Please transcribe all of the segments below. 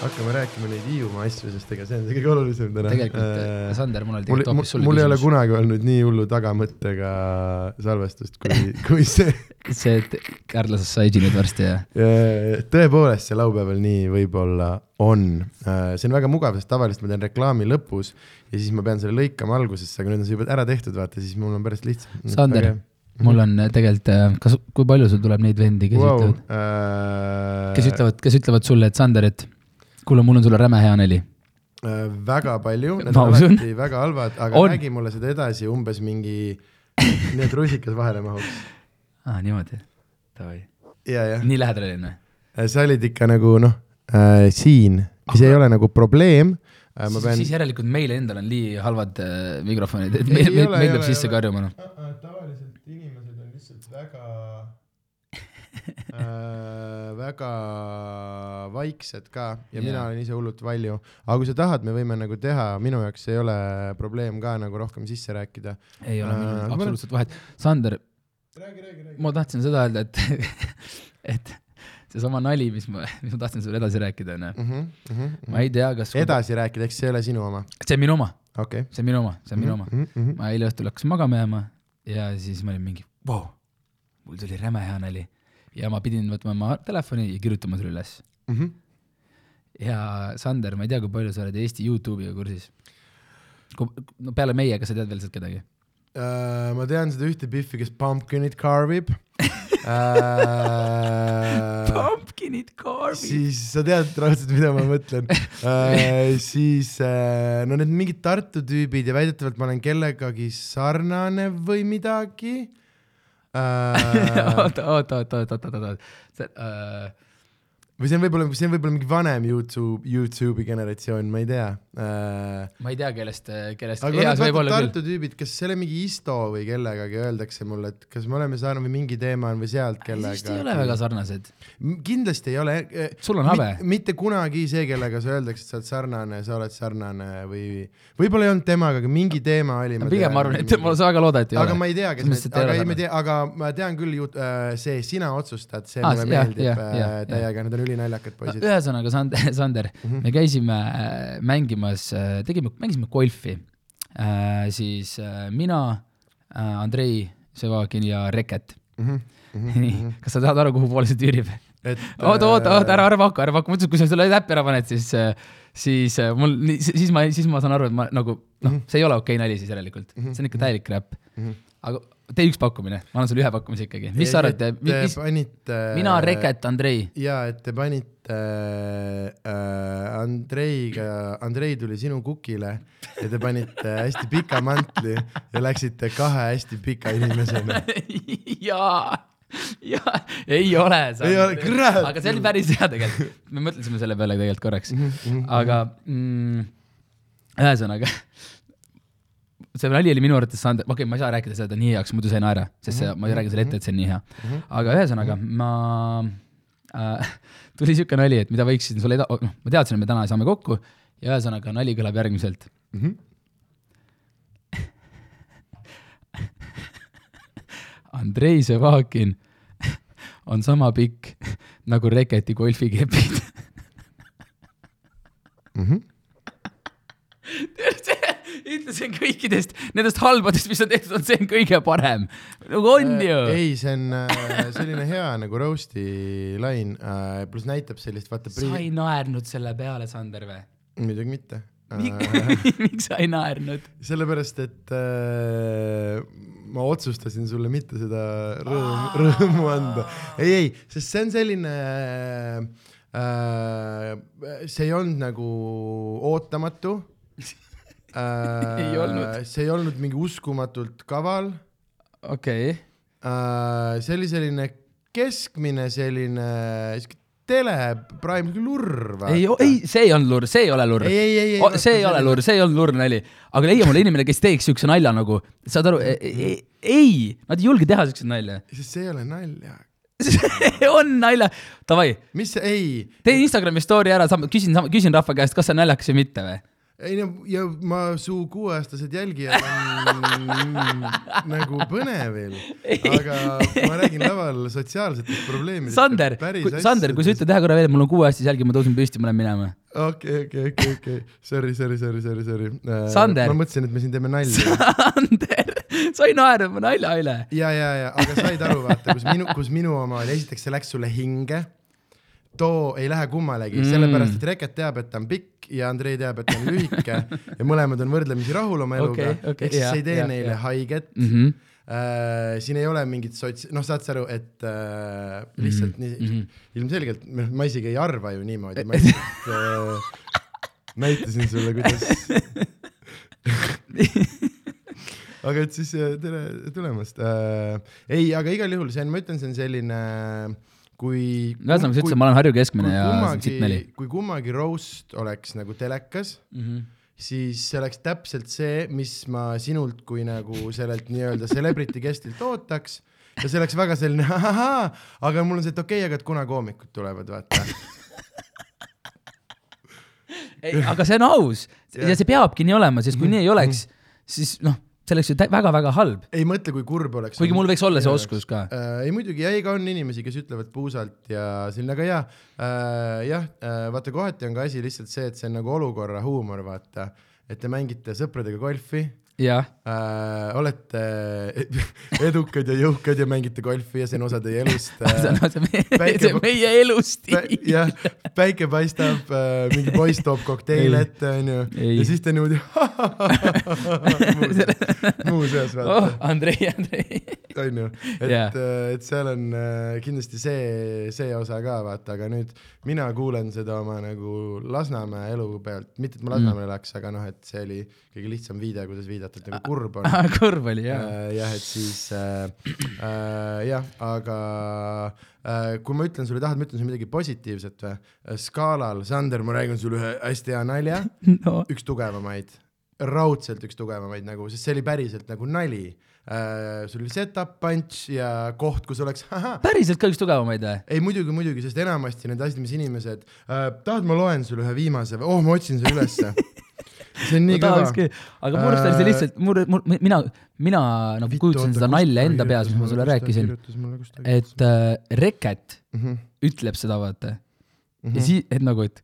hakkame rääkima neid Hiiumaa asju, sest ega see on see kõige olulisem täna. tegelikult äh,, Sander, mul oli tegelikult hoopis sulle mul ei ole küsimus. kunagi olnud nii hullu tagamõttega salvestust kui, kui see. see, et Kärlases sai nüüd varsti ja tõepoolest, see laupäeval nii võib-olla on. see on väga mugav, sest tavaliselt ma teen reklaami lõpus ja siis ma pean selle lõikama algusesse, aga nüüd on see juba ära tehtud, vaata, siis mul on pärast lihtsam. Sander, mul on äh, tegelikult, kas, kui palju sul tuleb neid vendi, kes wow, ütlevad, äh, kes ütlevad, kes ütlevad sulle, et Sander, et kuule, mul on sulle räme hea neli. äh, väga palju, need on alati väga halvad, aga On. räägi mulle seda edasi umbes mingi, nii et rusikas vahele mahuks. aa, niimoodi, davai. nii lähedal olin või? sa olid ikka nagu noh äh,, siin, mis ei ole nagu probleem äh,. pean siis järelikult meil endal on nii halvad äh, mikrofonid, et Ei, meil, ei meil, peab sisse karjuma noh. tavaliselt väga äh,, väga vaiksed ka ja Jaa. mina olen ise hullult valju, aga kui sa tahad, me võime nagu teha, minu jaoks ei ole probleem ka nagu rohkem sisse rääkida. ei ole Äh, minul ma- absoluutselt vahet. Sander, ma tahtsin seda öelda, et, et seesama nali, mis ma, mis ma tahtsin sulle edasi rääkida, onju. ma ei tea, kas, Mhm, edasi rääkida, eks see ei ole sinu oma, see on minu oma, okei. see on minu oma, see on minu oma. -hmm. ma eile õhtul hakkasin magama jääma ja siis ma olin mingi, vau, mul tuli räme hea nali. ja ma pidin võtma oma telefoni ja kirjutama selle üles. Mm -hmm. ja Sander, ma ei tea, kui palju sa oled Eesti Youtube'iga kursis. no peale meie, kas sa tead veel sealt kedagi? Uh, ma tean seda ühte Biffi, kes pumpkinit carvib uh,. Pumpkinit carving. siis sa tead raudselt, mida ma mõtlen uh,. siis uh, no need mingid Tartu tüübid ja väidetavalt ma olen kellegagi sarnane või midagi uh,. oota, oota, oota, oota, oota, oota, äh, või see on võib-olla, see on võib-olla mingi vanem Youtube, Youtube'i generatsioon, ma ei tea uh,. ma ei tea, kellest, kellest, aga võib vaata olla küll. Tartu tüübid, kas see oli mingi Isto või kellegagi öeldakse mulle, et kas me oleme saanud või mingi teema on või sealt kellega. vist ei ole väga sarnased. kindlasti ei ole. Sul on habe. mitte kunagi see, kellega sa öeldakse, et sa oled sarnane, sa oled sarnane või võib-olla ei olnud temaga, aga mingi teema oli. pigem ma arvan, et ma väga loodan, et ei aga ole. ma ei tea, kes aga ei, ma ei tea, aga ma tean küll äh, see Sina otsustad, see Aa, mulle meeldib äh, täiega, need on ülinaljakad poisid. ühesõnaga, Sander, Sander, Mhm. me käisime äh, mängimas, tegime, mängisime golfi. siis äh, mina, Andrei Sevagin ja Reket. nii, kas sa tahad aru, kuhu poole see tüürib? et oota, oota, oota, ära, äh, ära paku, ära paku, mõtlesin, kui sa selle täppi ära paned, siis, siis äh, mul, siis ma, siis ma saan aru, et ma nagu noh, see ei ole okei nali siis järelikult, see on ikka täielik räpp. aga tee üks pakkumine, ma annan sulle ühe pakkumise ikkagi, mis sa arvad, mis, panite. mina, Reket, Andrei, ja et te panite äh, Andreiga, Andrei tuli sinu kukile ja te panite hästi pika mantli ja läksite kahe hästi pika inimesena. jaa, jaa, ei ole. Ei ole, kurat! aga see oli päris hea tegelikult, me mõtlesime selle peale tegelikult korraks, aga mm, ühesõnaga see nali oli minu arvates saanud, okei okay,, ma ei saa rääkida seda nii heaks, muidu sa ei naera, sest see, ma ei räägi selle ette, et see on nii hea. aga ühesõnaga ma äh, tuli siuke nali, et mida võiksin sulle eda-, noh, ma teadsin, et me täna saame kokku ja ühesõnaga nali kõlab järgmiselt. Andrei Sevakin on sama pikk nagu Reketi golfikepid. Ütlesin kõikidest nendest halbadest, mis on tehtud, on see on kõige parem. nagu on ju. ei, see on äh, selline hea nagu roast'i lain äh,, pluss näitab sellist, vaata. sa ei naernud selle peale, Sander või? muidugi mitte äh. miks sa ei naernud? sellepärast, et äh, ma otsustasin sulle mitte seda rõõmu, rõõmu anda. ei, ei, sest see on selline äh,, see ei olnud nagu ootamatu äh, Ei olnud. see ei olnud mingi uskumatult kaval okei okay., äh,. see oli selline keskmine selline tele, praegu lurr. ei, ei, see ei olnud lurr, see ei ole lurr. See ei ole lurr, see ei olnud lurr nali. aga leia mulle inimene, kes teeks siukse nalja nagu, saad aru, ei, nad ei julge teha siukseid nalja. sest see ei ole nalja. see on nalja, davai, mis ei tee Instagrami story ära, küsin, küsin rahva käest, kas see on naljakas või mitte või? Ei no ja ma su kuueaastased jälgijad on nagu põnevil, aga ma räägin laval sotsiaalsetest probleemidest. Sander, Sander, kui sa ütled ühe korra veel, et mul on kuueaastase jälgi, ma tõusen püsti, ma lähen minema. okei, okei, okei, okei, sorry, sorry, sorry, sorry, sorry. Sander. ma mõtlesin, et me siin teeme nalja. Sander, sa ei naera mu nalja üle. ja, ja, ja, aga said aru, vaata, kus minu, kus minu oma oli, esiteks see läks sulle hinge. too ei lähe kummalegi Mm. mm., sellepärast et Reket teab, et ta on pikk ja Andrei teab, et ta on lühike ja mõlemad on võrdlemisi rahul oma eluga okay, okei, ehk siis jaa, see ei tee jaa, neile jaa. haiget Mm -hmm. äh,. siin ei ole mingit sots-, noh, saad sa aru, et äh, lihtsalt Mhm, nii mhm. ilmselgelt, ma isegi ei arva ju niimoodi, ma lihtsalt äh, näitasin sulle, kuidas aga et siis tere tulemast äh,. ei, aga igal juhul see on, ma ütlen, see on selline kui. ühesõnaga, sa ütlesid, ma olen Harju keskmine ja siit neli. kui kummagi roast oleks nagu telekas, Mhm. siis see oleks täpselt see, mis ma sinult kui nagu sellelt nii-öelda celebrity guest'ilt ootaks ja see oleks väga selline ahahaa, aga mul on see, et okei okay,, aga et kuna koomikud tulevad, vaata. ei, aga see on aus ja see peabki nii olema, sest kui nii ei oleks, siis noh, see oleks ju väga-väga halb. ei mõtle, kui kurb oleks. kuigi mul võiks olla see oskus ka. äh,. ei muidugi, ja ega on inimesi, kes ütlevad puusalt ja selline, aga jaa äh,, jah äh,, vaata kohati on ka asi lihtsalt see, et see on nagu olukorra huumor, vaata, et te mängite sõpradega golfi jah, äh,, olete edukad ja jõukad ja mängite golfi ja see on osa teie elust see on äh,. see meie, Päike- see meie elustiil. jah, päike paistab äh,, mingi poiss toob kokteile Ei. ette, onju, ja siis te niimoodi muuseas oh vaata, Andrei, Andrei. onju, et yeah., et seal on äh, kindlasti see, see osa ka vaata, aga nüüd mina kuulen seda oma nagu Lasnamäe elu pealt, mitte et ma Lasnamäel elaks, aga noh, et see oli kõige lihtsam viide, kuidas viidata, et nagu kurb on. kurb oli jah. Äh, jah, et siis äh, äh, jah, aga äh, kui ma ütlen sulle, tahad, ma ütlen sulle midagi positiivset või? skaalal, Sander, ma räägin sulle ühe hästi hea nalja, no üks tugevamaid, raudselt üks tugevamaid nagu, sest see oli päriselt nagu nali äh,. sul oli setup, punch ja koht, kus oleks päriselt ka üks tugevamaid või? ei muidugi, muidugi, sest enamasti need asjad, mis inimesed äh,, tahad, ma loen sulle ühe viimase või, oh, ma otsin selle ülesse. see on nii kõva. aga mu arust oli see lihtsalt, mul, mul, mina, mina nagu kujutasin seda nalja enda peas, mis ma sulle rääkisin, et äh, Reket Mhm, ütleb seda, vaata. ja siis, et nagu, et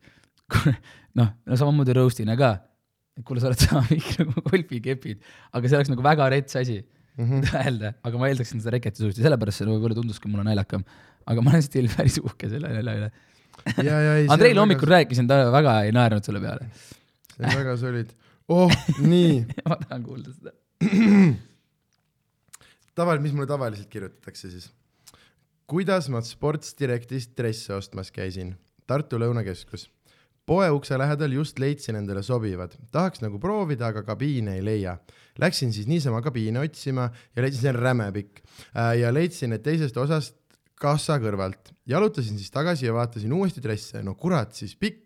noh, no samamoodi roast'ina ka, kuule, sa oled sama pikk nagu golfikepid, aga see oleks nagu väga rets asi mhm. öelda, aga ma eeldaksin seda Reketi suust ja sellepärast see võib-olla tunduski mulle naljakam. aga ma olen still päris uhke selle nalja üle. Andreile hommikul rääkisin, ta väga ei naernud selle peale. See on väga solid. oh, nii, ma tahan kuulda seda. tavaliselt, mis mulle tavaliselt kirjutatakse siis? kuidas ma Sports Directist dresse ostmas käisin? Tartu Lõunakeskus. poe ukse lähedal just leidsin endale sobivad, tahaks nagu proovida, aga kabiine ei leia. Läksin siis niisama kabiine otsima ja leidsin, see on räme pikk äh, ja leidsin need teisest osast kassa kõrvalt. jalutasin siis tagasi ja vaatasin uuesti dresse, no kurat, siis pikk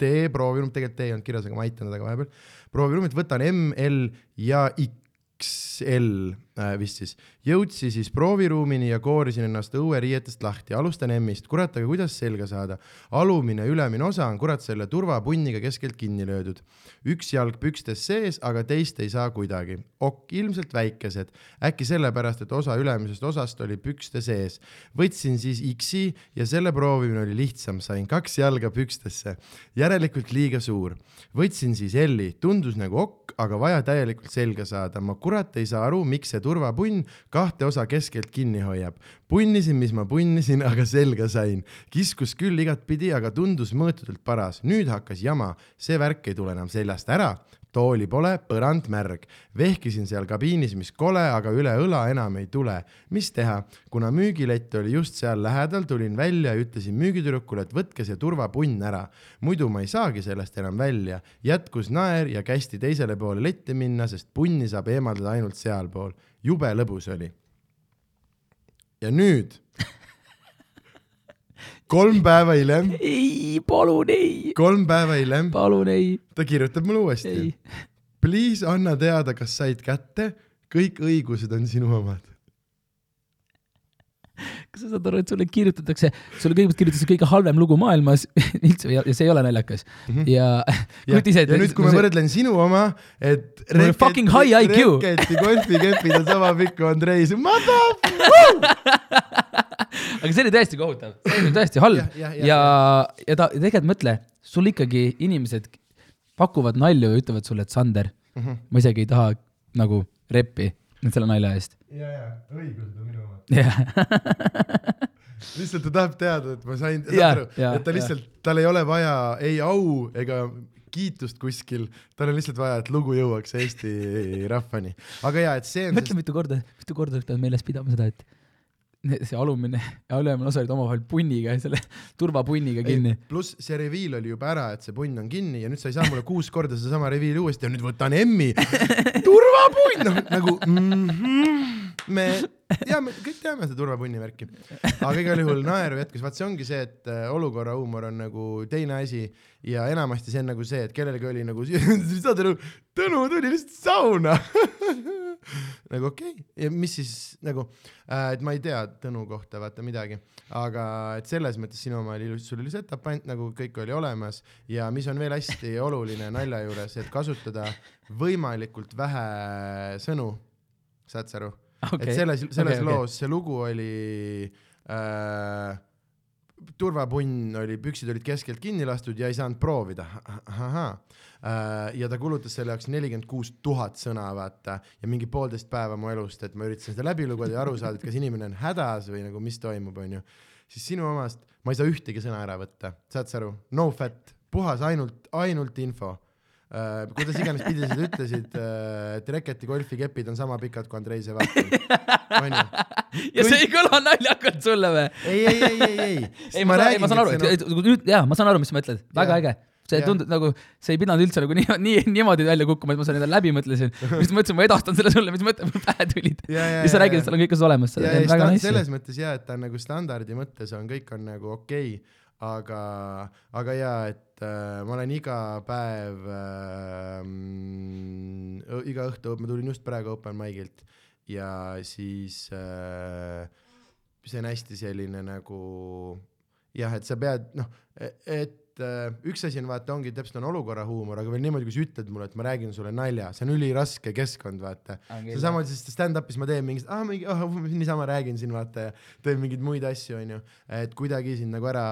tee, prooviruum, tegelikult tee ei olnud kirjas, aga ma aitan teda ka vahepeal. prooviruumit võtan M, L ja XL äh, vist siis. jõudsin siis prooviruumini ja koorisin ennast õueriietest lahti, alustan M-ist, kurat, aga kuidas selga saada? alumine ülemine osa on kurat selle turvapunniga keskelt kinni löödud. üks jalg pükstes sees, aga teist ei saa kuidagi. ok, ilmselt väikesed, äkki sellepärast, et osa ülemisest osast oli pükste sees. võtsin siis X-i ja selle proovimine oli lihtsam, sain kaks jalga pükstesse, järelikult liiga suur. võtsin siis L-i, tundus nagu ok, aga vaja täielikult selga saada, ma kurat ei saa aru, miks see turvapunn kahte osa keskelt kinni hoiab. punnisin, mis ma punnisin, aga selga sain. kiskus küll igatpidi, aga tundus mõõtudelt paras. nüüd hakkas jama, see värk ei tule enam seljast ära tooli pole, põrand märg. vehkisin seal kabiinis, mis kole, aga üle õla enam ei tule. mis teha, kuna müügilett oli just seal lähedal, tulin välja ja ütlesin müügitüdrukule, et võtke see turvapunn ära. muidu ma ei saagi sellest enam välja. jätkus naer ja kästi teisele poole letti minna, sest punni saab eemaldada ainult sealpool. Jube lõbus oli. ja nüüd, kolm päeva hiljem, ei, palun ei, kolm päeva hiljem, palun ei, ta kirjutab mulle uuesti. Please anna teada, kas said kätte, kõik õigused on sinu omad. kas sa saad aru, et sulle kirjutatakse, sulle kõigepealt kirjutatakse kõige halvem lugu maailmas üldse ja ja see ei ole naljakas ja ja, kujuta ise, ja nüüd, kui ma võrdlen sinu oma, et Mul on fucking high IQ. reketi golfikepid on sama pikk kui Andrei, mother aga see oli tõesti kohutav, see oli tõesti halb jah, ja, jah, ja, ja ta, tegelikult mõtle, sul ikkagi inimesed pakuvad nalju ja ütlevad sulle, et Sander, Mhm. ma isegi ei taha nagu reppi selle nalja eest. ja, ja õigused on minu oma. jah, lihtsalt ta tahab teada, et ma sain, saad aru, et ta lihtsalt, tal ei ole vaja ei au ega kiitust kuskil, tal on lihtsalt vaja, et lugu jõuaks Eesti rahvani. aga jaa, et see on mõtle, mitu korda, mitu korda pead meeles pidama seda, et see alumine ja ülemine osa olid omavahel punniga, selle turvapunniga kinni. pluss see reviil oli juba ära, et see punn on kinni ja nüüd sa ei saa mulle kuus korda sedasama reviili uuesti ja nüüd võtan emmi. turvapunn, noh nagu mm -hmm, me teame, kõik teame seda turvapunni värki. aga igal juhul naeru jätkus, vaat see ongi see, et äh, olukorra huumor on nagu teine asi ja enamasti see on nagu see, et kellelgi oli nagu, saad aru, Tõnu tuli lihtsalt sauna nagu okei okay., ja mis siis nagu äh,, et ma ei tea Tõnu kohta vaata midagi, aga et selles mõttes sinu oma oli ilus, sul oli setup ainult nagu kõik oli olemas ja mis on veel hästi oluline nalja juures, et kasutada võimalikult vähe sõnu, saad sa aru okay.? et selles, selles okay, loos okay. see lugu oli äh, turvapunn oli, püksid olid keskelt kinni lastud ja ei saanud proovida. ahah. ja ta kulutas selle jaoks nelikümmend kuus tuhat sõna, vaata, ja mingi poolteist päeva mu elust, et ma üritasin seda läbi lugeda ja aru saada, et kas inimene on hädas või nagu mis toimub, onju. siis sinu omast ma ei saa ühtegi sõna ära võtta, saad sa aru? No fat, puhas ainult, ainult info kuidas iganes pidi sa seda ütlesid uh,, et Reketi golfikepid on sama pikad kui Andrei Sevakin, onju. ja see ei kõla naljakalt sulle või? ei, ei, ei, ei, ei. ei, ma saan, ma saan aru, et nüüd jaa, ma saan aru, mis sa mõtled, väga äge. see tundub nagu, see ei pidanud üldse nagu nii, nii, niimoodi välja kukkuma, et ma selle läbi mõtlesin. just mõtlesin, ma edastan selle sulle, mis mõtted mul pähe tulid. Ja, ja, ja sa räägid, et seal on kõik olemas, ja, ja on väga sta- nice. selles mõttes ja, et ta on nagu standardi mõttes on, kõik on nagu okei okay,, aga, aga ja, et äh, ma olen iga päev äh,, iga õhtu, ma tulin just praegu open mic'ilt ja siis äh, see on hästi selline nagu jah, et sa pead noh, et äh, üks asi on vaata, ongi täpselt on olukorra huumor, aga veel niimoodi, kui sa ütled mulle, et ma räägin sulle nalja, see on üliraske keskkond, vaata. seesama siis stand-up'is ma teen mingit, ah mingi oh,, niisama räägin siin vaata ja teen mingeid muid asju, onju, et kuidagi sind nagu ära,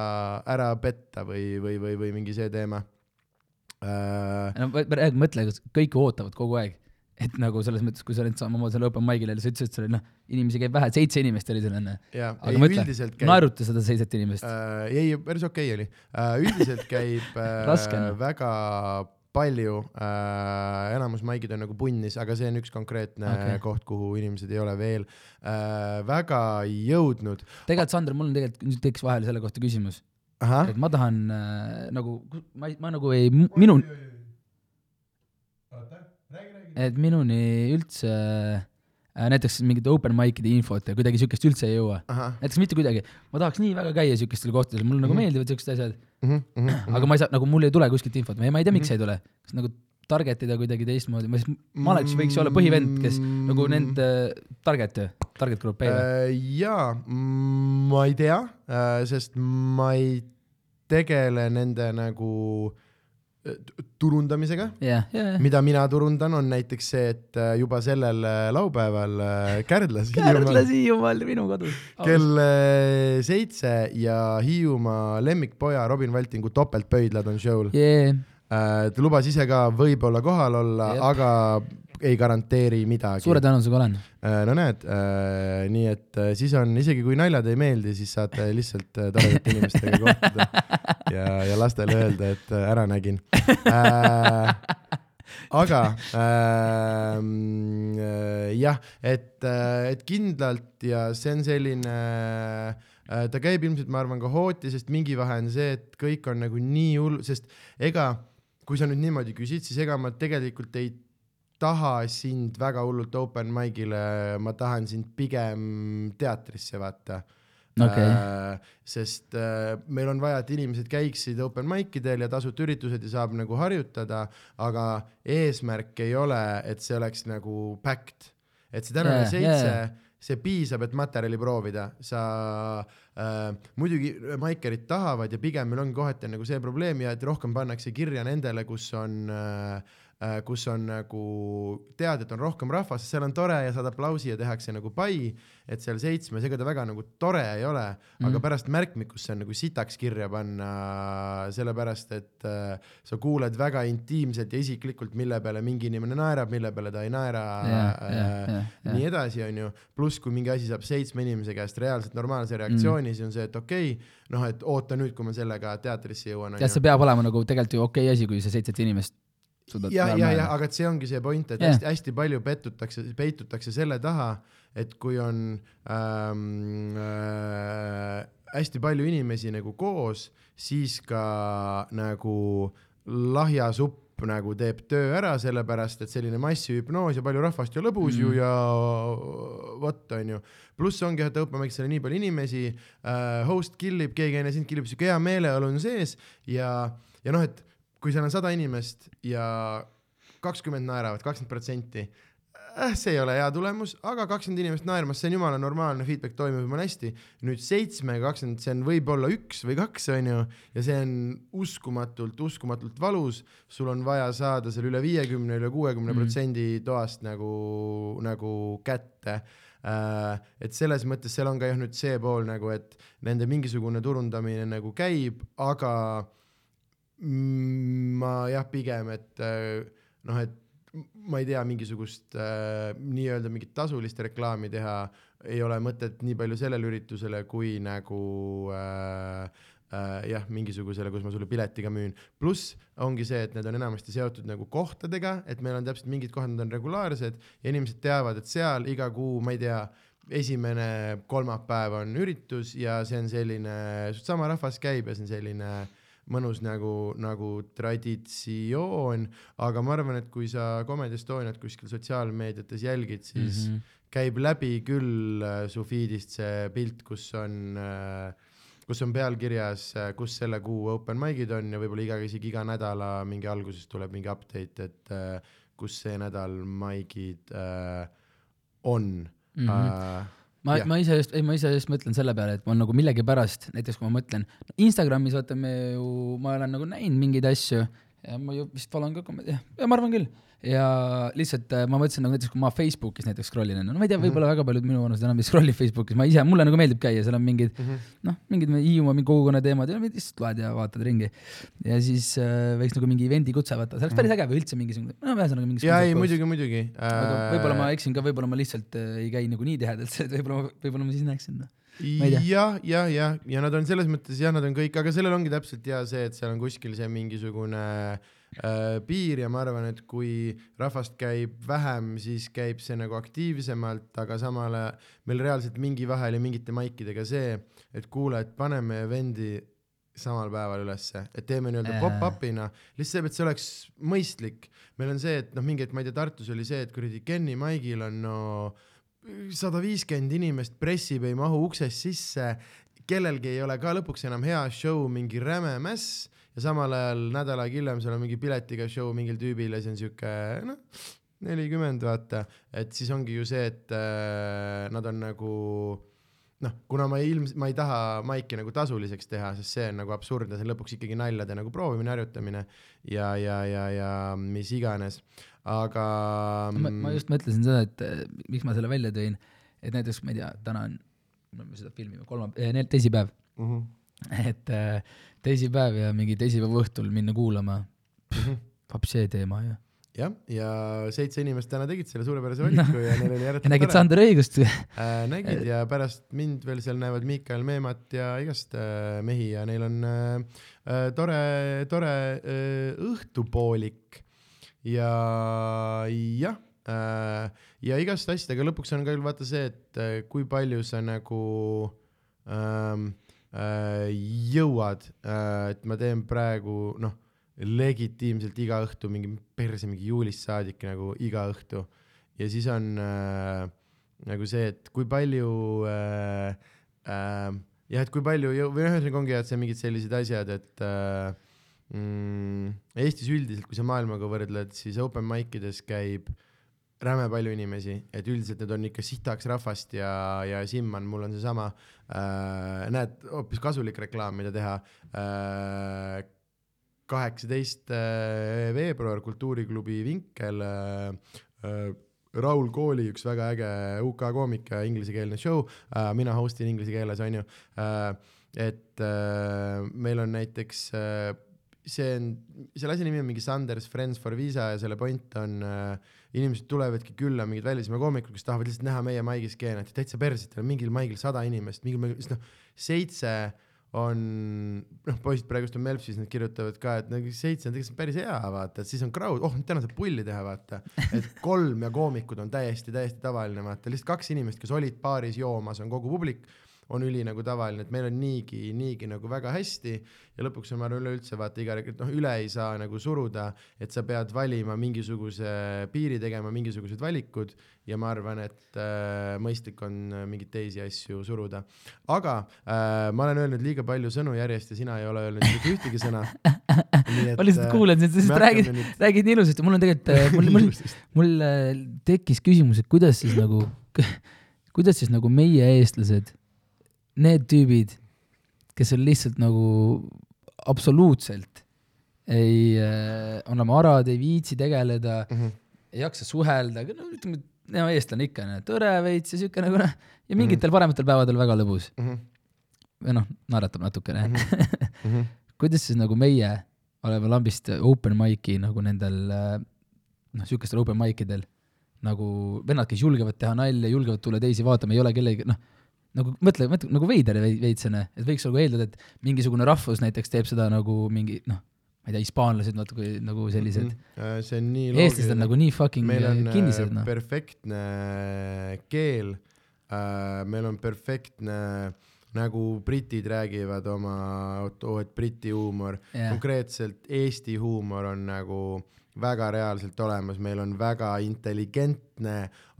ära petta või, või, või, või mingi see teema äh,. no räägin, mõtle, kõik ootavad kogu aeg, et nagu selles mõttes, kui sa olid samamoodi seal open mic'il ja sa ütlesid, et seal oli noh, inimesi käib vähe, seitse inimest oli seal enne. ja, aga mõtle naeruta seda seitset inimest. äh,, ei, päris okei okay oli äh,, üldiselt käib äh, on. väga palju äh,, enamus maigid on nagu punnis, aga see on üks konkreetne okay. koht, kuhu inimesed ei ole veel äh, väga jõudnud. tegelikult, Sander, mul on tegelikult, nüüd tekkis vahele selle kohta küsimus, et ma tahan äh, nagu, ma ei, ma nagu ei, minu, et minuni üldse äh, näiteks mingite open mic'ide infot ja kuidagi siukest üldse ei jõua. näiteks mitte kuidagi, ma tahaks nii väga käia siukestel kohtadel, mulle nagu Mhm. meeldivad siuksed asjad, mm. -hmm. aga ma ei saa, nagu mul ei tule kuskilt infot, ma ei tea, miks Mhm. ei tule. kas nagu target ida kuidagi teistmoodi, ma siis, Malets võiks olla põhivend, kes nagu nende target, target grupp ei või? Äh, jaa, ma ei tea, sest ma ei tegele nende nagu äh, turundamisega. jah, jah, mida mina turundan, on näiteks see, et äh, juba sellel äh, laupäeval äh, Kärdlas, Kärdlas Hiiumaal, minu kodus. kell seitse ja Hiiumaa lemmikpoja Robin Valtingu topeltpöidlad on show'l. jee, ta lubas ise ka võib-olla kohal olla, aga ei garanteeri midagi. suure tõenäosusega olen. no näed, nii et äh, siis on, isegi kui naljad ei meeldi, siis saate lihtsalt äh, toredate inimestega kohtuda ja, ja lastele öelda, et äh, ära nägin äh,. aga ähm, äh, jah, et, et kindlalt ja see on selline äh, ta käib ilmselt, ma arvan, ka hooti, sest mingi vahe on see, et kõik on nagu nii hull, sest ega kui sa nüüd niimoodi küsid, siis ega ma tegelikult ei taha sind väga hullult open mic'ile, ma tahan sind pigem teatrisse vaata Okei. äh,. sest äh, meil on vaja, et inimesed käiksid open mic idel ja tasuta üritused ja saab nagu harjutada, aga eesmärk ei ole, et see oleks nagu packed, et see tänane Jaa, seitse jaa. see piisab, et materjali proovida, sa äh,, muidugi maikerid tahavad ja pigem meil ongi kohati on nagu see probleem ja et rohkem pannakse kirja nendele, kus on äh, kus on nagu tead, et on rohkem rahvast, seal on tore ja saad aplausi ja tehakse nagu pai, et seal seitsmes, ega ta väga nagu tore ei ole mm, -hmm. Mhm. aga pärast märkmikusse on nagu sitaks kirja panna, sellepärast et äh, sa kuuled väga intiimselt ja isiklikult, mille peale mingi inimene naerab, mille peale ta ei naera Jah, äh, jah, jah, nii jah. edasi, onju. pluss, kui mingi asi saab seitsme inimese käest reaalselt normaalse reaktsiooni mm., siis on see, et okei okay,, noh, et oota nüüd, kui ma sellega teatrisse jõuan. jah, see peab olema nagu tegelikult ju okei asi, kui sa seitset inimest ja, ja, ja aga et see ongi see point, et Jah. hästi, hästi palju pettutakse, peitutakse selle taha, et kui on ähm, äh, hästi palju inimesi nagu koos, siis ka nagu lahjasupp nagu teeb töö ära, sellepärast et selline massihüpnoos ja palju rahvast ja lõbus mm. ju ja vot onju. pluss ongi, et open mic'is oli nii palju inimesi äh,, host killib, keegi enne sind killib, siuke hea meeleolu on sees ja, ja noh, et kui seal on sada inimest ja kakskümmend naeravad, kakskümmend protsenti, see ei ole hea tulemus, aga kakskümmend inimest naermas, see on jumala normaalne, feedback toimub jumala hästi. nüüd seitsme, kakskümmend, see on võib-olla üks või kaks, onju, ja see on uskumatult, uskumatult valus. sul on vaja saada seal üle viiekümne, üle kuuekümne protsendi toast nagu, nagu kätte äh, et selles mõttes seal on ka jah nüüd see pool nagu, et nende mingisugune turundamine nagu käib, aga mm, ma jah, pigem, et äh, noh, et ma ei tea, mingisugust äh, nii-öelda mingit tasulist reklaami teha ei ole mõtet nii palju sellele üritusele, kui nagu äh, äh, jah, mingisugusele, kus ma sulle pileti ka müün. pluss ongi see, et need on enamasti seotud nagu kohtadega, et meil on täpselt mingid kohad, need on regulaarsed ja inimesed teavad, et seal iga kuu, ma ei tea, esimene kolmapäev on üritus ja see on selline, sama rahvas käib ja see on selline mõnus nagu, nagu traditsioon, aga ma arvan, et kui sa Comedy Estoniat kuskil sotsiaalmeediates jälgid, siis mm. -hmm. käib läbi küll äh, su feed'ist see pilt, kus on äh, kus on pealkirjas, kus selle kuu open mic'id on ja võib-olla iga, isegi iga nädala mingi alguses tuleb mingi update, et äh, kus see nädal mic'id äh, on mm. -hmm. Ma ma ise just, ei ma ise just mõtlen selle peale, et ma nagu millegipärast, näiteks kui ma mõtlen, Instagramis vaata me ju, ma olen nagu näinud mingeid asju ja ma ju vist follow n ka jah, ja ma arvan küll. Ja lihtsalt äh, ma mõtlesin nagu näiteks, kui ma Facebookis näiteks scroll in, no ma ei tea, võib-olla väga paljud minu vanused enam ei scroll'i Facebookis, ma ise, mulle nagu meeldib käia, seal on mingid Mm -hmm. noh, mingid Hiiumaa mingi kogukonna teemad ja lihtsalt loed ja vaatad ringi. ja siis äh, võiks nagu mingi event'i kutse võtta, see oleks päris äge või üldse mingisugune, no ühesõnaga mingi ja ei, muidugi, muidugi. Äh, võib-olla ma eksin ka, võib-olla ma lihtsalt äh, ei käi nagu nii tihedalt, võib-olla, võib-olla ma siis näeksin ma ei tea. jah, ja, ja, ja nad on selles mõttes jah, nad on kõik, aga sellel ongi täpselt hea see, et seal on kuskil see mingisugune äh, piir ja ma arvan, et kui rahvast käib vähem, siis käib see nagu aktiivsemalt, aga samal ajal meil reaalselt mingi vahe oli mingite maikidega see, et kuule, et paneme event'i samal päeval ülesse, et teeme nii-öelda pop-up'ina, lihtsalt, et see oleks mõistlik. meil on see, et noh, mingi hetk ma ei tea, Tartus oli see, et kuradi Kenny Maigil on no sada viiskümmend inimest pressib, ei mahu uksest sisse, kellelgi ei ole ka lõpuks enam hea show, mingi räme mäss ja samal ajal nädal aega hiljem seal on mingi piletiga show mingil tüübil ja see on siuke noh, nelikümmend vaata, et siis ongi ju see, et äh, nad on nagu noh, kuna ma ilms-, ma ei taha maiki nagu tasuliseks teha, sest see on nagu absurdne, see on lõpuks ikkagi naljade nagu proovimine, harjutamine ja, ja, ja, ja mis iganes, aga ma, ma just mõtlesin seda, et äh, miks ma selle välja tõin, et näiteks ma ei tea, täna on, me seda filmime kolmapäev eh,, teisipäev, mm. -hmm. et äh, teisipäev ja mingi teisipäeva õhtul minna kuulama vapsi teema ju. jah, ja seitse inimest täna tegid selle suurepärase valiku ja neil oli ja ääretult nägid. Sander õigust? Äh, nägid ja pärast mind veel seal näevad Miikael Meemat ja igast äh, mehi ja neil on äh, äh, tore, tore äh, õhtupoolik ja jah äh,, ja igast asjadega lõpuks on ka ju vaata see, et äh, kui palju sa nagu ähm, äh, jõuad äh,, et ma teen praegu noh, legitiimselt iga õhtu mingi perse mingi juulist saadik nagu iga õhtu. Ja siis on äh, nagu see, et kui palju äh, äh, jah, et kui palju või noh, ühesõnaga ongi jah, et see mingid sellised asjad, et äh, mm, Eestis üldiselt, kui sa maailmaga võrdled, siis open mic ides käib räme palju inimesi, et üldiselt need on ikka sitaks rahvast ja, ja Simman, mul on seesama äh,, näed, hoopis kasulik reklaam, mida teha äh,. kaheksateist äh, veebruar Kultuuriklubi Vinkel äh,. Äh, Raul Kooli üks väga äge UK koomik inglisekeelne show äh,, mina host in inglise keeles, onju äh,. et äh, meil on näiteks äh, see on, selle asja nimi on mingi Sanders Friends for Visa ja selle point on äh, inimesed tulevadki külla, mingid välismaa koomikud, kes tahavad lihtsalt näha meie maigi skeenet ja täitsa perset, mingil maigil sada inimest, mingil maigil, sest noh, seitse on, noh, poisid praegust on Melpsis, nad kirjutavad ka, et nagu seitse on tegelikult päris hea, vaata, et siis on crowd, oh, täna saab pulli teha, vaata. et kolm ja koomikud on täiesti, täiesti tavaline, vaata, lihtsalt kaks inimest, kes olid baaris joomas, on kogu publik on üli nagu tavaline, et meil on niigi, niigi nagu väga hästi ja lõpuks on ma arvan üleüldse vaata iga, noh üle ei saa nagu suruda, et sa pead valima mingisuguse piiri, tegema mingisugused valikud ja ma arvan, et äh, mõistlik on äh, mingeid teisi asju suruda. aga äh, ma olen öelnud liiga palju sõnu järjest ja sina ei ole öelnud mitte ühtegi sõna. ma lihtsalt kuulan sind, sa lihtsalt räägid, räägid nii ilusasti, mul on tegelikult, mul, mul, mul äh, tekkis küsimus, et kuidas siis nagu, kuidas siis nagu meie eestlased, need tüübid, kes on lihtsalt nagu absoluutselt ei äh, on oma arad, ei viitsi tegeleda, Mhm. ei jaksa suhelda, no ütleme, no eestlane ikka, tõre veits ja siuke nagu noh, ja mingitel parematel päevadel väga lõbus. Mhm. või noh, naeratab natukene. Kuidas siis nagu meie oleme lambist open mic'i nagu nendel äh, noh, siukestel open mic idel nagu vennad, kes julgevad teha nalja, julgevad tulla teisi vaatama, ei ole kellegi noh, nagu mõtle, mõtle nagu veider vei- veitsene, et võiks nagu eeldada, et mingisugune rahvus näiteks teeb seda nagu mingi noh, ma ei tea, hispaanlased natuke nagu sellised mm, -hmm. see on nii -hmm. eestlased on nagu nii fucking meil on kinnised äh, noh. perfektne keel äh,, meil on perfektne nagu britid räägivad oma, oo, et briti huumor Jah. konkreetselt Eesti huumor on nagu väga reaalselt olemas, meil on väga intelligentne,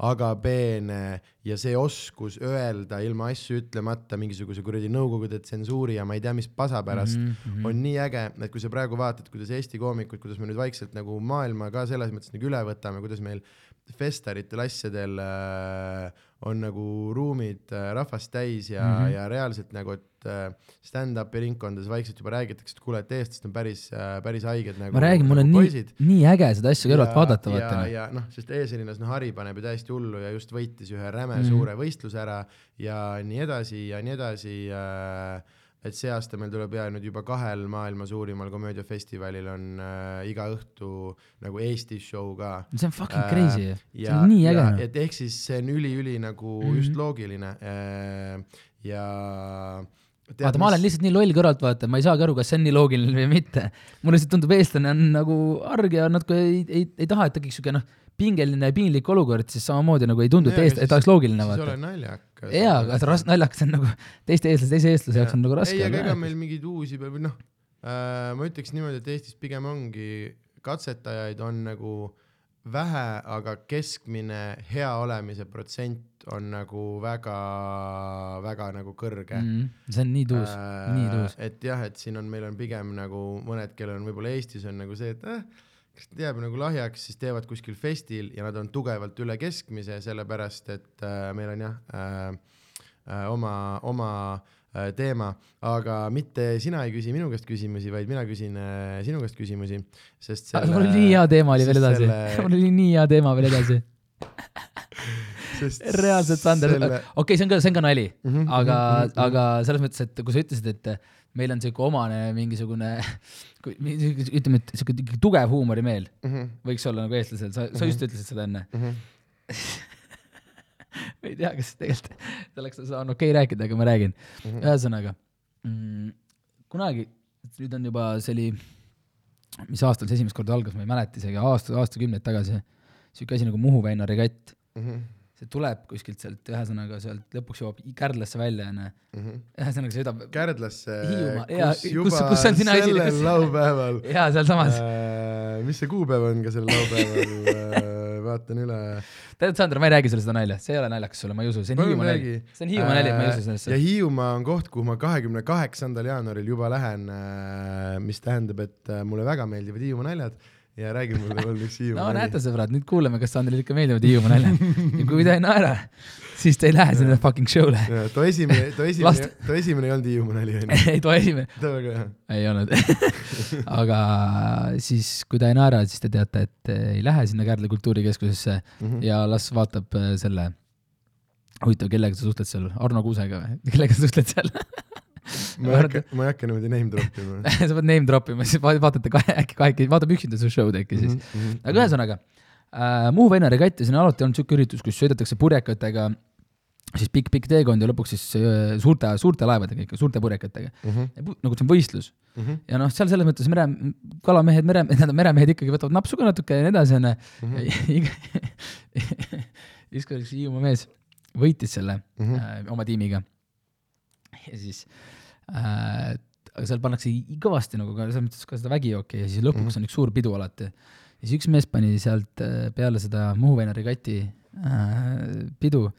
aga peene ja see oskus öelda ilma asju ütlemata mingisuguse kuradi Nõukogude tsensuuri ja ma ei tea, mis pasa pärast mm, -hmm. on nii äge, et kui sa praegu vaatad, kuidas Eesti koomikud, kuidas me nüüd vaikselt nagu maailma ka selles mõttes nagu üle võtame, kuidas meil festaritel, asjadel äh, on nagu ruumid äh, rahvast täis ja mm. -hmm. ja reaalselt nagu, et äh, stand-up'i ringkondades vaikselt juba räägitakse, et kuule, et eestlased on päris äh,, päris haiged nagu ma räägin, mul on nagu nii, nii äge seda asja kõrvalt vaadata, ja vaata, noh. ja noh, sest eesrinnas noh, Harri paneb ju täiesti hullu ja just võitis ühe räme mm. suure võistluse ära ja nii edasi ja nii edasi äh, et see aasta meil tuleb ja nüüd juba kahel maailma suurimal komöödiafestivalil on äh, iga õhtu nagu Eesti show ka see on fucking Äh, crazy, see ja on nii äge et ehk siis see on üli-üli nagu mm. -hmm. just loogiline äh, ja vaata, ma olen lihtsalt nii loll kõrvalt, vaata, ma ei saagi aru, kas see on nii loogiline või mitte. mulle lihtsalt tundub, eestlane on nagu arg ja natuke ei, ei, ei taha, et tekiks siuke noh, pingeline ja piinlik olukord, siis samamoodi nagu ei tundu, et eest-, et oleks loogiline, siis ole vaata. Naljakas jaa, aga see ras-, naljakas on nagu teiste eestlase, teise eestlase jaoks on nagu raske. ei, aga ega meil mingeid uusi peab, noh äh,, ma ütleks niimoodi, et Eestis pigem ongi katsetajaid on nagu vähe, aga keskmine hea olemise protsent on nagu väga-väga nagu kõrge mm,. see on nii tuus, nii tuus. et jah, et siin on, meil on pigem nagu mõned, kellel on võib-olla Eestis on nagu see, et äh, kes teab nagu lahjaks, siis teevad kuskil festil ja nad on tugevalt üle keskmise, sellepärast et äh, meil on jah äh, äh, oma, oma äh, teema, aga mitte sina ei küsi minu käest küsimusi, vaid mina küsin äh, sinu käest küsimusi, sest mul oli nii hea teema oli veel edasi selle-, mul oli nii hea teema veel edasi. sest reaalselt, Sander, selle- okei, see on ka, see on ka nali, Mhm, aga mhm,, mhm. aga selles mõttes, et kui sa ütlesid, et meil on siuke omane mingisugune, ütleme, et siuke tugev huumorimeel Mhm, võiks olla nagu eestlasel, sa, sa just ütlesid seda enne. mhm. ma ei tea, kas tegelikult selleks on okei okay rääkida, aga ma räägin. Mhm. ühesõnaga mm,, kunagi, nüüd on juba, see oli, mis aastal see esimest korda algas, ma ei mäleta isegi, aasta, aastakümneid tagasi, siuke asi nagu Muhu väina regatt. Mhm, see tuleb kuskilt sealt, ühesõnaga sealt lõpuks jõuab Kärdlasse välja, onju. mhm. ühesõnaga see sõidab, Kärdlasse, kus kus- juba kus on sina esile- sellel kus- laupäeval jaa, sealsamas. äh, mis see kuupäev on ka sellel laupäeval äh,, vaatan üle. tead, Sander, ma ei räägi sulle seda nalja, see ei ole naljakas sulle, ma ei usu, see on Hiiumaa nali. see on Hiiumaa nali, ma ei usu ja sellesse. Hiiumaa on koht, kuhu ma kahekümne kaheksandal jaanuaril juba lähen, mis tähendab, et äh, mulle väga meeldivad Hiiumaa naljad ja räägi mulle palun üks Hiiumaa no näete, sõbrad, nüüd kuulame, kas Sandrile ikka meeldivad Hiiumaa naljad. ja kui ta ei naera, siis ta ei lähe sinna fucking show'le. too esimene, too esimene too esimene ei olnud Hiiumaa nali onju. ei too esimene, too väga hea. ei olnud. aga siis, kui ta ei naera, siis te teate, et ei lähe sinna Kärdla kultuurikeskusesse Mhm. ja las vaatab äh, selle, huvitav, kellega sa suhtled seal, Arno Kuusega või, kellega sa suhtled seal? Ma ei hakka, ma ei hakka niimoodi name drop ima. sa pead name drop ima, siis va- vaatate kahe, äkki kahekesi, vaatab üksinda su show'd äkki siis. Mhm. aga ühesõnaga äh,, Muhu ja siin on alati olnud siuke üritus, kus sõidetakse purjekatega siis pikk-pikk teekond ja lõpuks siis äh, suurte, suurte laevadega ikka, suurte purjekatega. Mhm. nagu see on võistlus ja noh, seal selles mõttes mere, kalamehed, mere, tähendab meremehed ikkagi võtavad napsu ka natuke ja nii edasi onju. ükskord üks Hiiumaa mees võitis selle Mhm. äh, oma tiimiga. ja siis äh, seal pannakse kõvasti nagu ka selles mõttes ka seda vägijooki ja siis lõpuks Mhm. on üks suur pidu alati. ja siis üks mees pani sealt äh, peale seda Muhu Väina regati äh, pidu,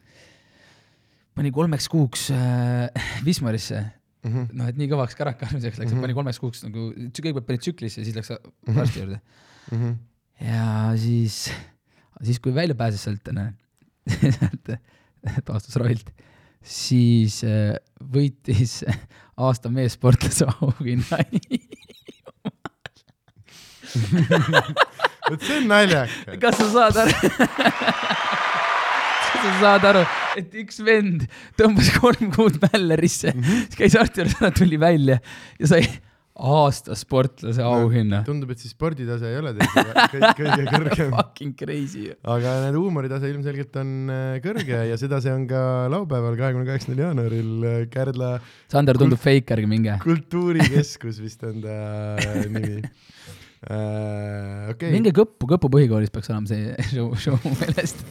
pani kolmeks kuuks äh, Wismarisse Mhm. noh, et nii kõvaks käraka arvamiseks läks, et Mhm. pani kolmeks kuuks nagu, kõigepealt pani tsüklisse ja siis läks arsti juurde. Mhm. ja siis, siis kui välja pääses sealt, sealt taastus roilt, siis äh, võitis aasta meessportlase auhinna. vot see on naljakas. kas sa saad aru? kas sa saad aru, et üks vend tõmbas kolm kuud mällerisse mm, -hmm. käis arsti juures, ta tuli välja ja sai aasta sportlase auhinna. tundub, et siis sporditase ei ole teil kõige, kõrgem, Fucking crazy. aga need huumoritase ilmselgelt on äh, kõrge ja seda see on ka laupäeval, kahekümne kaheksandal jaanuaril äh, Kärdla Sander tundub fake, ärge minge. kultuurikeskus vist on ta nimi. okei, minge Kõppu, Kõpu põhikoolis peaks olema see show, show mu meelest.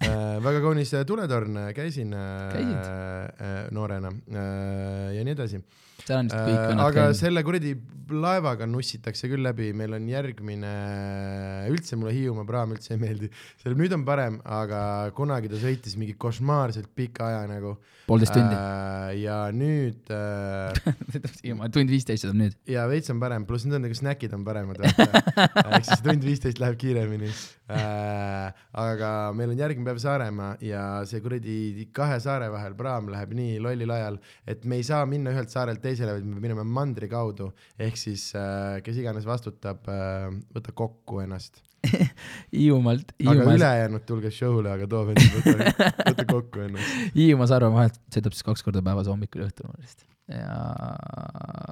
väga kaunis äh, tuletorn, käisin äh, Käisid? äh, noorena äh, ja nii edasi. Seal on vist kõik Äh, vennad aga käinud. selle kuradi laevaga nussitakse küll läbi, meil on järgmine, üldse mulle Hiiumaa praam üldse ei meeldi, seal nüüd on parem, aga kunagi ta sõitis mingi košmaarselt pika aja nagu. poolteist tundi. ja nüüd äh, tund viisteist sõidab nüüd. ja veits on parem, pluss need on nagu snäkid on paremad, ehk siis tund viisteist läheb kiiremini äh,. aga meil on järgmine päev Saaremaa ja see kuradi kahe saare vahel praam läheb nii lollil ajal, et me ei saa minna ühelt saarelt teisele, vaid me minema mandri kaudu. ehk siis äh, kes iganes vastutab äh,, võta kokku ennast. Hiiumaalt, aga Hiiumaa, ülejäänud tulge show'le, aga too vend, võta, võta kokku ennast. Hiiumaa Sarve vahet sõidab siis kaks korda päevas hommikul ja õhtul vist. ja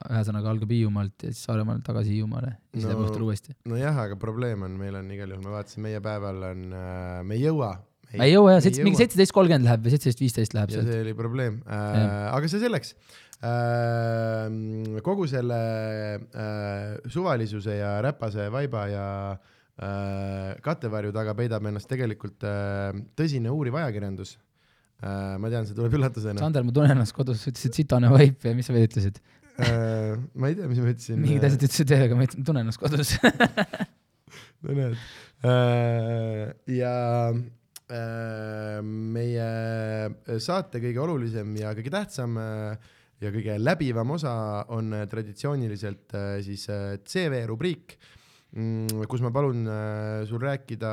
ühesõnaga algab Hiiumaalt ja siis Saaremaalt tagasi Hiiumaale ja siis läheb No- õhtul uuesti. nojah, aga probleem on, meil on igal juhul, ma vaatasin, meie päeval on äh,, me ei jõua. ma ei jõua jah, mingi seitseteist kolmkümmend läheb või seitseteist viisteist läheb ja sealt. see oli probleem äh,, aga see selleks. Kogu selle äh, suvalisuse ja räpase vaiba ja äh, kattevarju taga peidab ennast tegelikult äh, tõsine uuriv ajakirjandus ma tean, see tuleb üllatusena Sander, ma tunnen ennast kodus, sa ütlesid sitane vaip ja mis sa veel ütlesid? ma ei tea, mis ma ütlesin. mingid asjad ütlesid veel, aga ma tunnen ennast kodus. no näed ja meie saate kõige olulisem ja kõige tähtsam äh, ja kõige läbivam osa on äh, traditsiooniliselt äh, siis äh, CV rubriik mm,, kus ma palun sul rääkida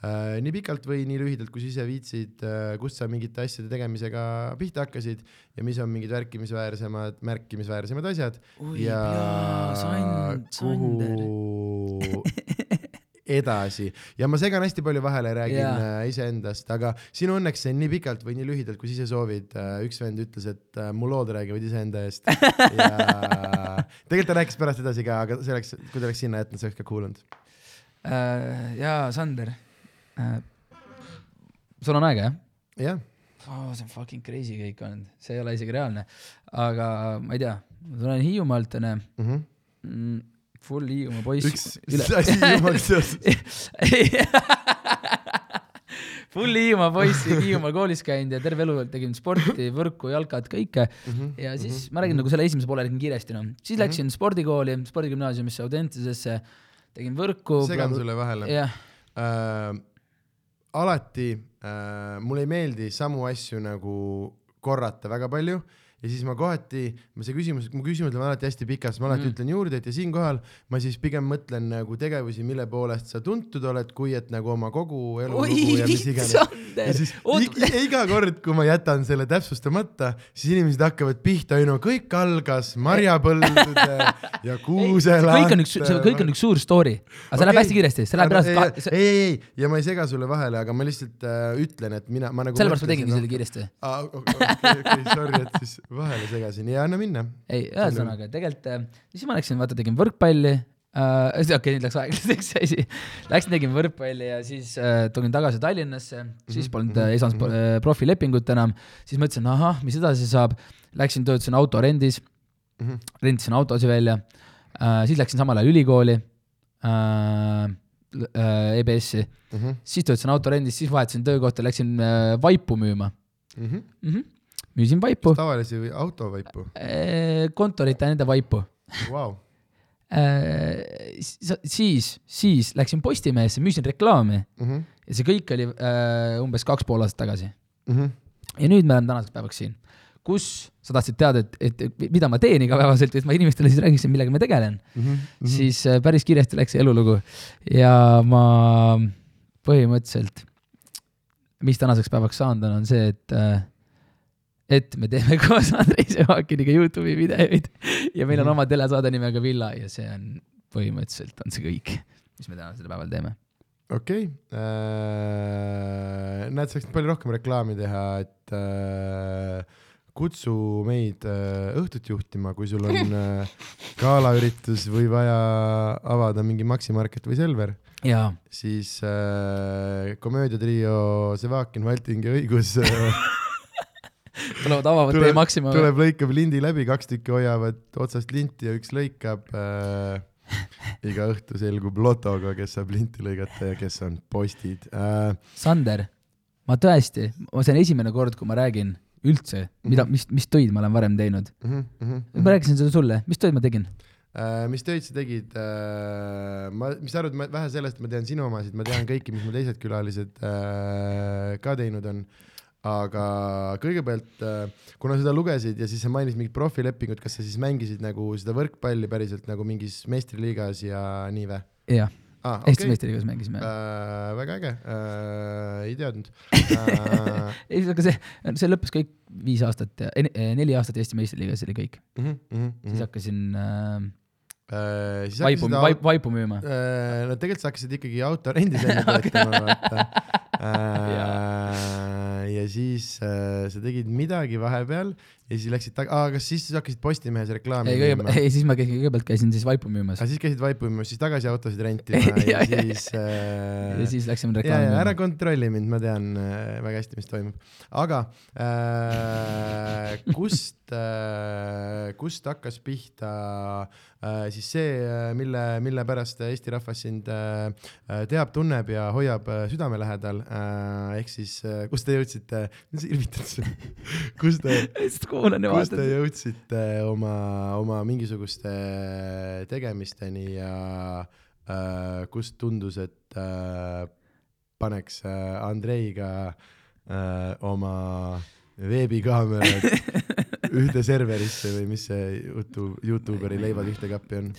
nii pikalt või nii lühidalt, kui sa ise viitsid kust sa mingite asjade tegemisega pihta hakkasid ja mis on mingid märkimisväärsemad, märkimisväärsemad asjad. Ja kuhu edasi ja ma segan hästi palju vahele, räägin yeah. iseendast, aga sinu õnneks see nii pikalt või nii lühidalt, kui sa ise soovid. üks vend ütles, et äh, mu lood räägivad iseenda eest ja tegelikult ta rääkis pärast edasi ka, aga see oleks, kui ta oleks sinna jätnud, see oleks ka kuulanud. Äh, jaa, Sander. sul on aega, jah? jah, oh,. see on fucking crazy kõik olnud, see ei ole isegi reaalne. aga ma ei tea, ma tulen Hiiumaalt, onju Mhm. mm,. Full Hiiumaa poiss. üks asi jumala seoses. Full Hiiumaa poiss, Hiiumaal koolis käinud ja terve elu tegin sporti, võrku, jalkat, kõike. Mhm. ja siis ma räägin nagu selle esimese poole räägin kiiresti noh, siis läksin spordikooli, spordigümnaasiumisse Audentesesse, tegin võrku. segan sulle vahele. jah, äh, alati äh, mulle ei meeldi samu asju nagu korrata väga palju ja siis ma kohati, ma see küsimus, mu küsimused on alati hästi pikad, siis ma alati mm. ütlen juurde, et ja siinkohal ma siis pigem mõtlen nagu tegevusi, mille poolest sa tuntud oled, kui et nagu oma kogu oot, iga kord, kui ma jätan selle täpsustamata, siis inimesed hakkavad pihta, no kõik algas marjapõldude ja kuuselaate. kõik on üks, see kõik on üks suur story, aga see läheb hästi kiiresti, see läheb reaalselt ei, ei, ei, ja ma ei sega sulle vahele, aga ma lihtsalt äh, ütlen, et mina, ma nagu. sellepärast ma tegingi selle. kiiresti. aa, okei, okei, sorry, et siis vahele segasin. Ja anna minna. ei, ühesõnaga tegelikult äh, siis ma läksin, vaata tegin võrkpalli äh, okei okay,, nüüd läks aeglaseks asi, läksin tegin võrkpalli ja siis äh, tulin tagasi Tallinnasse, siis polnud äh, ei saanud äh, profilepingut enam, siis mõtlesin, ahah, mis edasi saab, läksin töötasin autorendis, Mhm. rentisin autosid välja. Äh,, siis läksin samal ajal ülikooli äh,, äh, EBS-i, Mhm, siis töötasin autorendis, siis vahetasin töökohta, läksin äh, vaipu müüma. Mm. -hmm. Müüsin vaipu, tavalisi või autovaipu, kontorite nende vaipu. Vau. Äh, siis, siis läksin Postimehesse, müüsin reklaami. Mhm, ja see kõik oli äh, umbes kaks pool aastat tagasi. ja nüüd me oleme tänaseks päevaks siin, kus sa tahtsid teada, et, et mida ma teen igapäevaselt, et ma inimestele siis räägiksin, millega ma tegelen. Mm, -hmm. siis äh, päris kiiresti läks see elulugu. Ja ma põhimõtteliselt, mis tänaseks päevaks saanud on, on see, et äh, et me teeme koos Andrei Sevakiniga Youtube'i videoid. Ja meil on oma telesaade nimega Villa ja see on põhimõtteliselt on see kõik, mis me tänasel päeval teeme. okei, näed, sa võiksid palju rohkem reklaami teha, et äh, kutsu meid äh, õhtut juhtima, kui sul on äh, galaüritus või vaja avada mingi Maxi Market või Selver, jaa, siis äh, komöödiatrio Sevakin, Valting ja Õigus äh, tulevad avavad Tuleb- teie Maxima. tuleb, lõikab lindi läbi, kaks tükki hoiavad otsast linti ja üks lõikab äh,. iga õhtu selgub lotoga, kes saab linti lõigata ja kes on postid äh,. Sander, ma tõesti, see on esimene kord, kui ma räägin üldse, mida, mis, mis töid ma olen varem teinud. Mm -hmm, ma rääkisin seda sulle, mis töid ma tegin? Äh, mis töid sa tegid äh,? ma, mis sa arvad, ma vähe sellest, ma tean sinu omasid, ma tean kõiki, mis mu teised külalised äh, ka teinud on. Aga kõigepealt äh,, kuna sa seda lugesid ja siis sa mainisid mingit profilepingut, kas sa siis mängisid nagu seda võrkpalli päriselt nagu mingis meistriliigas ja nii või jah, ah,? Eesti meistriliigas mängisime. äh,. väga äge äh,, ei teadnud äh,. ei, aga see, see lõppes kõik viis aastat ja ei, eh, neli aastat Eesti meistriliigas oli kõik. mm -hmm, mm siis -hmm. hakkasin äh, äh, siis vaipu, hakkasid vaipu, vaipu müüma. Äh, no tegelikult sa hakkasid ikkagi autorendis enne töötama, vaata. ja siis äh, sa tegid midagi vahepeal ja siis läksid tag-, aa, kas siis sa hakkasid Postimehes reklaami ei, kõigepealt, ei siis ma käisin, kõigepealt käisin siis vaipu müümas aga siis käisid vaipu müümas, siis tagasi autosid rentima ja, Ja, siis äh, ja siis läksime reklaami ja ära müüma. kontrolli mind, ma tean äh, väga hästi, mis toimub. aga äh, kust äh,, kust hakkas pihta äh, siis see, mille, mille pärast Eesti rahvas sind äh, äh, teab, tunneb ja hoiab äh, südame lähedal. Äh,, ehk siis äh, kust te jõudsite, mis sa irvitad siin, kust te, kust te jõudsite oma, oma mingisuguste tegemisteni ja äh, kust tundus, et äh, paneks äh, Andreiga äh, oma veebikaamerad ühte serverisse või mis see jutu, Youtuberi leivad ühte kappi on?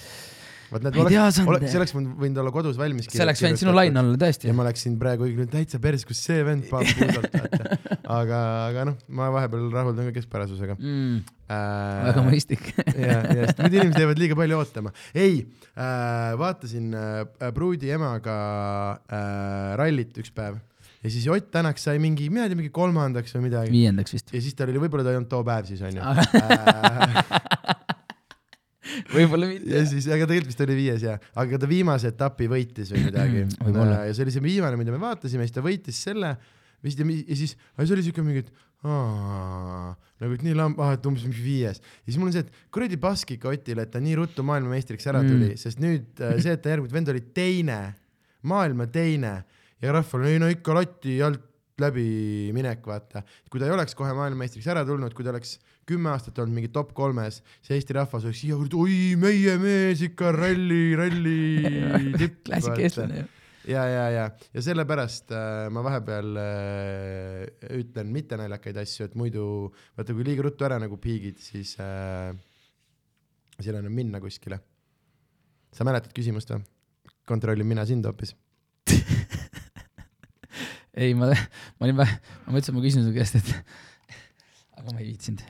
vaat need Ei tea, oleks, Sander. see oleks võinud võinud olla kodus valmis see oleks võinud sinu laine olla tõesti ja. ma läksin praegu õiglane täitsa päris, kus see vend paneb puusalt, vaata. aga, aga noh, ma vahepeal rahuldan ka keskpärasusega mm,. äh,. väga mõistlik. ja, ja sest muidu inimesed jäävad liiga palju ootama. ei äh,, vaatasin äh, pruudi emaga äh, rallit üks päev ja siis Ott Tänak sai mingi, mina ei tea, mingi kolmandaks või midagi. viiendaks vist. ja siis tal oli, võib-olla ta ei olnud too päev siis onju võib-olla ja mitte. siis, aga tegelikult vist oli viies ja, aga ta viimase etapi võitis või midagi ja see oli see viimane, mida me vaatasime, siis ta võitis selle vist ja, ja siis, see oli siuke mingi, et aa, nagu et nii lamb, ah, et umbes mingi viies. ja siis mul on see, et kuradi pask ikka Otile, et ta nii ruttu maailmameistriks ära tuli mm., sest nüüd äh, see, et ta järgmine vend oli teine, maailma teine ja rahval ei no ikka lati alt läbi minek, vaata. kui ta ei oleks kohe maailmameistriks ära tulnud, kui ta oleks kümme aastat olnud mingi top kolmes, see Eesti rahvas oleks siia kuradi, oi meie mees ikka ralli, ralli tipp. klassik eestlane ju. ja, ja, ja, ja sellepärast äh, ma vahepeal äh, ütlen mittenaljakaid asju, et muidu vaata, kui liiga ruttu ära nagu piigid, siis äh, siis ole enam minna kuskile. sa mäletad küsimust või? kontrollin mina sind hoopis. ei, ma, ma olin ma mõtlesin, et ma küsin su käest, et aga ma ei viitsinud.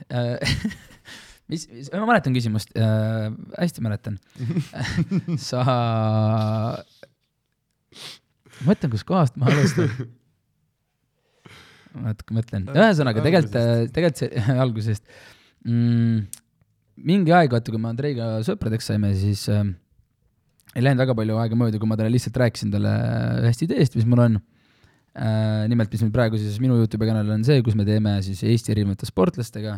mis, mis, ma mäletan küsimust äh,, hästi mäletan. sa, mõtlen, kuskohast ma alustan. ma natuke mõtlen, ühesõnaga tegelikult, tegelikult see algusest mm,. mingi aeg, vaata, kui me Andreiga sõpradeks saime, siis äh, ei läinud väga palju aega mööda, kui ma talle lihtsalt rääkisin talle ühest ideest, mis mul on äh,. nimelt, mis meil praegu siis minu Youtube'i kanalil on see, kus me teeme siis Eesti erinevate sportlastega.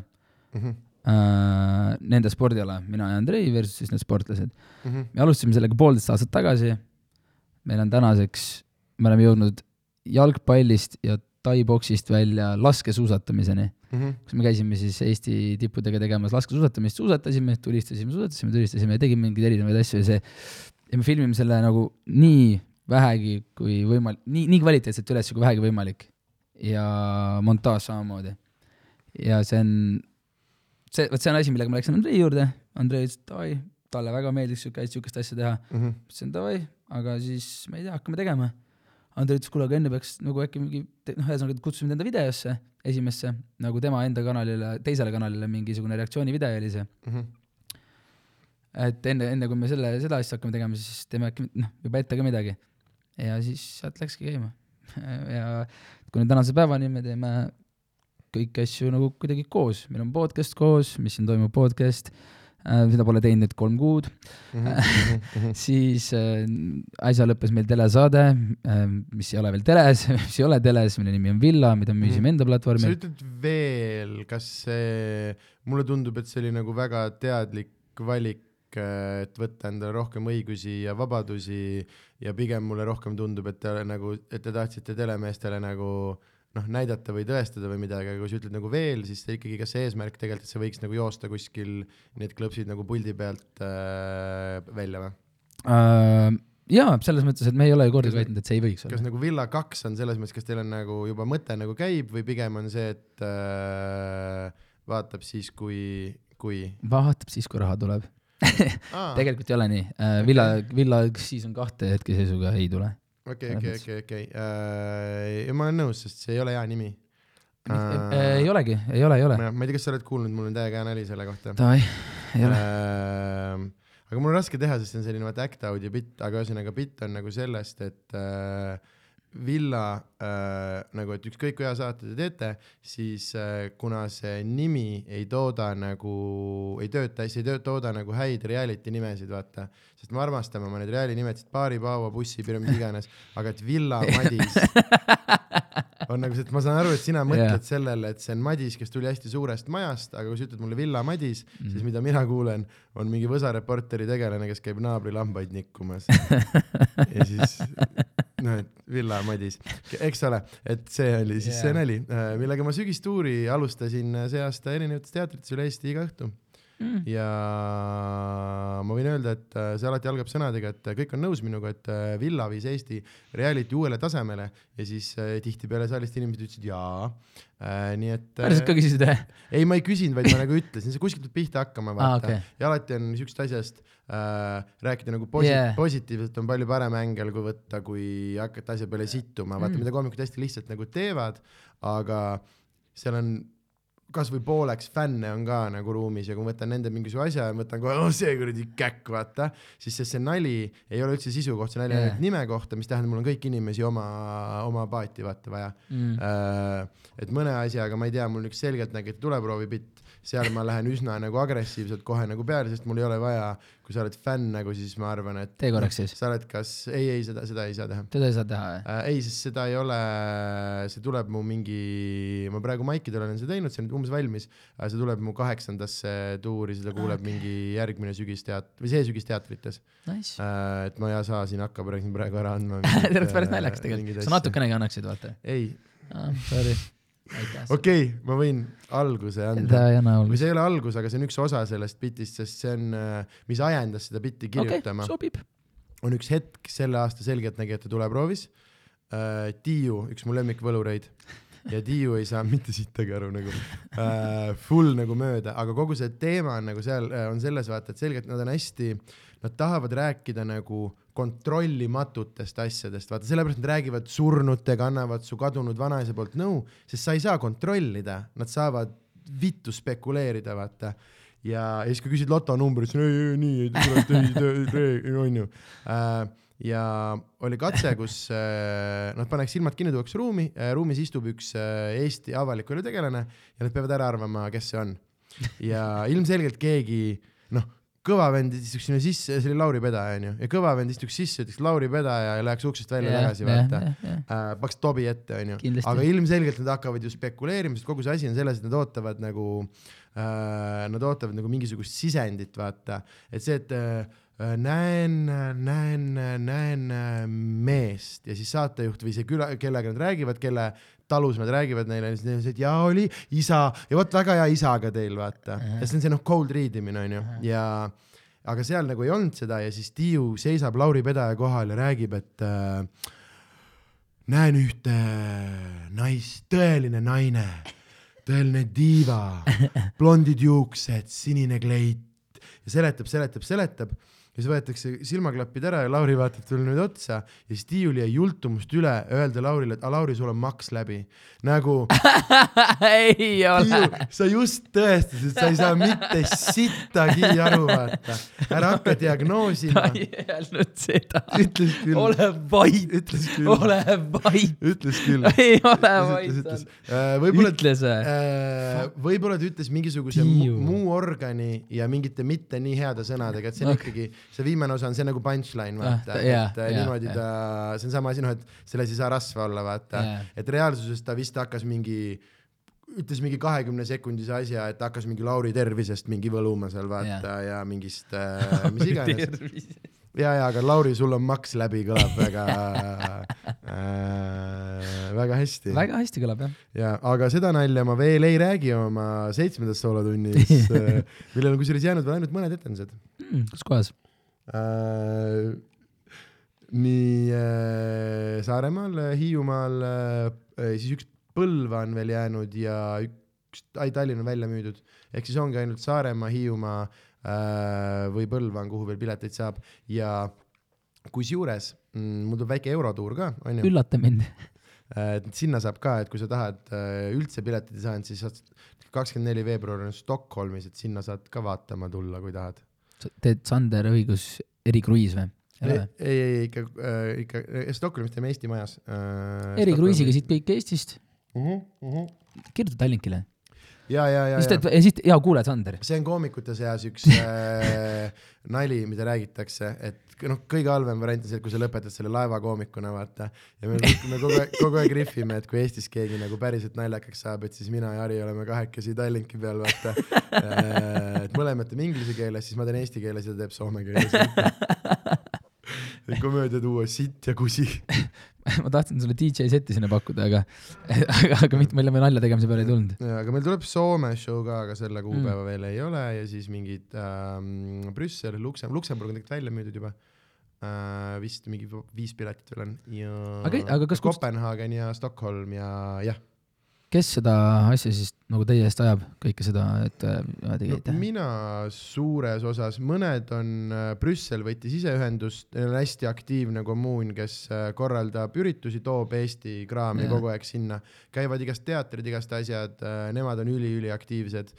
Mhm, äh, nende spordiala, mina ja Andrei versus siis need sportlased. me alustasime sellega poolteist aastat tagasi. meil on tänaseks, me oleme jõudnud jalgpallist ja taiboksist välja laskesuusatamiseni, mhm, kus me käisime siis Eesti tippudega tegemas laskesuusatamist, suusatasime, tulistasime, suusatasime, tulistasime ja tegime mingeid erinevaid asju ja see, ja me filmime selle nagu nii vähegi kui võimalik, nii, nii kvaliteetselt üles kui vähegi võimalik. ja montaaž samamoodi. ja see on, see, vot see on asi, millega ma läksin Andrei juurde, Andrei ütles, et davai, talle väga meeldiks siuke, sihukest asja teha. mhm. ütlesin davai, aga siis ma ei tea, hakkame tegema. Andrei ütles, kuule, aga enne peaks nagu äkki mingi, noh, ühesõnaga kutsusime ta enda videosse, esimesse, nagu tema enda kanalile, teisele kanalile mingisugune reaktsioonivideo oli see. mhm. et enne, enne kui me selle, seda asja hakkame tegema, siis teeme äkki noh, juba ette ka midagi. Ja siis sealt läkski käima. ja kuni tänase päevani me teeme kõiki asju nagu kuidagi koos, meil on podcast koos, mis siin toimub, podcast äh,, seda pole teinud nüüd kolm kuud Mhm, siis äh, äsja lõppes meil telesaade äh,, mis ei ole veel teles, mis ei ole teles, mille nimi on Villa, mida me müüsime enda sa platvormil. ütled veel, kas see, mulle tundub, et see oli nagu väga teadlik valik, et võtta endale rohkem õigusi ja vabadusi ja pigem mulle rohkem tundub, et te nagu, et te tahtsite telemeestele nagu noh, näidata või tõestada või midagi, aga kui sa ütled nagu veel, siis ikkagi, kas see eesmärk tegelikult, et see võiks nagu joosta kuskil need klõpsid nagu puldi pealt äh, välja või? Äh, jaa, selles mõttes, et me ei ole ju kordagi Kas- väitnud, et see ei võiks kas olla. nagu Villa kaks on selles mõttes, kas teil on nagu juba mõte nagu käib või pigem on see, et äh, vaatab siis, kui, kui vaatab siis, kui raha tuleb. tegelikult ei ole nii. Villa, Villa season kahte hetkeseisuga ei tule. okei, okei, okei, okei, ja ma olen nõus, sest see ei ole hea nimi. ei olegi, ei ole, ei ole. ma ei tea, kas sa oled kuulnud, mul on täiega hea nali selle kohta. Davai, ei ole. aga mul on raske teha, sest see on selline vaata act out ja bitt, aga ühesõnaga bitt on nagu sellest, et äh, Villa äh, nagu, et ükskõik kui hea saate te teete, siis äh, kuna see nimi ei tooda nagu, ei tööta, siis ei töö- tooda nagu häid reality nimesid, vaata. sest me armastame oma neid reality nimesid, Paari, Paua, Bussi, mis iganes, aga et Villa Madis on nagu see, et ma saan aru, et sina mõtled yeah. sellele, et see on Madis, kes tuli hästi suurest majast, aga kui sa ütled mulle Villa Madis mm, -hmm. siis mida mina kuulen, on mingi Võsa Reporteri tegelane, kes käib naabri lambaid nikkumas. ja siis noh, et Villa Madis, eks ole, et see oli siis yeah. see nali, millega ma sügistuuri alustasin äh, see aasta erinevates teatrites üle Eesti iga õhtu Mm. ja ma võin öelda, et äh, see alati algab sõnadega, et äh, kõik on nõus minuga, et äh, Villa viis Eesti reality uuele tasemele ja siis tihtipeale saalist inimesed ütlesid jaa äh,. nii et päriselt ka küsisid või? ei, ma ei küsinud, vaid ma nagu ütlesin, see kuskilt peab pihta hakkama, aa, vaata okei. ja alati on siuksest asjast äh, rääkida nagu posi- Yeah. positiivselt on palju parem ängel, kui võtta, kui hakata asja peale sittuma, vaata mm. mida koomikud hästi lihtsalt nagu teevad, aga seal on kasvõi pooleks fänne on ka nagu ruumis ja kui ma võtan nende mingisuguse asja ja mõtlen kohe, oh see kuradi käkk, vaata, siis see, see nali ei ole üldse sisu kohta, see nali on Yeah. ainult nime kohta, mis tähendab, mul on kõiki inimesi oma, oma paati vaata vaja Mm. Äh, et mõne asjaga ma ei tea, mul üks selgeltnägijate tuleproovipitt, seal ma lähen üsna nagu agressiivselt kohe nagu peale, sest mul ei ole vaja, kui sa oled fänn nagu, siis ma arvan, et tee korraks siis. sa oled kas, ei, ei seda, seda ei saa teha teda ei saa teha või? äh,. ei, sest seda ei ole, see tuleb mu mingi, ma praegu maikidel olen seda teinud, see on umbes valmis äh,, see tuleb mu kaheksandasse tuuri, seda kuuleb okay. mingi järgmine sügisteat- või see sügis teatrites Nice. äh,. et ma ei saa siin hakka praegu praegu ära andma. see oleks päris naljakas tegelikult. sa natukenegi annaksid, vaata. ei, Sorry. Okei okay,, ma võin alguse anda. Ta ei ole algus, aga see on üks osa sellest bitist, sest see on, mis ajendas seda bitti kirjutama. okay,, on üks hetk selle aasta Selgeltnägijate tuleproovis. Äh,. Tiiu, üks mu lemmikvõlureid. Ja Tiiu ei saa mitte sittagi aru nagu äh, full nagu mööda, aga kogu see teema on nagu seal äh, on selles vaata, et selgelt nad on hästi, nad tahavad rääkida nagu kontrollimatutest asjadest, vaata sellepärast nad räägivad surnutega, annavad su kadunud vanaisa poolt nõu, sest sa ei saa kontrollida, nad saavad vittu spekuleerida, vaata ja, ja siis, kui küsid lotonumbrit, siis ei, ei nii, ei, onju. ja oli katse, kus äh, nad paneks silmad kinni, tuuakse ruumi, ruumis istub üks äh, Eesti avaliku elu tegelane ja nad peavad ära arvama, kes see on. ja ilmselgelt keegi, noh, kõva vend istuks sinna sisse, see oli Lauri Pedaja onju, ja kõva vend istuks sisse, ütleks Lauri Pedaja ja läheks uksest välja tagasi, vaata. äh, paks tobi ette, onju. Aga ilmselgelt nad hakkavad ju spekuleerima, sest kogu see asi on selles, et nad ootavad nagu äh,, nad ootavad nagu mingisugust sisendit, vaata, et see, et äh, näen, näen, näen meest ja siis saatejuht või see küla, kellega nad räägivad, kelle talus nad räägivad neile, siis neil on see, et jaa, oli isa. Ja vot väga hea isaga teil, vaata. ja see on see noh, cold read imine onju ja aga seal nagu ei olnud seda ja siis Tiiu seisab Lauri Pedaja kohal ja räägib, et äh, näen ühte naist, tõeline naine, tõeline diiva, blondid juuksed, sinine kleit. Ja seletab, seletab, seletab ja siis võetakse silmaklapid ära ja Lauri vaatab talle nüüd otsa ja siis Tiiul jäi jultumust üle öelda Laurile, et Lauri, sul on maks läbi. nagu ei ole. Sa just tõestasid, et sa ei saa mitte sittagi aru, vaata. ära hakka diagnoosima ta. ei öelnud seda. ütles küll, ole vait, ütles küll, ole vait. ütles küll. ei ole vait., võib-olla, ütles või? võib-olla ta ütles mingisuguse muu organi ja mingite mitte nii heade sõnadega, et see on Ok. ikkagi, see viimane osa on see nagu punchline, vaata Ah,, jaa, et äh, jaa, niimoodi jaa. ta, see on sama asi, noh, et selles ei saa rasva olla, vaata Jaa. et reaalsuses ta vist hakkas mingi ütles mingi kahekümne sekundise asja, et hakkas mingi Lauri tervisest mingi võluma seal vaata ja, ja mingist äh, mis iganes. ja, ja aga Lauri, sul on maks läbi, kõlab väga äh,, väga hästi. väga hästi kõlab jah. ja, aga seda nalja ma veel ei räägi oma seitsmendas soolotunnis, millel on kusjuures jäänud veel ainult mõned etendused kus kohas? äh,. nii äh, Saaremaal, Hiiumaal äh,, siis üks Põlva on veel jäänud ja üks, ai Tallinn on välja müüdud, ehk siis ongi ainult Saaremaa, Hiiumaa või Põlva on, kuhu veel pileteid saab ja kusjuures mm, mul tuleb väike eurotuur ka, onju. üllata mind. sinna saab ka, et kui sa tahad üldse piletit ei saanud, siis saad kakskümmend neli veebruar on Stockholmis, et sinna saad ka vaatama tulla, kui tahad. Teed Sander õigus erikruiis või? ei, ei, ei ikka äh,, ikka Stockholmis teeme Eesti majas äh,. erikruiisiga siit kõik Eestist, uh. -huh, uh -huh. kirjuta Tallinkile. ja, ja, ja, siis ja teed, ja siis, jaa, kuuled Sander. see on koomikute seas üks äh, nali, mida räägitakse, et noh, kõige halvem variant on see, et kui sa lõpetad selle laevakoomikuna, vaata. ja me, me kogu aeg, kogu aeg rihvime, et kui Eestis keegi nagu päriselt naljakaks saab, et siis mina ja Harri oleme kahekesi Tallinki peal, vaata. et mõlemad teeme inglise keeles, siis ma teen eesti keeles ja ta teeb soome keeles. Komöödia tuua sitt ja kusi. ma tahtsin sulle DJ seti sinna pakkuda, aga, aga, aga mitte, meil nalja tegemise peale ei tulnud. aga meil tuleb Soome show ka, aga selle kuupäeva mm. veel ei ole ja siis mingid ähm, Brüssel, Luksem-, Luksemburg on tegelikult välja müüdud juba äh,. vist mingi viis piletit veel on ja Aga- aga kas Kopenhaagen ja Stockholm ja jah kes seda asja siis nagu teie eest ajab, kõike seda, et äh, niimoodi no, käite? mina suures osas, mõned on äh,, Brüssel võttis ise ühendust, neil on hästi aktiivne kommuun, kes äh, korraldab üritusi, toob Eesti kraami Jaa. kogu aeg sinna, käivad igast teatrid, igast asjad, nemad on üliüliaktiivsed,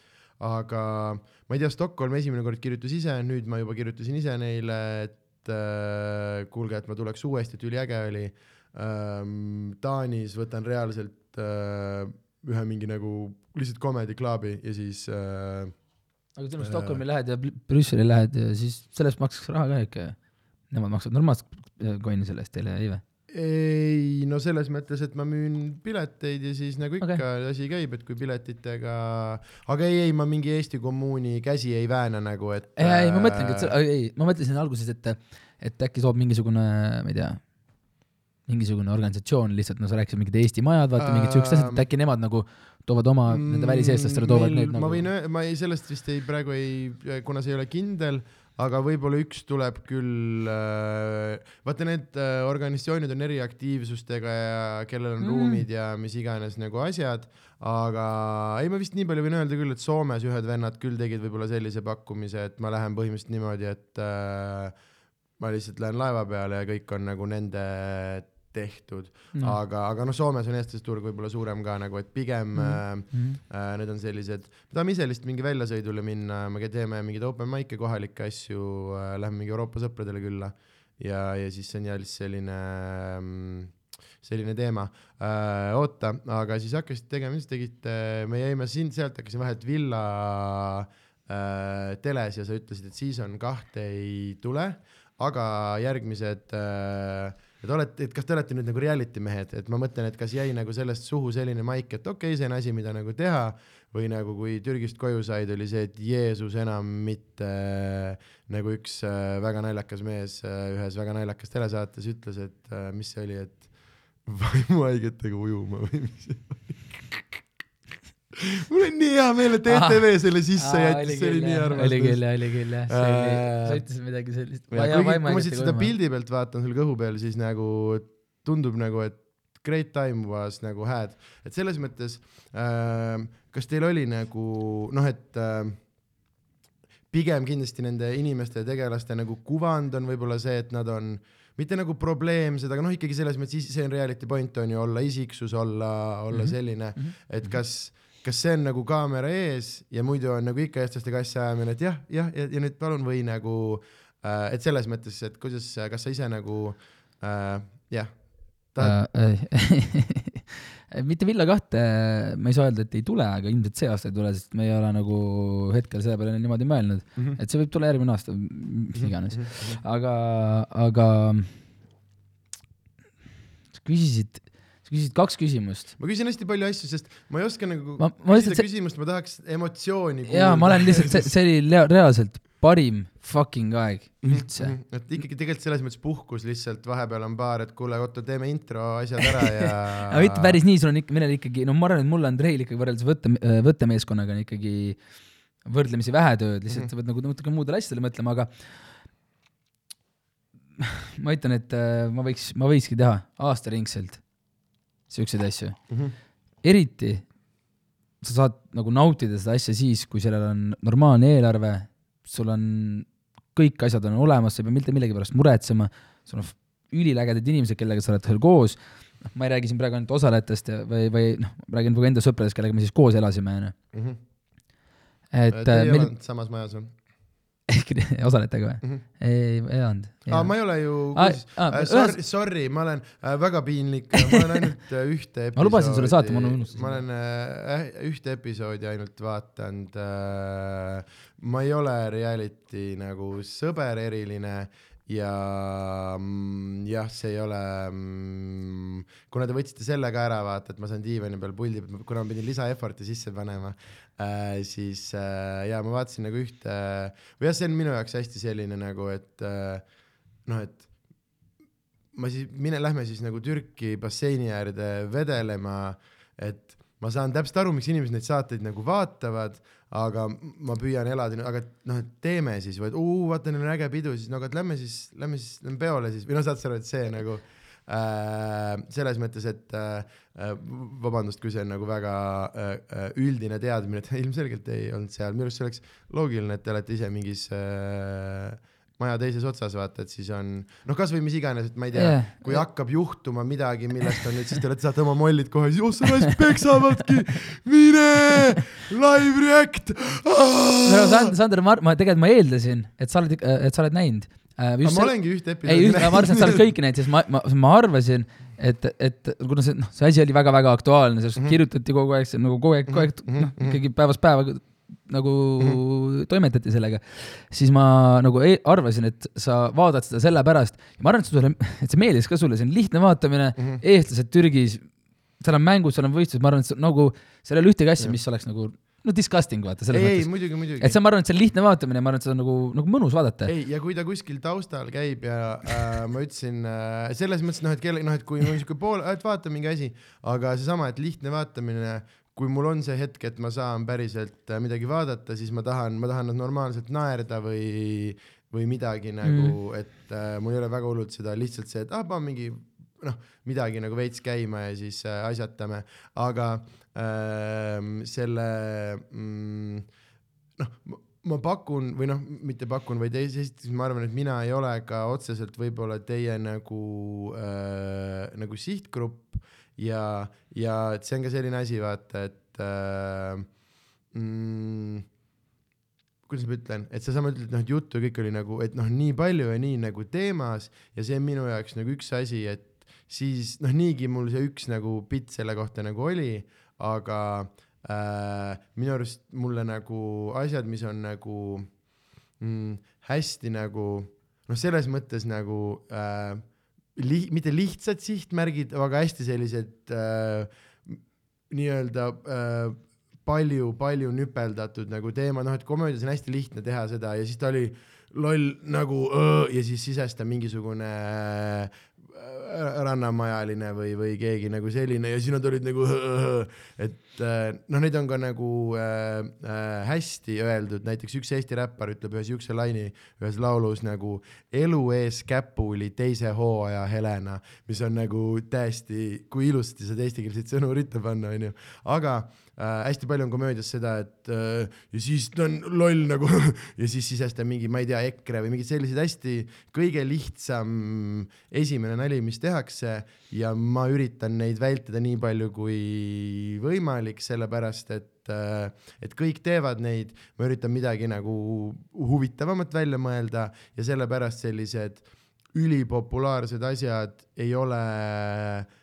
aga ma ei tea, Stockholm esimene kord kirjutas ise, nüüd ma juba kirjutasin ise neile, et äh, kuulge, et ma tuleks uuesti, et üliäge oli ähm,. Taanis võtan reaalselt äh, ühe mingi nagu lihtsalt comedy club'i ja siis äh, aga kui sa Stockholmi lähed ja Br- Brüsseli lähed ja siis sellest maksaks raha ka ikka. Nemad maksavad normaalset äh, coin'i selle eest teile, ei või? ei no selles mõttes, et ma müün pileteid ja siis nagu ikka okay. asi käib, et kui piletitega, aga ei, ei ma mingi Eesti kommuuni käsi ei vääna nagu, et. ei, ei ma mõtlengi, et sa, ei, ma mõtlesin alguses, et, et äkki toob mingisugune, ma ei tea, mingisugune organisatsioon lihtsalt, no sa rääkisid mingid Eesti majad, vaata mingid siuksed asjad, et äkki nemad nagu toovad oma nende väliseestlastele toovad need ma nagu võin, ma ei, sellest vist ei, praegu ei, kuna see ei ole kindel, aga võib-olla üks tuleb küll äh,, vaata need äh, organisatsioonid on eri aktiivsustega ja kellel on Mm. mm. ruumid ja mis iganes nagu asjad, aga ei, ma vist nii palju võin öelda küll, et Soomes ühed vennad küll tegid võib-olla sellise pakkumise, et ma lähen põhimõtteliselt niimoodi, et äh, ma lihtsalt lähen laeva peale ja kõik on nagu nende tehtud No. no., aga, aga noh, Soomes on eestlaste turg võib-olla suurem ka nagu, et pigem mm. Mhm. äh, need on sellised, me tahame ise lihtsalt mingi väljasõidule minna, me teeme mingeid open mic'e, kohalikke asju äh,, lähme mingi Euroopa sõpradele külla ja, ja siis see on lihtsalt selline ähm, selline teema äh,. oota, aga siis hakkasite tegema, mis tegite, me jäime sind-sealt hakkasime vahelt Villa äh, teles ja sa ütlesid, et season kahte ei tule, aga järgmised äh, et olete, et kas te olete nüüd nagu reality mehed, et ma mõtlen, et kas jäi nagu sellest suhu selline maik, et okei okay,, see on asi, mida nagu teha või nagu kui Türgist koju said, oli see, et Jeesus enam mitte äh, nagu üks äh, väga naljakas mees äh, ühes väga naljakas telesaates ütles, et äh, mis see oli, et vaimuhaigetega ujuma või mis see oli. mul on nii hea meel, et ETV selle sisse jättis, see oli nii oli armas. küll jah, oli küll jah, see oli, Äh, sa ütlesid midagi sellist. kui ma siit seda pildi pealt vaatan sul kõhu peal, siis nagu tundub nagu, et great time was nagu had, et selles mõttes äh,, kas teil oli nagu noh, et äh, pigem kindlasti nende inimeste ja tegelaste nagu kuvand on võib-olla see, et nad on mitte nagu probleemsed, aga noh, ikkagi selles mõttes see on reality point on ju olla isiksus, olla, olla Mhm. selline, Mhm. et kas, kas see on nagu kaamera ees ja muidu on nagu ikka eestlastega asja ajamine, et jah, jah, ja, ja nüüd palun või nagu äh,, et selles mõttes, et kuidas, kas sa ise nagu äh, jah, tahad Äh, mitte Villa kahte ma ei saa öelda, et ei tule, aga ilmselt see aasta ei tule, sest me ei ole nagu hetkel selle peale niimoodi mõelnud, äh, et see võib tulla järgmine aasta, mis Mhm. iganes. aga, aga sa küsisid, sa küsisid kaks küsimust. ma küsin hästi palju asju, sest ma ei oska nagu Ma- ma küsida see- küsimust, ma tahaks emotsiooni jaa, ma olen lihtsalt, see, see oli reaalselt parim fucking aeg üldse. Mhm. et ikkagi tegelikult selles mõttes puhkus lihtsalt, vahepeal on paar, et kuule, Otto, teeme intro asjad ära ja aga mitte päris nii, sul on ikka, millel ikkagi, no ma arvan, et mul on Andreil ikkagi võrreldes võtte, võttemeeskonnaga on ikkagi võrdlemisi vähe tööd, lihtsalt sa pead nagu natuke muudele asjadele mõtlema, aga ma ütlen, et äh, ma võiks, ma võikski teha aastaringselt siukseid asju. Mhm. eriti sa saad nagu nautida seda asja siis, kui sellel on normaalne eelarve, sul on, kõik asjad on olemas, sa ei pea mitte millegi pärast muretsema, sul on ülilägedad inimesed, kellega sa oled seal koos, noh, ma ei räägi siin praegu ainult osalejatest ja- või, või noh, räägin nagu enda sõpradest, kellega me siis koos elasime, onju. Mhm. et Te ei äh, meil elanud samas majas või osalejatega või? Mhm. ei, ei olnud. aa, ma ei ole ju kursis aa, äh, ühes- sorry, sorry, ma olen äh, väga piinlik, ma olen ainult äh, ühte episoodi Ma lubasin sulle saata, ma unustasin. ma olen äh, ühte episoodi ainult vaadanud äh,. ma ei ole reality nagu sõber eriline ja mm, jah, see ei ole mm,, kuna te võtsite selle ka ära, vaata, et ma saan diivani peal puldi kuna ma pidin lisa effort'i sisse panema äh,, siis äh, ja ma vaatasin nagu ühte või jah, see on minu jaoks hästi selline nagu, et äh, noh, et ma siis, mine, lähme siis nagu Türki basseini äärde vedelema, et ma saan täpselt aru, miks inimesed neid saateid nagu vaatavad, aga ma püüan elada, aga noh, et teeme siis et uu, vaata neil on äge pidu, siis no aga lähme siis, lähme siis, lähme peole siis või noh, saad sa aru, et see nagu äh, selles mõttes, et äh, vabandust, kui see on nagu väga äh, äh, üldine teadmine, et ilmselgelt ei olnud seal, minu arust see oleks loogiline, et te olete ise mingis äh, maja teises otsas, vaata, et siis on noh, kasvõi mis iganes, et ma ei tea yeah., kui hakkab juhtuma midagi, millest on nüüd, siis te olete, saate oma mollid kohe, siis oh sa raisk peksavadki, mine, live react. no Sander, Sander, ma, ma tegelikult ma eeldasin, et sa oled, et sa oled näinud äh,. ma olengi ühte episoodi ma arvasin, et sa oled kõiki näinud, sest ma, ma, ma arvasin, et, et kuna see, noh, see asi oli väga-väga aktuaalne, sellest mm. -hmm. kirjutati kogu aeg, see nagu kogu aeg, kogu aeg Mhm, noh, mhm. ikkagi päevast päeva nagu mm. -hmm. toimetati sellega, siis ma nagu arvasin, et sa vaatad seda sellepärast ma arvan, et sulle, et see meeldis ka sulle, see on lihtne vaatamine mm. -hmm. eestlased Türgis, seal on mängud, seal on võistlused, ma arvan, et see, nagu seal ei ole ühtegi asja, mis oleks nagu no disgusting vaata selles ei, ei mõttes. muidugi, muidugi. et see, ma arvan, et see on lihtne vaatamine, ma arvan, et seda on nagu, nagu mõnus vaadata. ei, ja kui ta kuskil taustal käib ja äh, ma ütlesin äh, selles mõttes noh, et kelle noh, et kui on siuke pool, et vaata mingi asi, aga seesama, et lihtne vaatamine, kui mul on see hetk, et ma saan päriselt äh, midagi vaadata, siis ma tahan, ma tahan normaalselt naerda või, või midagi nagu mm., et äh, mul ei ole väga hullult seda lihtsalt see, et ah, panen mingi noh, midagi nagu veits käima ja siis äh, asjatame, aga äh, selle mm, noh, ma pakun või noh, mitte pakun, vaid esiteks ma arvan, et mina ei ole ka otseselt võib-olla teie nagu äh,, nagu sihtgrupp ja, ja et see on ka selline asi, vaata, et äh, mm, kuidas ma ütlen, et seesama ütled, noh, et juttu kõik oli nagu, et noh, nii palju ja nii nagu teemas ja see on minu jaoks nagu üks asi, et siis noh, niigi mul see üks nagu bitt selle kohta nagu oli, aga äh, minu arust mulle nagu asjad, mis on nagu mm, hästi nagu noh, selles mõttes nagu äh, li-, mitte lihtsad sihtmärgid, aga hästi sellised äh, nii-öelda äh, palju-palju nüpeldatud nagu teema, noh, et komöödias on hästi lihtne teha seda ja siis ta oli loll nagu öö, ja siis sisestab mingisugune rannamajaline või, või keegi nagu selline ja siis nad olid nagu, et noh, neid on ka nagu äh, äh, hästi öeldud, näiteks üks Eesti räppar ütleb ühe siukse laini ühes laulus nagu elu ees käpuli teise hooaja Helena, mis on nagu täiesti, kui ilusasti saad eestikeelseid sõnu ritta panna, onju, aga äh, hästi palju on komöödias seda, et äh, ja siis ta on loll nagu ja siis sisestab mingi, ma ei tea, EKRE või mingeid selliseid hästi kõige lihtsam esimene nali, mis tehakse. Ja ma üritan neid vältida nii palju kui võimalik, sellepärast et äh, et kõik teevad neid, ma üritan midagi nagu huvitavamat välja mõelda ja sellepärast sellised ülipopulaarsed asjad ei ole äh,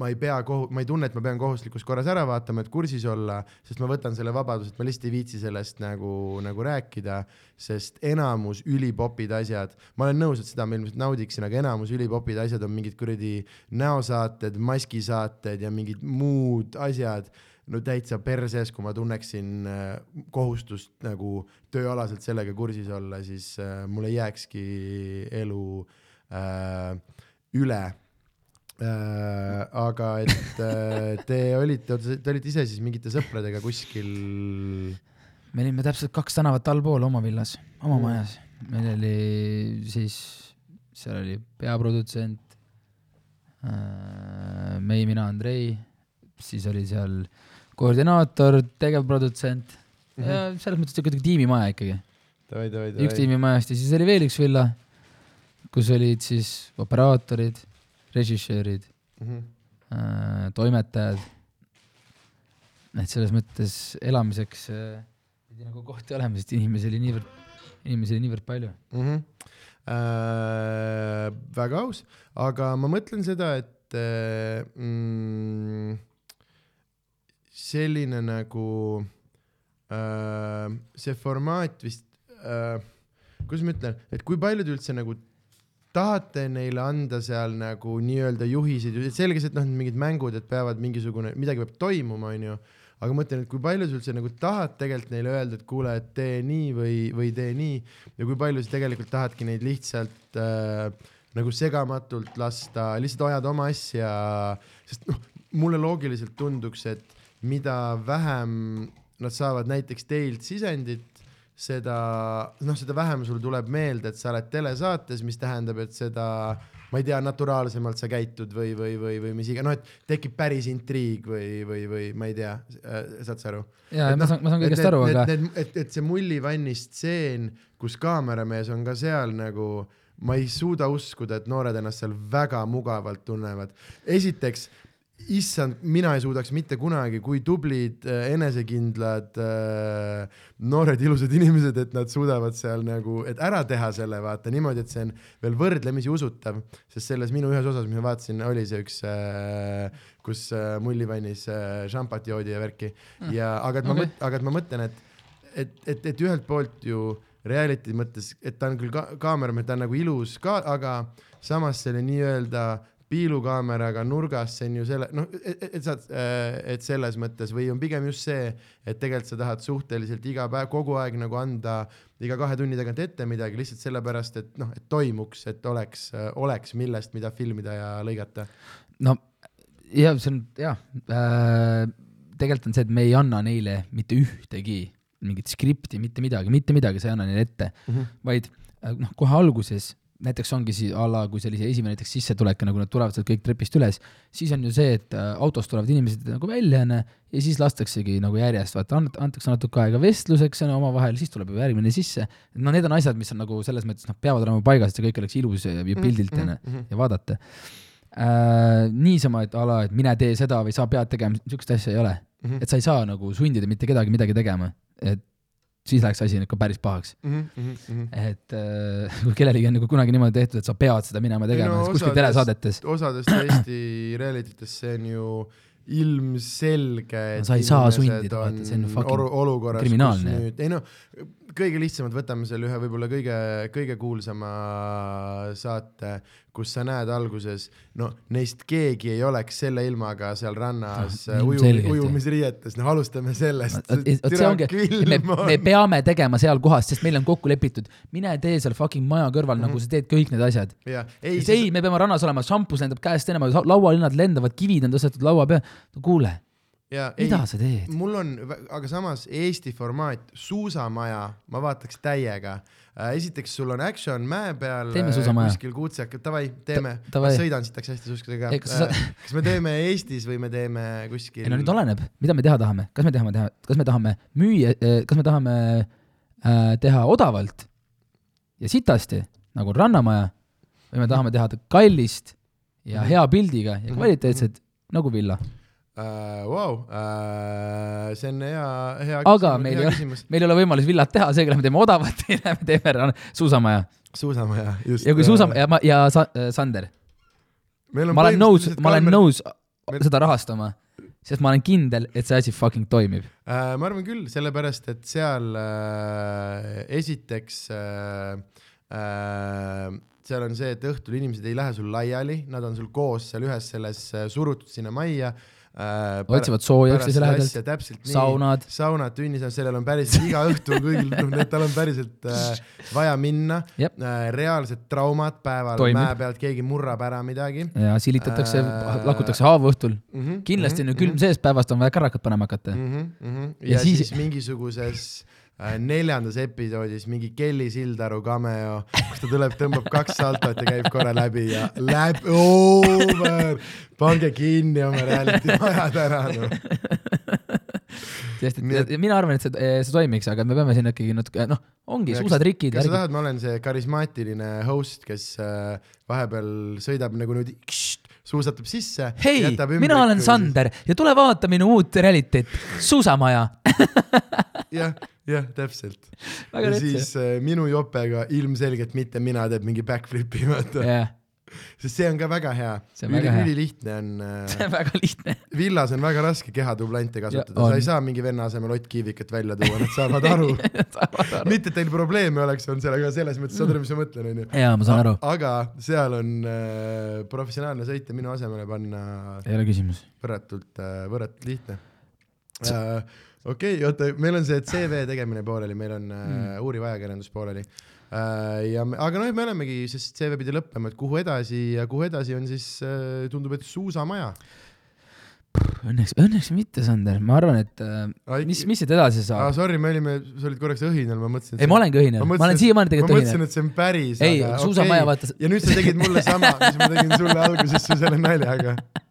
ma ei pea kohu-, ma ei tunne, et ma pean kohustuslikus korras ära vaatama, et kursis olla, sest ma võtan selle vabaduse, et ma lihtsalt ei viitsi sellest nagu, nagu rääkida, sest enamus ülipopid asjad, ma olen nõus, et seda ma ilmselt naudiksin, aga enamus ülipopid asjad on mingid kuradi näosaated, maskisaated ja mingid muud asjad, no täitsa perses, kui ma tunneksin äh, kohustust nagu tööalaselt sellega kursis olla, siis äh, mul ei jääkski elu äh, üle äh,. aga et äh, te olite, te olite ise siis mingite sõpradega kuskil? me olime täpselt kaks tänavat allpool oma villas, oma mm. majas. meil oli siis, seal oli peaprodutsent äh,, Mei, mina, Andrei, siis oli seal koordinaator, tegevprodutsent mm -hmm. ja selles mõttes kuidagi tiimimaja ikkagi. üks tiimimajast ja siis oli veel üks villa, kus olid siis operaatorid režissöörid mm, -hmm. toimetajad. et selles mõttes elamiseks äh, pidi nagu kohti olema, sest inimesi oli niivõrd, inimesi oli niivõrd palju mm. -hmm. Äh, väga aus, aga ma mõtlen seda, et äh, mm, selline nagu äh, see formaat vist äh,, kuidas ma ütlen, et kui palju te üldse nagu tahate neile anda seal nagu nii-öelda juhiseid, selge see, et noh, mingid mängud, et peavad mingisugune, midagi peab toimuma, onju, aga ma mõtlen, et kui palju sa üldse nagu tahad tegelikult neile öelda, et kuule, et tee nii või, või tee nii. Ja kui palju sa tegelikult tahadki neid lihtsalt äh, nagu segamatult lasta, lihtsalt ajada oma asja, sest noh, mulle loogiliselt tunduks, et mida vähem nad saavad näiteks teilt sisendit, seda, noh, seda vähem sul tuleb meelde, et sa oled telesaates, mis tähendab, et seda, ma ei tea, naturaalsemalt sa käitud või, või, või, või mis iganes, noh, et tekib päris intriig või, või, või ma ei tea, saad sa aru? ja, ma no, saan, ma saan kõigest aru, aga. et, et see mullivanni stseen, kus kaameramees on ka seal nagu ma ei suuda uskuda, et noored ennast seal väga mugavalt tunnevad. esiteks issand, mina ei suudaks mitte kunagi, kui tublid, äh, enesekindlad, äh, noored ilusad inimesed, et nad suudavad seal nagu, et ära teha selle vaata niimoodi, et see on veel võrdlemisi usutav, sest selles minu ühes osas, mis ma vaatasin, oli see üks, äh, kus mullivannis šampat joodi ja värki mm. ja aga et ma okay. aga et ma mõtlen, et, et, et, et ühelt poolt ju reality mõttes, et ta on küll ka kaameramees, ta on nagu ilus ka, aga samas selle nii-öelda piilukaameraga nurgas, see on ju selle, noh, et, et sa, et selles mõttes või on pigem just see, et tegelikult sa tahad suhteliselt iga päev, kogu aeg nagu anda iga kahe tunni tagant ette midagi lihtsalt sellepärast, et noh, et toimuks, et oleks, oleks millest, mida filmida ja lõigata. no ja see on jah äh,, tegelikult on see, et me ei anna neile mitte ühtegi mingit skripti, mitte midagi, mitte midagi sa ei anna neile ette, Mhm. vaid äh, noh, kohe alguses näiteks ongi siis a la, kui sellise esimene näiteks sissetulek, nagu nad tulevad sealt kõik trepist üles, siis on ju see, et äh, autost tulevad inimesed nagu välja, onju, ja siis lastaksegi nagu järjest, vaata, antakse natuke aega vestluseks, onju, omavahel, siis tuleb juba järgmine sisse. no need on asjad, mis on nagu selles mõttes, noh, peavad olema paigas, et see kõik oleks ilus ja, pildilt, onju, ja vaadata äh,. niisama, et a la, et mine tee seda või sa pead tegema, niisugust asja ei ole. Mhm. et sa ei saa nagu sundida mitte kedagi midagi tegema, et siis läheks asi ikka päris pahaks. Mhm, et äh, kui kellelegi on nagu kunagi niimoodi tehtud, et sa pead seda minema tegema no kuskil telesaadetes, osades Eesti realitytes see on ju ilmselge, sa ei saa sundida, vaata, see on fucking olukorras, kriminaalne. ei no kõige lihtsamalt võtame selle ühe võib-olla kõige, kõige kuulsama saate, kus sa näed alguses, no neist keegi ei oleks selle ilmaga seal rannas no, uju, ujumisriietes, noh alustame sellest. me, me peame tegema seal kohas, sest meil on kokku lepitud, mine tee seal fucking maja kõrval mm, -hmm. nagu sa teed kõik need asjad. ei ei, ei, me peame rannas olema, šampus lendab käest enam, laualinnad lendavad, kivid on tõstetud laua peale, no kuule, ja ei mida, sa teed? mul on, aga samas Eesti formaat, suusamaja, ma vaataks täiega. esiteks, sul on action mäe peal. Teeme suusamaja. kuskil kuutsak, davai, teeme. Ta- ma sõidan siit hästi suuskadega Ei,. kas sa- kas me teeme Eestis või me teeme kuskil? ei no nüüd oleneb, mida me teha tahame, kas me tahame teha, kas me tahame müüa, kas me tahame äh, teha odavalt ja sitasti, nagu Rannamaja, või me tahame teha kallist ja hea pildiga ja kvaliteetset nagu villa. uh,. Wow, uh, see on hea, hea aga küsimus, meil ei ole meil ei ole võimalus villat teha, seega me teeme odavat ja me teeme suusamaja. suusamaja, just. ja kui suusamaja ja ja sa, äh, Sander, ma olen nõus, ma olen nõus meil- seda rahastama, sest ma olen kindel, et see asi fucking toimib. Äh, ma arvan küll, sellepärast et seal äh, esiteks äh, äh, seal on see, et õhtul inimesed ei lähe sul laiali, nad on sul koos seal ühes selles äh, surutud sinna majja äh,. Otsivad sooja üksteise lähedalt, saunad, saunad tunnis on, sellel on päris iga õhtu kõigil, noh, tal on päriselt äh, vaja minna Jep. äh,. reaalsed traumad päeval Toimib. mäe pealt, keegi murrab ära midagi ja silitatakse Äh,, lakutakse haavu õhtul. mm. -hmm, kindlasti on ju külm sees, päevast on vaja kärakat panema hakata. mm. -hmm, mm -hmm. Ja ja, siis- siis... mingisuguses äh, neljandas episoodis mingi Kelly Sildaru cameo, kus ta tuleb, tõmbab kaks saltot ja käib korra läbi ja läbi, over, pange kinni oma reality majad ära, noh. sest et mina arvan, et see, see toimiks, aga me peame siin ikkagi natuke, noh, ongi suusatrikid, kas sa tahad, ma olen see karismaatiline host, kes äh, vahepeal sõidab nagu niimoodi, suusatab sisse. hei, mina olen. Sander ja tule vaata minu uut reality't, Suusamaja. jah, jah, täpselt. Ja rets, siis äh, minu jopega ilmselgelt mitte mina teeb mingi backflipi, vaata. jah, sest see on ka väga hea. See on ülilihtne on see äh, on väga lihtne. villas on väga raske kehadublante kasutada, sa ei saa mingi venna asemel Ott Kiivikat välja tuua, nad saavad aru. mitte, et teil probleeme oleks olnud sellega, selles mõttes saad aru, mis ma mõtlen, onju. jaa, ma saan aru, aga seal on äh, professionaalne sõitja minu asemele panna ei ole küsimus. võrratult äh,, võrratult lihtne äh,. Okei okay,, oota, meil on see CV tegemine pooleli, meil on äh, Mm. uuriv ajakirjandus pooleli äh,. ja, aga noh, me olemegi, sest CV pidi lõppema, et kuhu edasi ja kuhu edasi on siis äh,, tundub, et suusamaja. Õnneks, õnneks mitte, Sander, ma arvan, et Ai- mis, mis siit edasi aa, saab? sorry, me olime, sa olid korraks õhinal, ma mõtlesin. ei, ma olengi õhinal, ma olen siiamaani ma tegelikult mõtlesin, õhinal. et see on päris. ei, suusamaja, vaata, ja nüüd sa tegid mulle sama, mis ma tegin sulle alguses selle naljaga.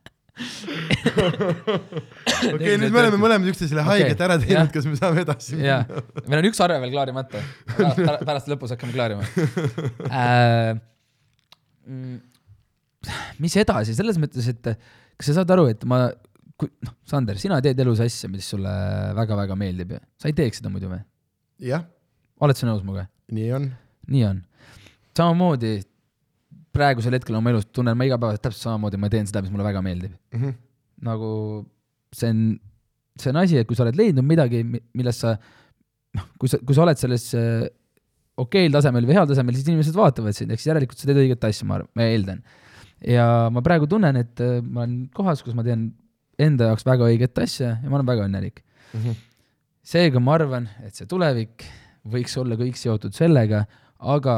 okei, nüüd me oleme mõlemad üksteisele haiget ära jah. teinud, kas me saame edasi jaa, meil on üks arve veel klaarimata, pärast lõpus hakkame klaarima äh,. mis edasi, selles mõttes, et kas sa saad aru, et ma, noh, Sander, sina teed elus asja, mis sulle väga-väga meeldib ja sa ei teeks seda muidu või? jah, oled sa nõus minuga? nii on. nii on. samamoodi praegusel hetkel oma elus tunnen ma igapäevaselt täpselt samamoodi, ma teen seda, mis mulle väga meeldib. Mhm. nagu see on, see on asi, et kui sa oled leidnud midagi, millest sa noh, kui sa, kui sa oled selles äh, okeil tasemel või heal tasemel, siis inimesed vaatavad sind, ehk siis järelikult sa teed õiget asja, ma arvan, ma eeldan. ja ma praegu tunnen, et äh, ma olen kohas, kus ma teen enda jaoks väga õiget asja ja ma olen väga õnnelik. seega ma arvan, et see tulevik võiks olla kõik seotud sellega, aga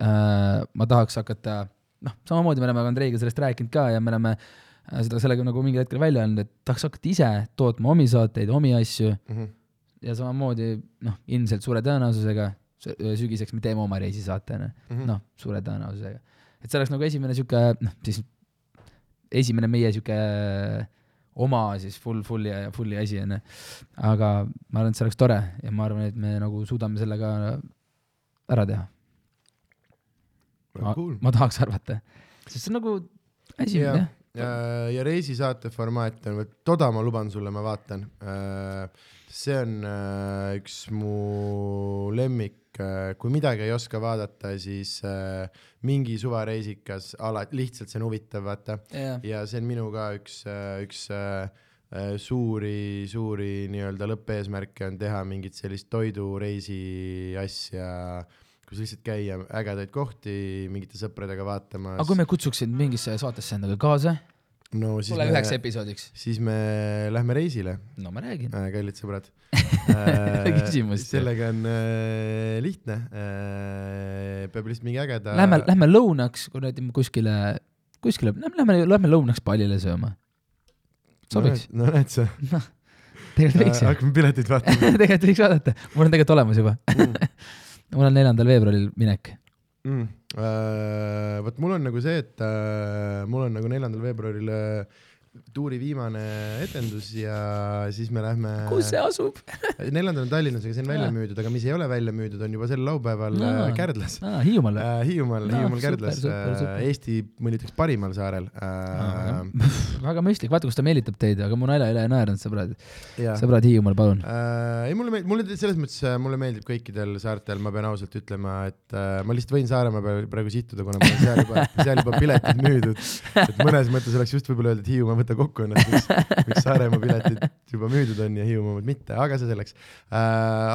ma tahaks hakata, noh, samamoodi me oleme Andreiga sellest rääkinud ka ja me oleme äh, seda sellega nagu mingil hetkel välja öelnud, et tahaks hakata ise tootma omi saateid, omi asju ja samamoodi noh, ilmselt suure tõenäosusega sü- sügiseks me teeme oma reisi saate onju, Mhm. noh, suure tõenäosusega. et see oleks nagu esimene sihuke noh, siis esimene meie sihuke oma siis full, fully ja fully asi onju. aga ma arvan, et see oleks tore ja ma arvan, et me nagu suudame selle ka ära teha. cool. ma tahaks arvata, sest see on nagu asi jah, ja, ja reisisaate formaat on, vot toda ma luban sulle, ma vaatan. see on äh, üks mu lemmik, kui midagi ei oska vaadata, siis äh, mingi suvareisikas, ala, lihtsalt see on huvitav, vaata. jah, ja see on minu ka üks, üks äh, äh, suuri, suuri nii-öelda lõppeesmärke on teha mingit sellist toidureisi asja, kus lihtsalt käia ägedaid kohti mingite sõpradega vaatamas aga kui me kutsuks sind mingisse saatesse endaga kaasa, no siis sulle me, üheks episoodiks, siis me lähme reisile no ma räägin. äh,, kallid sõbrad Küsimust, jah. sellega on äh, lihtne äh,, peab lihtsalt mingi ägeda Lähme, lähme lõunaks kuradi kuskile, kuskile, lähme, lähme lõunaks pallile sööma. sobiks? no näed sa tegelikult võiks ju, hakkame piletit vaatama tegelikult võiks vaadata, mul on tegelikult olemas juba. mm. Mul on neljandal veebruaril minek. mm.. Uh, vot mul on nagu see, et uh, mul on nagu neljandal veebruaril uh, tuuri viimane etendus ja siis me lähme. kus see asub? neljandal on Tallinnas, aga see on välja Aa. müüdud, aga mis ei ole välja müüdud, on juba sel laupäeval Aa. uh, Kärdlas aa, Hiiumaal või? uh,. Hiiumaal No, no,, Hiiumaal super, Kärdlas super. Eesti, ma ütleks parimal saarel uh,. väga mõistlik, vaata, kus ta meelitab teid, aga mu nalja üle ei naernud, sõbrad. sõbrad Hiiumaal, palun. Äh, ei mulle meeldib, mulle selles mõttes äh, mulle meeldib kõikidel saartel, ma pean ausalt ütlema, et äh, ma lihtsalt võin Saaremaa peale praegu sittuda, kuna mul on seal juba, seal juba piletid müüdud. et mõnes mõttes oleks just võib-olla öelda, et Hiiumaa, võta kokku ennast, miks, miks Saaremaa piletid juba müüdud on ja Hiiumaa omad mitte, aga see selleks äh,.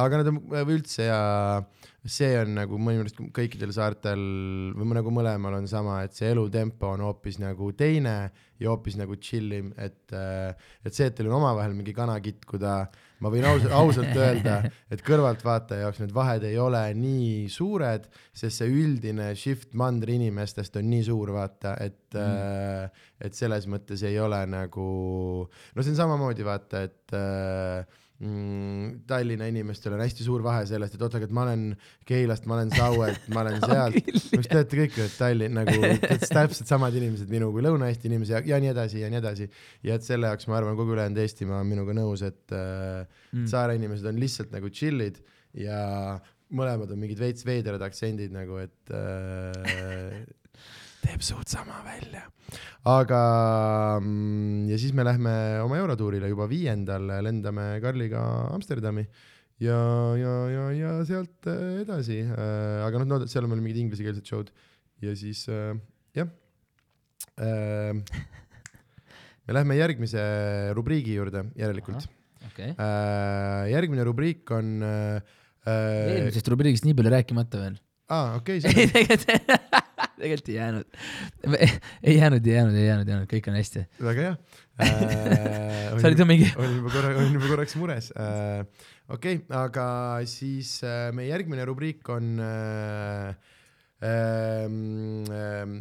aga nad on üldse ja see on nagu minu meelest kõikidel saartel või nagu mõlemal on sama, et see elutempo on hoopis nagu teine ja hoopis nagu chill im, et, et see, et teil on omavahel mingi kana kitkuda, ma võin ausalt, ausalt öelda, et kõrvaltvaataja jaoks need vahed ei ole nii suured, sest see üldine shift mandri inimestest on nii suur, vaata, et mm., et selles mõttes ei ole nagu, no see on samamoodi vaata, et äh, Tallinna inimestel on hästi suur vahe sellest, et oota, aga et ma olen Keilast, ma olen Sauelt, ma olen sealt, kas te olete kõik Tallinn nagu täpselt täpselt samad inimesed minu kui Lõuna-Eesti inimesi ja, ja nii edasi ja nii edasi. ja et selle jaoks ma arvan, kogu ülejäänud Eestimaa on minuga nõus, et äh, mm. saare inimesed on lihtsalt nagu chill'id ja mõlemad on mingid veits veidrad aktsendid nagu, et äh, teeb suht sama välja. aga mm, ja siis me lähme oma eurotuurile juba viiendal, lendame Karliga Amsterdami ja, ja, ja, ja sealt äh, edasi äh,, aga noh no,, seal on veel mingid inglisekeelsed show'd ja siis äh, jah me lähme järgmise rubriigi juurde järelikult okei. äh,. järgmine rubriik on eelmisest rubriigist nii palju rääkimata veel. aa, okei ei, okay,, tegelikult, ei jäänud. ei jäänud, ei jäänud, ei jäänud, ei jäänud, kõik on hästi. väga hea äh,. sa olid ju mingi, olin juba korra, olin juba korraks mures äh,. okei okay,, aga siis äh, meie järgmine rubriik on äh, äh,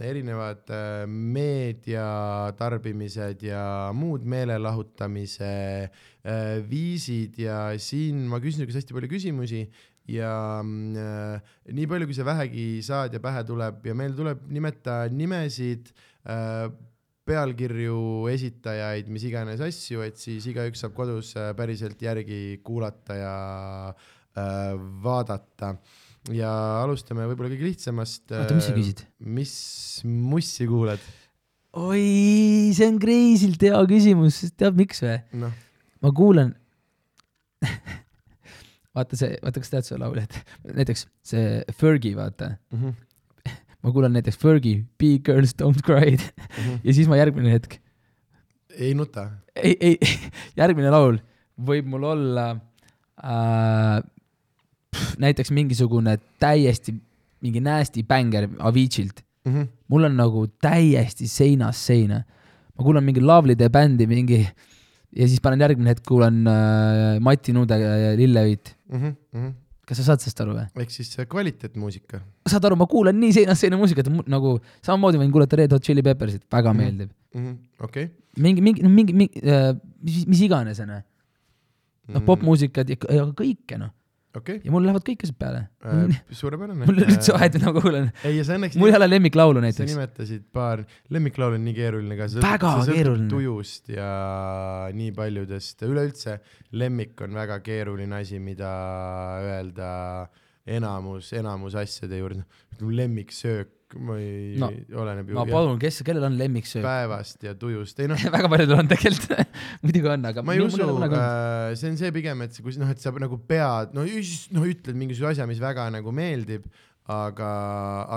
erinevad äh, meedia tarbimised ja muud meelelahutamise äh, viisid ja siin ma küsin niisugust hästi palju küsimusi ja äh, nii palju, kui sa vähegi saad ja pähe tuleb ja meil tuleb nimeta nimesid äh, pealkirju, esitajaid, mis iganes asju, et siis igaüks saab kodus äh, päriselt järgi kuulata ja äh, vaadata. ja alustame võib-olla kõige lihtsamast. oota, mis sa? küsid? mis mussi kuulad? oi, see on kreisilt hea küsimus, tead miks või? noh, ma kuulan vaata see, vaata, kas tead seda laulu, et näiteks see Fergie, vaata, Mhm, ma kuulan näiteks Fergie, Big Girls Don't Cry'd ja siis ma järgmine hetk, ei nuta. ei, ei, järgmine laul võib mul olla äh, pff, näiteks mingisugune täiesti mingi nasty bänger Aviciilt. Mhm, mul on nagu täiesti seinast seina. ma kuulan mingi Lovely The bändi mingi ja siis panen järgmine hetk kuulan äh, Mati Nuude ja Lilleõit. mhm, kas sa saad sellest aru või? ehk siis äh, kvaliteetmuusika. saad aru, ma kuulan nii seinast seina muusikat, nagu samamoodi võin kuulata Red Hot Chili Peppersit, väga Mhm. meeldib. okei, mingi, mingi, mingi, mingi, mis, mis iganes onju. noh, popmuusikat ja ja kõike noh, okei ja mul lähevad kõik asjad peale. okay., suurepärane. mul ole üldse vahet, mida ma kuulan. sa mul ei ole lemmiklaulu sa näiteks. nimetasid paar, lemmiklaul on nii keeruline ka, Väga sõltub keeruline. tujust ja nii paljudest, üleüldse lemmik on väga keeruline asi, mida öelda enamus, enamus asjade juurde, lemmiksöök, ma ei No, no,, oleneb ju ma palun, kes, kellel on lemmiksöök? päevast ja tujust, ei noh, väga paljudel on tegelikult, muidugi on, aga ma ei usu olnud. äh,, see on see pigem, et kus noh, et sa nagu pead, no just- noh, ütled mingisuguse asja, mis väga nagu meeldib, aga,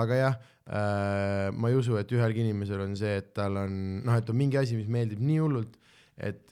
aga jah äh,, ma ei usu, et ühelgi inimesel on see, et tal on noh, et on mingi asi, mis meeldib nii hullult, et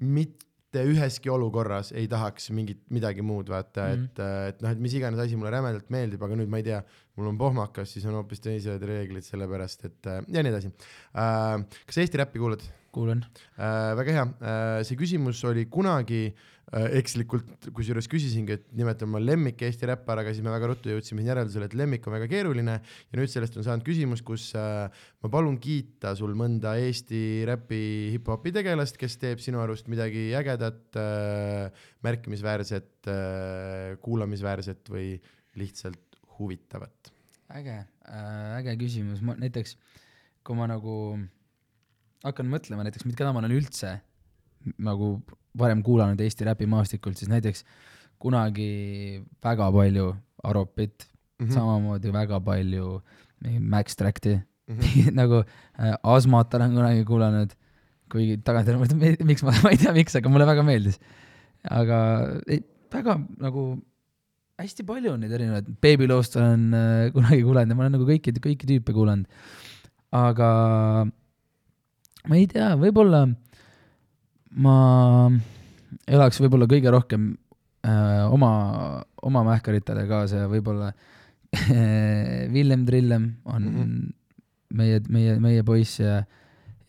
mitte üheski olukorras ei tahaks mingit midagi muud vaata mm. -hmm. et, et noh, et mis iganes asi mulle rämedalt meeldib, aga nüüd ma ei tea, mul on pohmakas, siis on hoopis teised reeglid, sellepärast et äh, ja nii edasi äh,. kas Eesti räppi kuulad? kuulan. Äh, väga hea äh,, see küsimus oli kunagi äh, ekslikult, kusjuures küsisingi, et nimetan oma lemmik Eesti räppar, aga siis me väga ruttu jõudsime järeldusele, et lemmik on väga keeruline ja nüüd sellest on saanud küsimus, kus äh, ma palun kiita sul mõnda Eesti räpi hip-hopi tegelast, kes teeb sinu arust midagi ägedat äh,, märkimisväärset äh,, kuulamisväärset või lihtsalt huvitavat. äge äh,, äge küsimus, ma näiteks, kui ma nagu hakkan mõtlema näiteks, keda ma olen üldse nagu varem kuulanud Eesti räpimaastikult, siis näiteks kunagi väga palju Aropit mm, -hmm. samamoodi väga palju Max Tracti mm, -hmm. nagu äh, Asmat olen kunagi kuulanud, kuigi tagantjärele mõtlen, miks ma, ma ei tea, miks, aga mulle väga meeldis. aga ei, väga nagu hästi palju on neid erinevaid, Baby Lost olen äh, kunagi kuulanud ja ma olen nagu kõiki, kõiki tüüpe kuulanud. aga ma ei tea, võib-olla ma elaks võib-olla kõige rohkem äh, oma, oma mähkaritele kaasa ja võib-olla Villem Trillem on mm. -hmm. meie, meie, meie poiss ja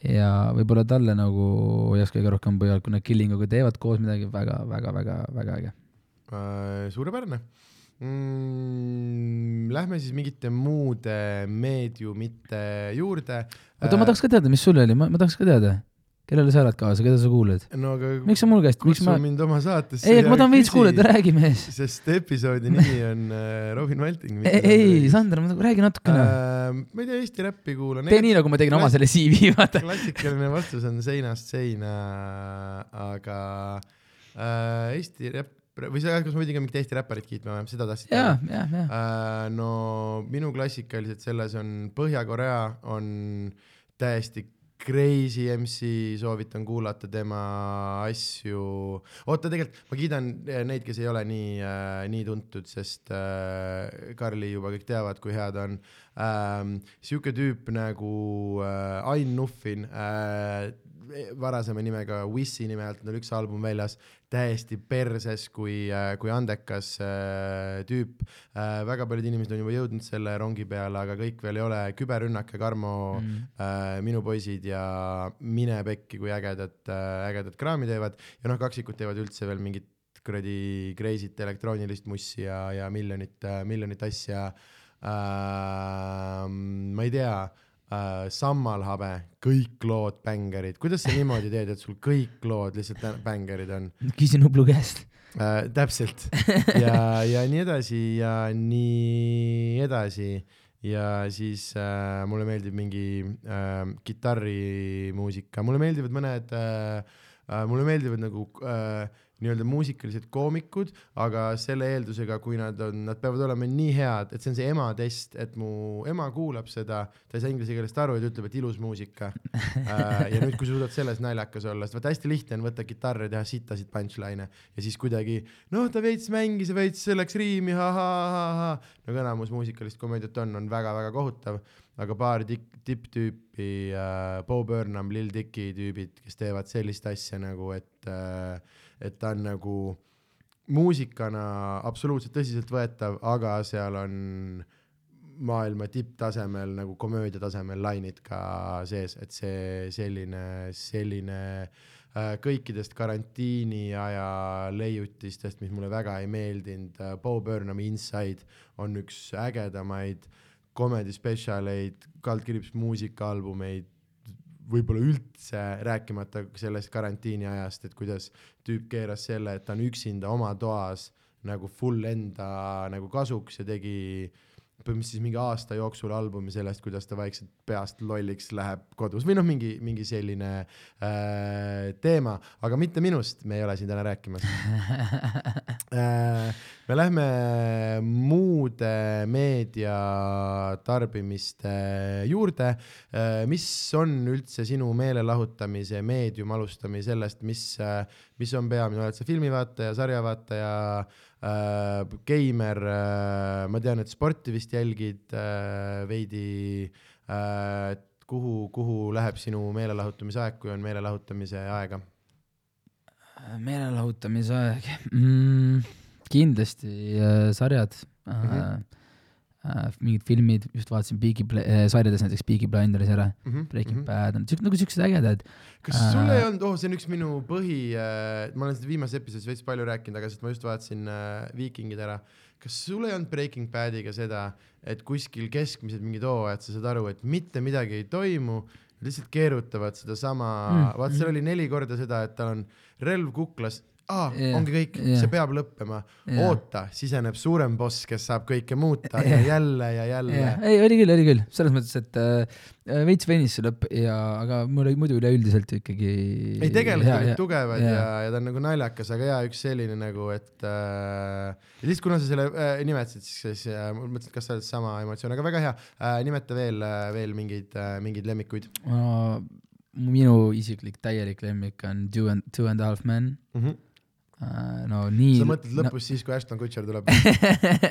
ja võib-olla talle nagu hoiaks kõige rohkem pöial, kui nad Killinguga teevad koos midagi väga, väga, väga, väga äge. Äh, suurepärane mm,. Lähme siis mingite muude meediumite juurde. oota, ma tahaks ka teada, mis sul oli, ma, ma tahaks ka teada, kellele sa elad kaasa, keda sa kuulad? no aga miks sa mul käest, miks ma, mind oma saatesse. ei, aga ma tahan veits kuulata, räägi mees. sest episoodi nimi on äh, Robin Valting. ei, ei, Sander, räägi natukene äh,. äh,. ma ei tea, Eesti räppi kuulan. tee nii, nagu ma tegin oma selle CV, vaata. klassikaline vastus on seinast seina, aga äh, Eesti räpp, või sa, kas ma pidin ka mingit Eesti räpparit kiitma või, seda tahtsid ja, ja, ja. Äh, no minu klassikalised selles on Põhja-Korea on täiesti crazy MC, soovitan kuulata tema asju. oota, tegelikult ma kiidan eh, neid, kes ei ole nii äh,, nii tuntud, sest äh, Karli juba kõik teavad, kui hea ta on ähm,. sihuke tüüp nagu äh, Ain Nuffin äh,, varasema nimega Wissi nime alt on tal üks album väljas, täiesti perses kui äh,, kui andekas äh, tüüp äh,. väga paljud inimesed on juba jõudnud selle rongi peale, aga kõik veel ei ole. küberrünnak ja Karmo mm., äh, minu poisid ja mine pekki, kui ägedat äh,, ägedat kraami teevad ja noh, kaksikud teevad üldse veel mingit kuradi crazy't elektroonilist mussi ja, ja miljonit äh,, miljonit asja äh,. ma ei tea äh,, Sammalhabe, kõik lood bängarid, kuidas sa niimoodi teed, et sul kõik lood lihtsalt bängarid on küsin Nublu käest. äh,? täpselt ja, ja nii edasi ja nii edasi ja siis äh, mulle meeldib mingi äh, kitarrimuusika, mulle meeldivad mõned äh, äh,, mulle meeldivad nagu äh, nii-öelda muusikalised koomikud, aga selle eeldusega, kui nad on, nad peavad olema nii head, et see on see ema test, et mu ema kuulab seda, ta ei saa inglise keelest aru ja ta ütleb, et ilus muusika. Äh,. ja nüüd, kui sa suudad selles naljakas olla, sest vaata hästi lihtne on võtta kitarr ja teha sittasid punchline'e. Ja siis kuidagi noh, ta veits mängis ja veits läks riimi, ha-ha-ha-ha, nagu enamus muusikalist komöödiat on, on väga-väga kohutav, aga paar tipptüüpi äh,, Bo Burnham, Lil Dicky tüübid, kes teevad sellist asja nagu, et äh,, et ta on nagu muusikana absoluutselt tõsiseltvõetav, aga seal on maailma tipptasemel nagu komöödia tasemel lainid ka sees, et see selline, selline äh, kõikidest karantiini aja leiutistest, mis mulle väga ei meeldinud äh,, Bo Burnhami Inside on üks ägedamaid comedy spetsialeid, kaldkriips muusikaalbumeid võib-olla üldse rääkimata sellest karantiini ajast, et kuidas tüüp keeras selle, et ta on üksinda oma toas nagu full enda nagu kasuks ja tegi mis siis mingi aasta jooksul albumi sellest, kuidas ta vaikselt peast lolliks läheb kodus või noh, mingi, mingi selline äh, teema, aga mitte minust, me ei ole siin täna rääkimas äh,. me lähme muude meedia tarbimiste juurde äh,. mis on üldse sinu meelelahutamise meedium, alustame sellest, mis äh,, mis on peamine, oled sa filmivaataja, sarjavaataja äh,, geimer äh,, ma tean, et sporti vist jälgid äh, veidi äh,. kuhu, kuhu läheb sinu meelelahutamise aeg, kui on meelelahutamise aega? meelelahutamise aeg mm,, kindlasti äh, sarjad äh, mm, -hmm. Äh, mingid filmid, just vaatasin Peaky Bl- äh, sarjades näiteks Peaky Blinderis ära mm, -hmm. Breaking mm -hmm. Bad on siuksed nagu siuksed ägedad. kas sul Äh, ei olnud, oh, see on üks minu põhi äh,, ma olen seda viimases episoodis veits palju rääkinud, aga sest ma just vaatasin äh, Viikingid ära. kas sul ei olnud Breaking Badiga seda, et kuskil keskmised mingid hooajad, sa saad aru, et mitte midagi ei toimu, lihtsalt keerutavad sedasama mm, Mm,, vaat seal mm. oli neli korda seda, et tal on relv kuklas, aa yeah,, ongi kõik yeah., see peab lõppema yeah., oota, siseneb suurem boss, kes saab kõike muuta ja Jah. jälle ja jälle jah, ei oli küll, oli küll, selles mõttes, et äh, veits venis see lõpp ja, aga mul oli muidu üleüldiselt ikkagi. ei, tegelased olid tugevad ja, ja, ja ta on nagu naljakas, aga jaa, üks selline nagu, et äh, ja lihtsalt kuna sa selle äh, nimetasid, siis, siis äh, mõtlesin, et kas sa oled sama emotsioon, aga väga hea äh,, nimeta veel äh,, veel mingeid äh,, mingeid lemmikuid minu isiklik täielik lemmik on Two and, Two and a Half Men mm. -hmm. uh,. no nii. sa mõtled lõpus no. siis, kui Ashton Kutcher tuleb?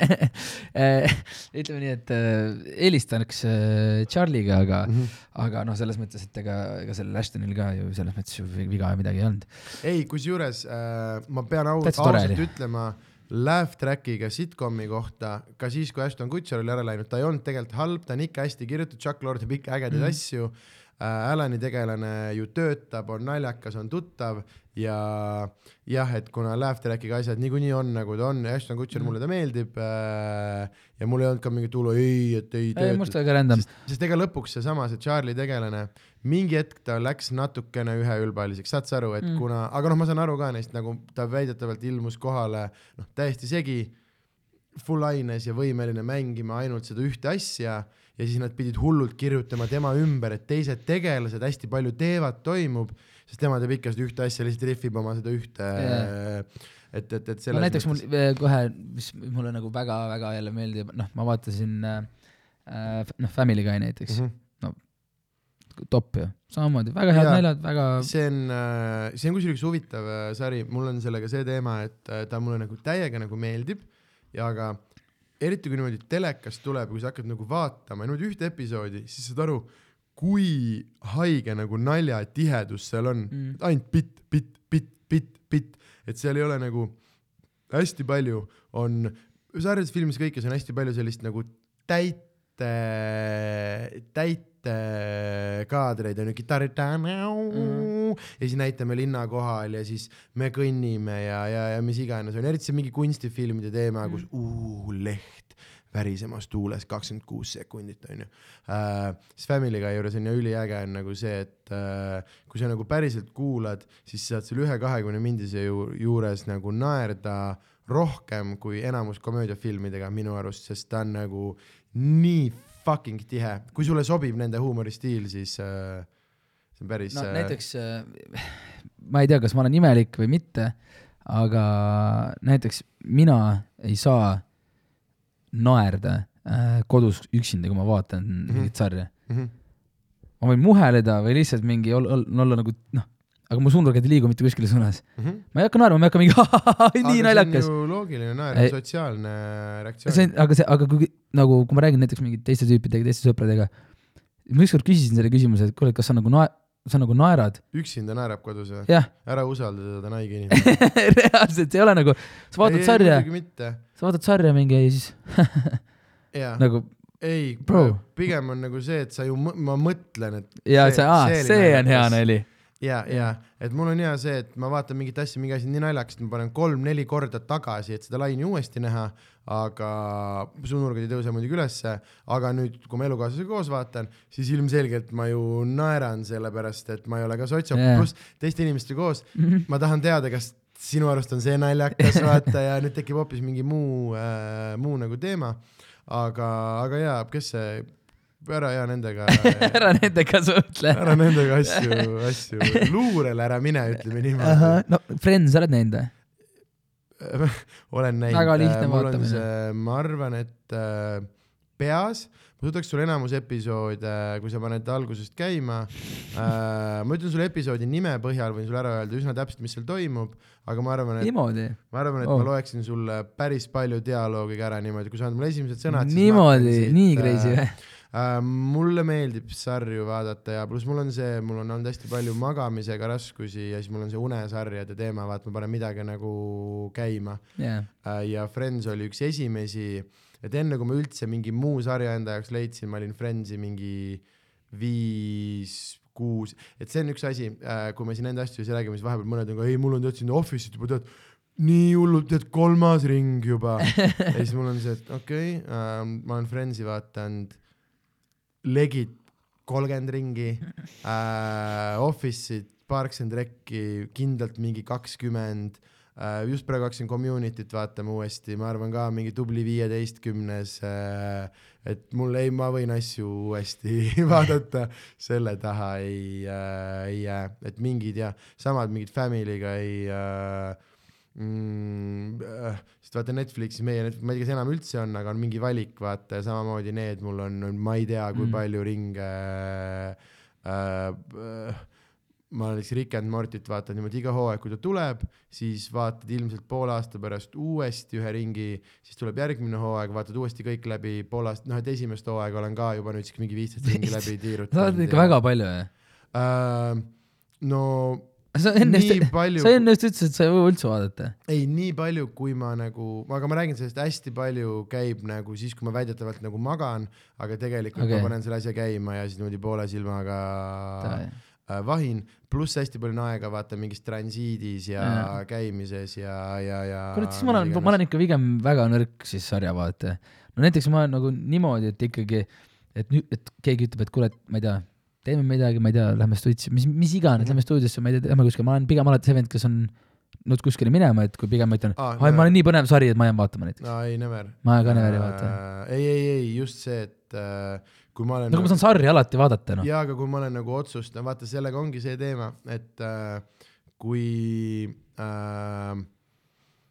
ütleme nii, et äh, eelistaks äh, Charlie'ga, aga mm. -hmm. aga noh, selles mõttes, et ega, ega sellel Ashtonil ka ju selles mõttes ju viga midagi ei olnud. ei, kusjuures äh, ma pean au, ausalt ütlema, laugh track'iga sitcomi kohta, ka siis, kui Ashton Kutcher oli ära läinud, ta ei olnud tegelikult halb, ta on ikka hästi kirjutatud, Chuck Lorre teeb ikka ägedaid mm. Asju äh,. Alani tegelane ju töötab, on naljakas, on tuttav ja jah, et kuna laugh track'iga asjad niikuinii on nagu ta on, Ashton Kutcher mm. Mulle ta meeldib äh, ja mul ei olnud ka mingit hullu ei, et ei tööta, väga random. sest, ega lõpuks seesama, see Charlie tegelane, mingi hetk ta läks natukene üheülbaliseks, saad sa aru, et. Mm. kuna, aga noh, ma saan aru ka neist nagu ta väidetavalt ilmus kohale noh, täiesti segi, full aines ja võimeline mängima ainult seda ühte asja ja siis nad pidid hullult kirjutama tema ümber, et teised tegelased hästi palju teevad, toimub, sest tema teeb ikka seda ühte asja, lihtsalt rihvib oma seda ühte Jaa. et, et, et no selles näiteks mul eh, kohe, mis mulle nagu väga-väga jälle meeldib, noh, ma vaatasin äh, noh, Family Guy näiteks mm. mm, -hmm. -hmm. top ju, samamoodi, väga head naljad, väga see on, see on kusjuures huvitav sari, mul on sellega see teema, et ta mulle nagu täiega nagu meeldib ja aga eriti kui niimoodi telekast tuleb, kui sa hakkad nagu vaatama niimoodi ühte episoodi, siis saad aru, kui haige nagu naljatihedus seal on Mm. mm., ainult bitt, bitt, bitt, bitt, bitt, et seal ei ole nagu hästi palju on, sarjades, filmis kõikes on hästi palju sellist nagu täite, täite kaadreid on ju, kitarrid mm. ja siis näitame linna kohal ja siis me kõnnime ja, ja, ja mis iganes on, eriti see mingi kunstifilmide teema mm., kus uu leht värisemas tuules kakskümmend kuus sekundit onju uh,. siis Family Guy juures on ju üliäge on nagu see, et uh, kui sa nagu päriselt kuulad, siis saad seal ühe kahekümne mindise ju, juures nagu naerda rohkem kui enamus komöödiafilmidega minu arust, sest ta on nagu nii fucking tihe, kui sulle sobib nende huumoristiil, siis uh, see on päris no äh, näiteks äh, ma ei tea, kas ma olen imelik või mitte, aga näiteks mina ei saa naerda äh, kodus üksinda, kui ma vaatan mm. -hmm. mingit sarja. mm -hmm. ma võin muheleda või lihtsalt mingi ol, ol, olla nagu noh, aga mu suunurgad ei liigu mitte kuskile suunas. Mm -hmm. ma ei hakka naerma, ma ei hakka mingi nii naljakas. loogiline naer sotsiaalne reaktsioon. see on, aga see, aga kui nagu, kui ma räägin näiteks mingite teiste tüüpidega, teiste sõpradega, ma ükskord küsisin selle küsimuse, et kuule, kas sa nagu nae-, sa nagu naerad? üksinda naerab kodus või? ära usalda on haige inimene. reaalselt, see ei ole nagu, sa vaatad sarja, muidugi mitte. sa vaatad sarja mingi ja siis nagu ei pigem on nagu see, et sa ju, ma mõtlen, et ja See- see, see see on hea nali. ja, ja, et mul on hea see, et ma vaatan mingit asja, mingi asi nii naljakas, et ma panen kolm-neli korda tagasi, et seda laine uuesti näha, aga suunurgad ei tõuse muidugi ülesse, aga nüüd, kui ma elukaaslasega koos vaatan, siis ilmselgelt ma ju naeran sellepärast, et ma ei ole ka sotsiop Jaa. yeah., pluss teiste inimestega koos ma tahan teada, kas sinu arust on see naljakas vaata ja nüüd tekib hoopis mingi muu äh,, muu nagu teema. aga, aga jaa, kes see, ära ja nendega, ära nendega suhtle. ära nendega asju, asju, luurele ära mine, ütleme niimoodi. no Friends oled näinud või? olen näinud. Väga lihtne mul on vaatamine. ma arvan, et äh, peas, ma suudaks sulle enamus episoode, kui sa paned algusest käima äh, ma ütlen sulle episoodi nime põhjal, võin sulle ära öelda üsna täpselt, mis seal toimub, aga ma arvan, et ma arvan, et Oh. oh. ma loeksin sulle päris palju dialoogi ka ära niimoodi, kui sa annad mulle esimesed sõnad. niimoodi, nii crazy või? äh,. Mulle meeldib sarju vaadata ja pluss mul on see, mul on olnud hästi palju magamisega raskusi ja siis mul on see unesarjade teema, vaat ma panen midagi nagu käima. Jaa, äh, ja Friends oli üks esimesi, et enne kui ma üldse mingi muu sarja enda jaoks leidsin, ma olin Friendsi mingi viis, kuus, et see on üks asi, kui me siin enda asju siis räägime, siis vahepeal mõned on ka, ei, mul on tead siin Office'it juba tead nii hullult, tead kolmas ring juba. Ja siis mul on see, et okei okay, äh,, ma olen Friendsi vaadanud legit kolmkümmend ringi äh,, Office'it, Parks and Rec'i kindlalt mingi kakskümmend äh,, just praegu hakkasin Community't vaatama uuesti, ma arvan ka mingi tubli viieteistkümnes äh,, et mul ei, ma võin asju uuesti vaadata, selle taha ei äh,, ei jää, et mingid ja samad mingid Family'ga ei äh, mm,. äh, sest vaata Netflixis meie, ma ei tea, kas enam üldse on, aga on mingi valik, vaata ja samamoodi need mul on, on, ma ei tea, kui Mm. palju ringe äh, äh, ma näiteks Rick and Morty't vaatan niimoodi iga hooaeg, kui ta tuleb, siis vaatad ilmselt poole aasta pärast uuesti ühe ringi, siis tuleb järgmine hooaeg, vaatad uuesti kõik läbi pool aastat, noh et esimest hooaega olen ka juba nüüdseks mingi viisteist ringi läbi tiirutanud. sa oled ikka väga palju või? äh,. no sa enne nii just, palju sa, enne just ütlesid, et sa ei või üldse vaadata. ei nii palju, kui ma nagu, aga ma räägin sellest hästi palju käib nagu siis, kui ma väidetavalt nagu magan, aga tegelikult okay. Ma panen selle asja käima ja siis niimoodi poole silmaga äh, vahin, pluss hästi palju on aega vaata mingis transiidis ja Jaa. käimises ja, ja, ja. kurat, siis ma olen, ma olen ikka pigem väga nõrk siis sarjavaataja. no näiteks ma olen nagu niimoodi, et ikkagi, et nüüd, et keegi ütleb, et kuule, ma ei tea, teeme midagi, ma ei tea, lähme stuudiosse, mis, mis iganes, lähme stuudiosse, ma ei tea, lähme kuskile, ma olen pigem alati see vend, kes on nõus kuskile minema, et kui pigem ma ütlen, ai, ma olen nii põnev sari, et ma jään vaatama näiteks. no ei, never. ma ka never ei vaata. ei, ei, ei just see, et äh, kui ma olen nagu ma saan sarja alati vaadata, noh. jaa, aga kui ma olen nagu otsustanud, vaata sellega ongi see teema, et äh, kui äh,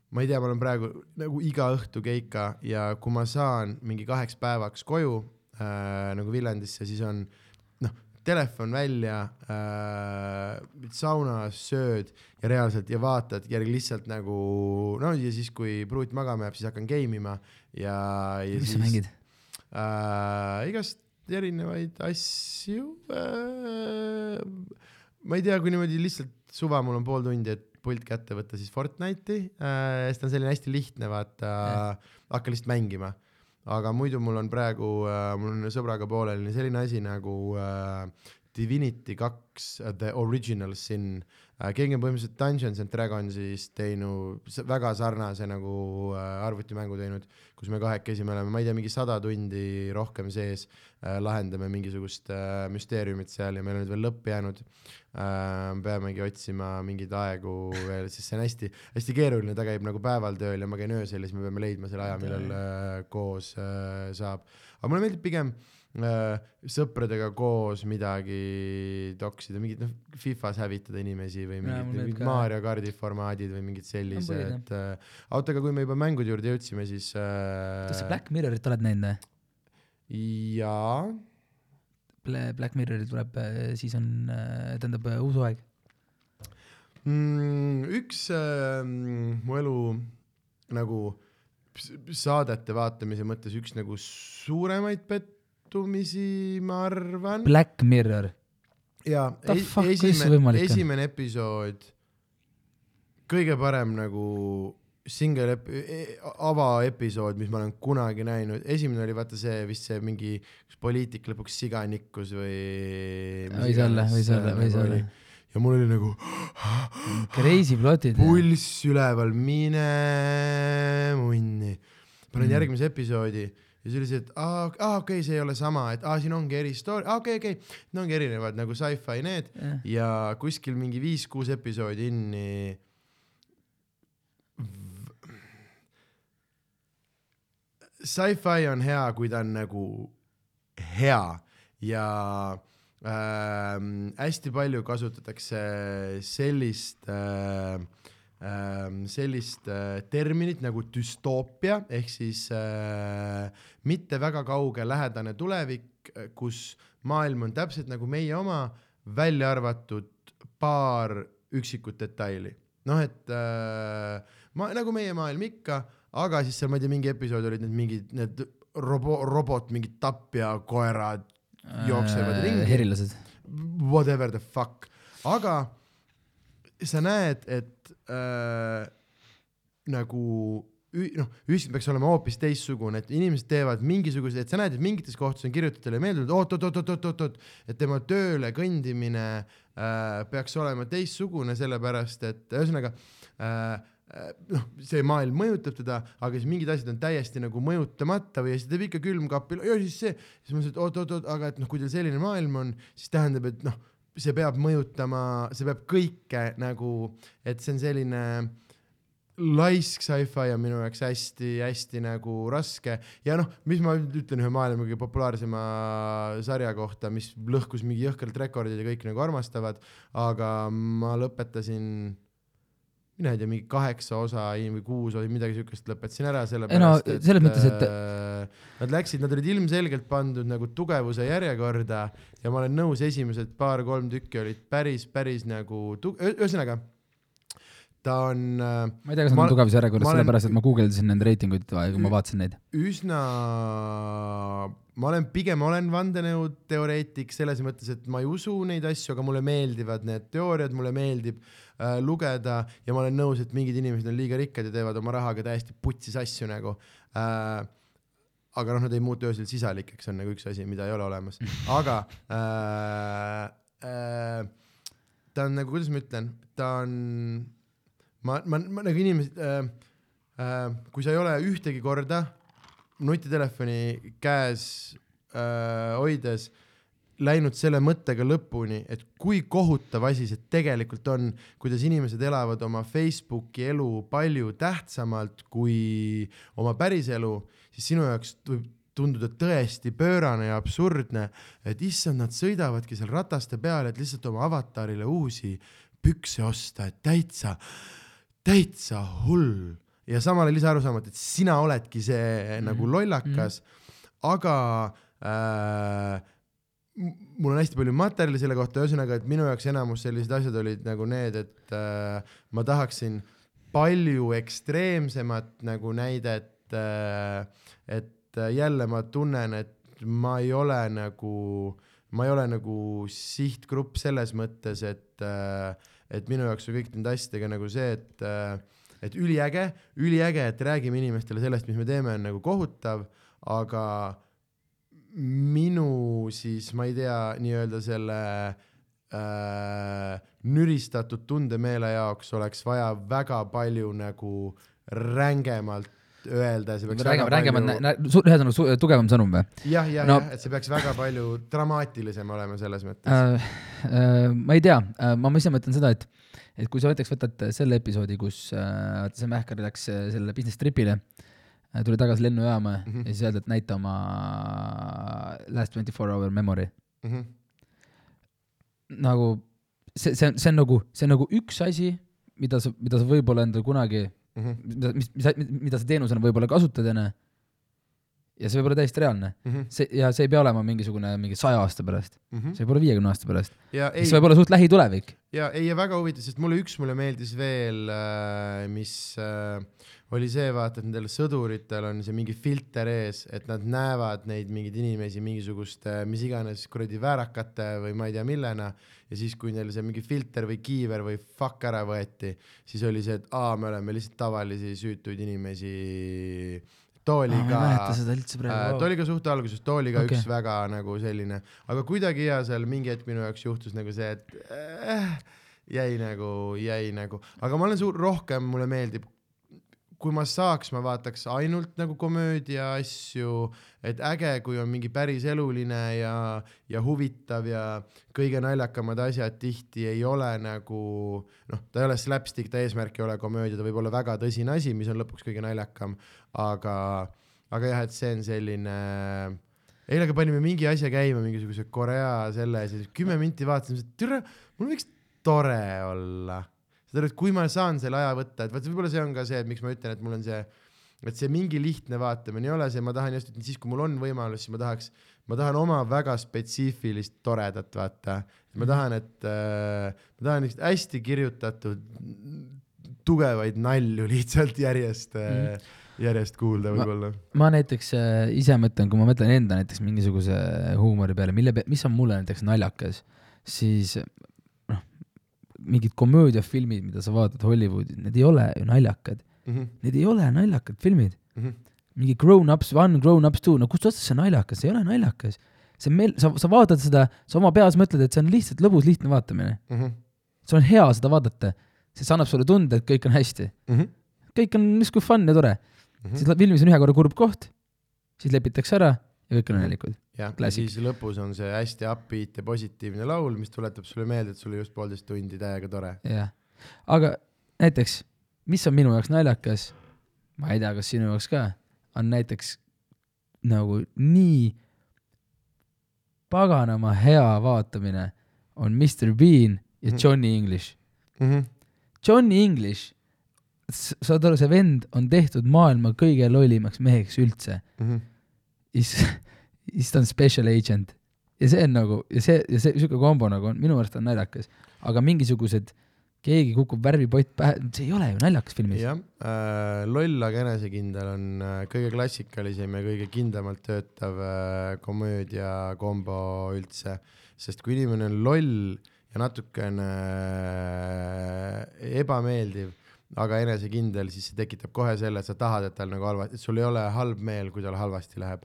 ma ei tea, ma olen praegu nagu iga õhtu keika ja kui ma saan mingi kaheks päevaks koju äh, nagu Viljandisse, siis on noh, telefon välja äh,, saunas sööd ja reaalselt ja vaatad ja lihtsalt nagu no ja siis, kui pruut magama jääb, siis hakkan game ima ja, ja mis sa siis mängid? äh, igast erinevaid asju äh,. ma ei tea, kui niimoodi lihtsalt suva, mul on pool tundi, et pult kätte võtta, siis Fortnite'i äh,, sest ta on selline hästi lihtne, vaata yeah., hakka lihtsalt mängima. Aga muidu mul on praegu äh,, mul on sõbraga pooleli selline asi nagu äh, Divinity kaks, The Original Sin äh,. Keegi on põhimõtteliselt Dungeons and Dragonsis teinud väga sarnase nagu äh, arvutimängu teinud, kus me kahekesi me oleme, ma ei tea, mingi sada tundi rohkem sees äh,, lahendame mingisugust äh, müsteeriumit seal ja meil on nüüd veel lõpp jäänud äh,. peamegi otsima mingeid aegu veel, sest see on hästi, hästi keeruline, ta käib nagu päeval tööl ja ma käin öösel ja siis me peame leidma selle aja, millal äh, koos äh, saab. aga mulle meeldib pigem äh, sõpradega koos midagi toksida, mingid noh, Fifas hävitada inimesi või mingid, mulle mingid ka. Mario kardi formaadid või mingid sellised äh,. oota, aga kui me juba mängude juurde jõudsime, siis äh, kas sa Black Mirrorit oled näinud või? jaa, Bla- Black Mirroril tuleb, siis on, tähendab äh, uus hooaeg. mm, üks äh, mu elu nagu saadete vaatamise mõttes üks nagu suuremaid pettumisi, ma arvan. Black Mirror, jaa, The fuck, kuidas see võimalik on? esimene episood, kõige parem nagu single ep-, avaepisood, mis ma olen kunagi näinud, esimene oli vaata see vist see mingi, kus poliitik lõpuks siga nikkus või. Võis olla, võis olla, võis olla.. ja mul oli nagu Crazy plotid. pulss üleval, mine munni. panen Mm. järgmise episoodi ja siis oli see, et aa, aa okei okay,, see ei ole sama, et aa, siin ongi eri story, aa okei okay,, okei okay., need ongi erinevad nagu sci-fi need ja kuskil mingi viis-kuus episoodi inni sci-fi on hea, kui ta on nagu hea ja ähm, hästi palju kasutatakse sellist äh, sellist äh, terminit nagu düstoopia ehk siis äh, mitte väga kauge lähedane tulevik, kus maailm on täpselt nagu meie oma, välja arvatud paar üksikut detaili. noh, et äh, ma nagu meie maailm ikka, aga siis seal ma ei tea, mingi episood olid need mingid need robo-, robot, mingid tapjakoerad jooksevad ringi. herilased. whatever the fuck, aga sa näed, et äh, nagu noh, ühiskond peaks olema hoopis teistsugune, et inimesed teevad mingisuguseid, et sa näed, et mingites kohtades on kirjutajatel meeldinud oot-oot-oot-oot-oot-oot, et tema tööle kõndimine äh, peaks olema teistsugune, sellepärast et ühesõnaga äh, äh, noh, see maailm mõjutab teda, aga siis mingid asjad on täiesti nagu mõjutamata või siis teeb ikka külmkapi, ja siis see, siis ma mõtlesin, et oot-oot-oot, aga et noh, kui teil selline maailm on, siis tähendab, et noh, see peab mõjutama, see peab kõike nagu, et see on selline laisk sci-fi on minu jaoks hästi-hästi nagu raske. Ja noh, mis ma ütlen ühe maailma kõige populaarsema sarja kohta, mis lõhkus mingi jõhkralt rekordid ja kõik nagu armastavad, aga ma lõpetasin mina ei tea, mingi kaheksa osa või kuus või midagi siukest lõpetasin ära Ei no, sellepärast, et selles mõttes, et- äh, nad läksid, nad olid ilmselgelt pandud nagu tugevuse järjekorda ja ma olen nõus, esimesed paar-kolm tükki olid päris, päris nagu tu-, ühesõnaga ta on äh, ma ei tea, kas nad on tugevuse järjekorras, sellepärast et ma guugeldasin nende reitinguid, kui ma vaatasin neid. üsna, ma olen pigem olen vandenõuteoreetik selles mõttes, et ma ei usu neid asju, aga mulle meeldivad need teooriad, mulle meeldib äh, lugeda ja ma olen nõus, et mingid inimesed on liiga rikkad ja teevad oma rahaga täiesti putsis asju nagu äh,. Aga noh, nad ei muutu öösel sisalikeks, on nagu üks asi, mida ei ole olemas, aga äh, äh, ta on nagu, kuidas ma ütlen, ta on, ma, ma, ma nagu inimesed äh, äh,, kui sa ei ole ühtegi korda nutitelefoni käes äh, hoides läinud selle mõttega lõpuni, et kui kohutav asi see tegelikult on, kuidas inimesed elavad oma Facebooki elu palju tähtsamalt kui oma päriselu, siis sinu jaoks võib tunduda tõesti pöörane ja absurdne, et issand, nad sõidavadki seal rataste peal, et lihtsalt oma avatarile uusi pükse osta, et täitsa, täitsa hull ja samal ajal lisaarusaamatu, et sina oledki see mm -hmm. nagu lollakas mm, -hmm. aga äh, mul on hästi palju materjali selle kohta, ühesõnaga, et minu jaoks enamus sellised asjad olid nagu need, et äh, ma tahaksin palju ekstreemsemat nagu näidet äh,, et äh, jälle ma tunnen, et ma ei ole nagu, ma ei ole nagu sihtgrupp selles mõttes, et äh, et minu jaoks on kõik nende asjadega nagu see, et äh, et üliäge, üliäge, et räägime inimestele sellest, mis me teeme, on nagu kohutav, aga minu siis, ma ei tea, nii-öelda selle äh, nüristatud tundemeele jaoks oleks vaja väga palju nagu rängemalt öelda, see peaks räägime, räägime, palju, ühesõnaga tugevam sõnum või? jah, jah no- et see peaks väga palju dramaatilisem olema selles mõttes. äh,. Äh, ma ei tea äh,, ma ise mõtlen seda, et, et kui sa näiteks võtad selle episoodi, kus äh, see Mähkar läks äh, sellele business trip'ile äh,, tuli tagasi lennujaama mm. -hmm. ja siis öeldi, et näita oma last twenty four hour memory. Mm -hmm. nagu see, see on, see on nagu, see on nagu üks asi, mida sa, mida sa võib-olla endal kunagi, Mm -hmm. mida, mis, mis, mida sa teenusena võib-olla kasutad, onju. ja see võib olla täiesti reaalne. Mm -hmm. see ja see ei pea olema mingisugune mingi saja aasta pärast, Mm -hmm. see võib olla viiekümne aasta pärast, see, võib olla suht lähitulevik. ja ei ja väga huvitav, sest mulle üks mulle meeldis veel, mis äh, oli see, vaata, et nendel sõduritel on see mingi filter ees, et nad näevad neid mingeid inimesi mingisuguste mis iganes kuradi väärakate või ma ei tea millena. Ja siis, kui neil see mingi filter või kiiver või fuck ära võeti, siis oli see, et aa, me oleme lihtsalt tavalisi süütuid inimesi. Too oli ma ei ka mäleta seda üldse äh, praegu. Too oli ka suht alguses, too oli ka Okei. okay. üks väga nagu selline, aga kuidagi ja seal mingi hetk minu jaoks juhtus nagu see, et äh, jäi nagu, jäi nagu, aga ma olen suur, rohkem mulle meeldib, kui ma saaks, ma vaataks ainult nagu komöödia asju, et äge, kui on mingi päris eluline ja, ja huvitav ja kõige naljakamad asjad tihti ei ole nagu noh, ta ei ole slapstick, ta eesmärk ei ole komöödia, ta võib olla väga tõsine asi, mis on lõpuks kõige naljakam, aga, aga jah, et see on selline eile ka panime mingi asja käima, mingisuguse Korea selle siis kümme minti vaatasime, et türa, mul võiks tore olla. Saad aru, et kui ma saan selle aja võtta, et vaata, võib-olla see on ka see, et miks ma ütlen, et mul on see, et see mingi lihtne vaatamine ei ole see, ma tahan just, et siis kui mul on võimalus, siis ma tahaks, ma tahan oma väga spetsiifilist toredat vaata. ma tahan, et äh, ma tahan niisugust hästi kirjutatud tugevaid nalju lihtsalt järjest äh,, järjest kuulda võib-olla. ma näiteks äh, ise mõtlen, kui ma mõtlen enda näiteks mingisuguse huumori peale, mille, mis on mulle näiteks naljakas, siis mingid komöödiafilmid, mida sa vaatad Hollywoodis, need ei ole ju naljakad, Mhm, need ei ole naljakad filmid. mingi Grown Ups One, Grown Ups Two, no kust otsast see naljakas, see ei ole naljakas. see meil, sa, sa vaatad seda, sa oma peas mõtled, et see on lihtsalt lõbus, lihtne vaatamine. mhm, sul on hea seda vaadata, sest see annab sulle tunde, et kõik on hästi. kõik on justkui fun ja tore. mhm. siis filmis on ühe korra kurb koht, siis lepitakse ära ja kõik on õnnelikud. jah, ja siis lõpus on see hästi upbeat ja positiivne laul, mis tuletab sulle meelde, et sul oli just poolteist tundi täiega tore. jah, aga näiteks, mis on minu jaoks naljakas, ma ei tea, kas sinu jaoks ka, on näiteks nagu nii paganama hea vaatamine on Mr Bean ja Mhm. Johnny English. Mhm. Johnny English, saad aru, see vend on tehtud maailma kõige lollimaks meheks üldse. Mhm. siis, siis ta on special agent ja see on nagu ja see ja see siuke kombo nagu on minu meelest on naljakas, aga mingisugused, keegi kukub värvipott pähe, see ei ole ju naljakas filmis. jah äh,, loll aga enesekindel on äh, kõige klassikalisem ja kõige kindlamalt töötav äh, komöödia kombo üldse, sest kui inimene on loll ja natukene äh, ebameeldiv, aga enesekindel, siis see tekitab kohe selle, et sa tahad, et tal nagu halvasti, et sul ei ole halb meel, kui tal halvasti läheb.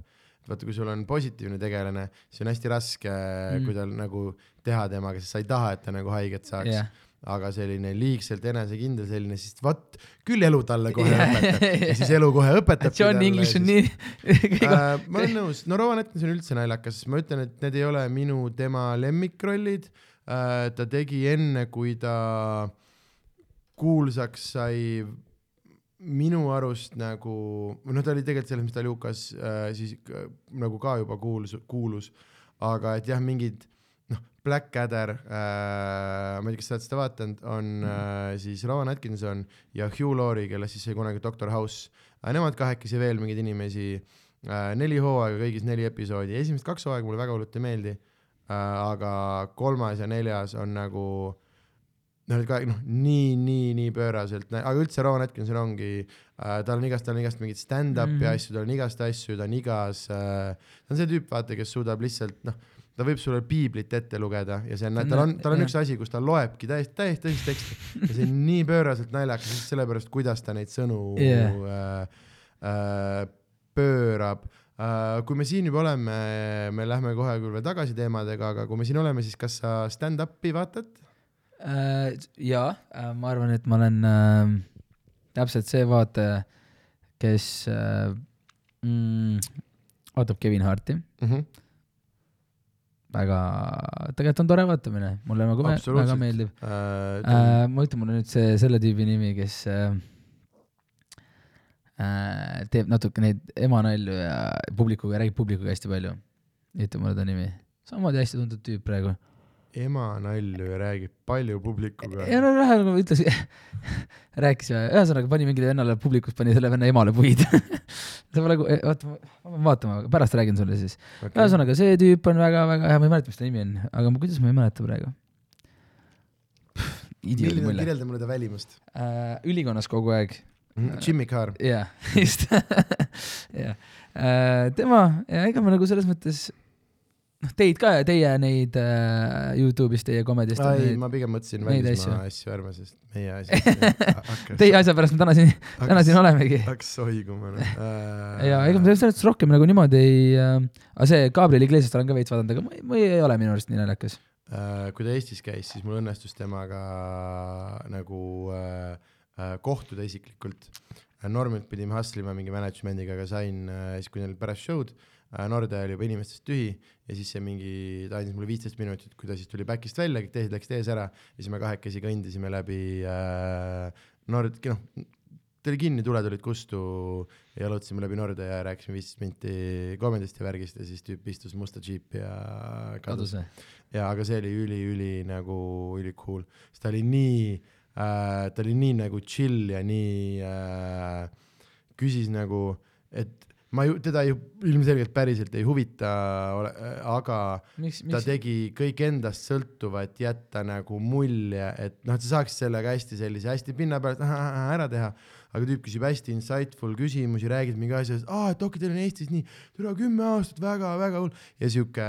vaata, kui sul on positiivne tegelane, siis on hästi raske mm., kui tal nagu teha temaga, sest sa ei taha, et ta nagu haiget saaks jah, aga selline liigselt enesekindel selline, siis vot küll elu talle kohe Jah, õpetab ja siis elu kohe õpetab. John English on nii äh,. ma olen nõus, no Rowan Atkinson on üldse naljakas, ma ütlen, et need ei ole minu tema lemmikrollid äh,. ta tegi enne, kui ta kuulsaks sai minu arust nagu, noh, ta oli tegelikult selles, mis ta Lukas äh, siis äh, nagu ka juba kuulus, kuulus, aga et jah, mingid noh, Blackadder äh,, ma ei tea, kas sa oled seda vaadanud, on äh, siis Rowan Atkinson ja Hugh Laurie, kellest siis sai kunagi Doctor House. Äh,. Nemad kahekesi veel mingeid inimesi äh,, neli hooaega, kõigis neli episoodi, esimesed kaks hooaega mulle väga hullult ei meeldi äh,, aga kolmas ja neljas on nagu noh, ka noh, nii, nii, nii pööraselt, aga üldse Rowan Atkinson ongi äh,, tal on igast, tal on igast mingeid stand-up'i mm asju, tal on igast asju, ta on igas äh,, ta on see tüüp, vaata, kes suudab lihtsalt noh, ta võib sulle piiblit ette lugeda ja see on, tal on, tal on Jah. üks asi, kus ta loebki täiesti, täiesti tõsist teksti ja see on nii pööraselt naljakas lihtsalt sellepärast, kuidas ta neid sõnu Jah. äh, äh, pöörab äh,. kui me siin juba oleme, me lähme kohe küll veel tagasi teemadega, aga kui me siin oleme, siis kas sa stand-up'i vaatad? Äh, jaa, ma arvan, et ma olen äh, täpselt see vaataja, kes äh, mm, vaatab Kevin Harti, Mm -hmm. väga, tegelikult on tore vaatamine, mulle nagu väga meeldib Äh, äh,. ma ütlen mulle nüüd see, selle tüübi nimi, kes äh, äh, teeb natuke neid emanalju ja publikuga, räägib publikuga hästi palju. ütle mulle ta nimi, samamoodi hästi tuntud tüüp praegu. Ema nalju ja räägib palju publikuga. ja no lähe nagu ütles, rääkis ja ühesõnaga pani mingile vennale publikus, pani selle venna emale puid. see pole nagu, oota, ma pean vaatama, pärast räägin sulle siis. ühesõnaga, see tüüp on väga-väga hea, ma ei mäleta, mis ta nimi on, aga ma, kuidas ma ei mäleta praegu. milline, kirjelda mulle ta välimust äh,. ülikonnas kogu aeg. -hmm. Jimmy Carr. jah, just, jah. tema ja ega ma nagu selles mõttes, noh, teid ka teie neid äh, Youtube'is teie komedist. ei, ma pigem mõtlesin välismaa asju. ärme, sest meie asi hakkas, Teie asja pärast me täna siin, täna siin olemegi. hakkas soiguma noh äh, ja ega ma selles suhtes rohkem nagu niimoodi ei äh,, aga see Gabriel Iglesiast olen ka veits vaadanud, aga ma ei, ma ei ole minu arust nii naljakas. Äh, kui ta Eestis käis, siis mul õnnestus temaga nagu äh, äh, kohtuda isiklikult. Normilt pidime hustle ima mingi management'iga, aga sain äh, siis, kui neil pärast show'd äh,, Norde oli juba inimestest tühi ja siis see mingi, ta andis mulle viisteist minutit, kui ta siis tuli back'ist välja, kõik teised läksid ees ära ja siis me kahekesi kõndisime läbi äh, Nord, noh, ta oli kinni, tuled olid kustu ja jalutasime läbi Norde ja rääkisime viisteist minti komedist ja värgist ja siis tüüp istus musta džiipi ja kadus. Jaa, aga see oli üli-üli nagu üli cool, sest ta oli nii äh,, ta oli nii nagu chill ja nii äh, küsis nagu, et ma ju, teda ju ilmselgelt päriselt ei huvita, aga miks, ta miks, tegi kõik endast sõltuva, et jätta nagu mulje, et noh, et sa saaksid sellega hästi sellise hästi pinnapealt ära teha, aga tüüp küsib hästi insightful küsimusi, räägib mingi asjast, aa, et okei, teil on Eestis nii, tule kümme aastat väga, väga hull ja sihuke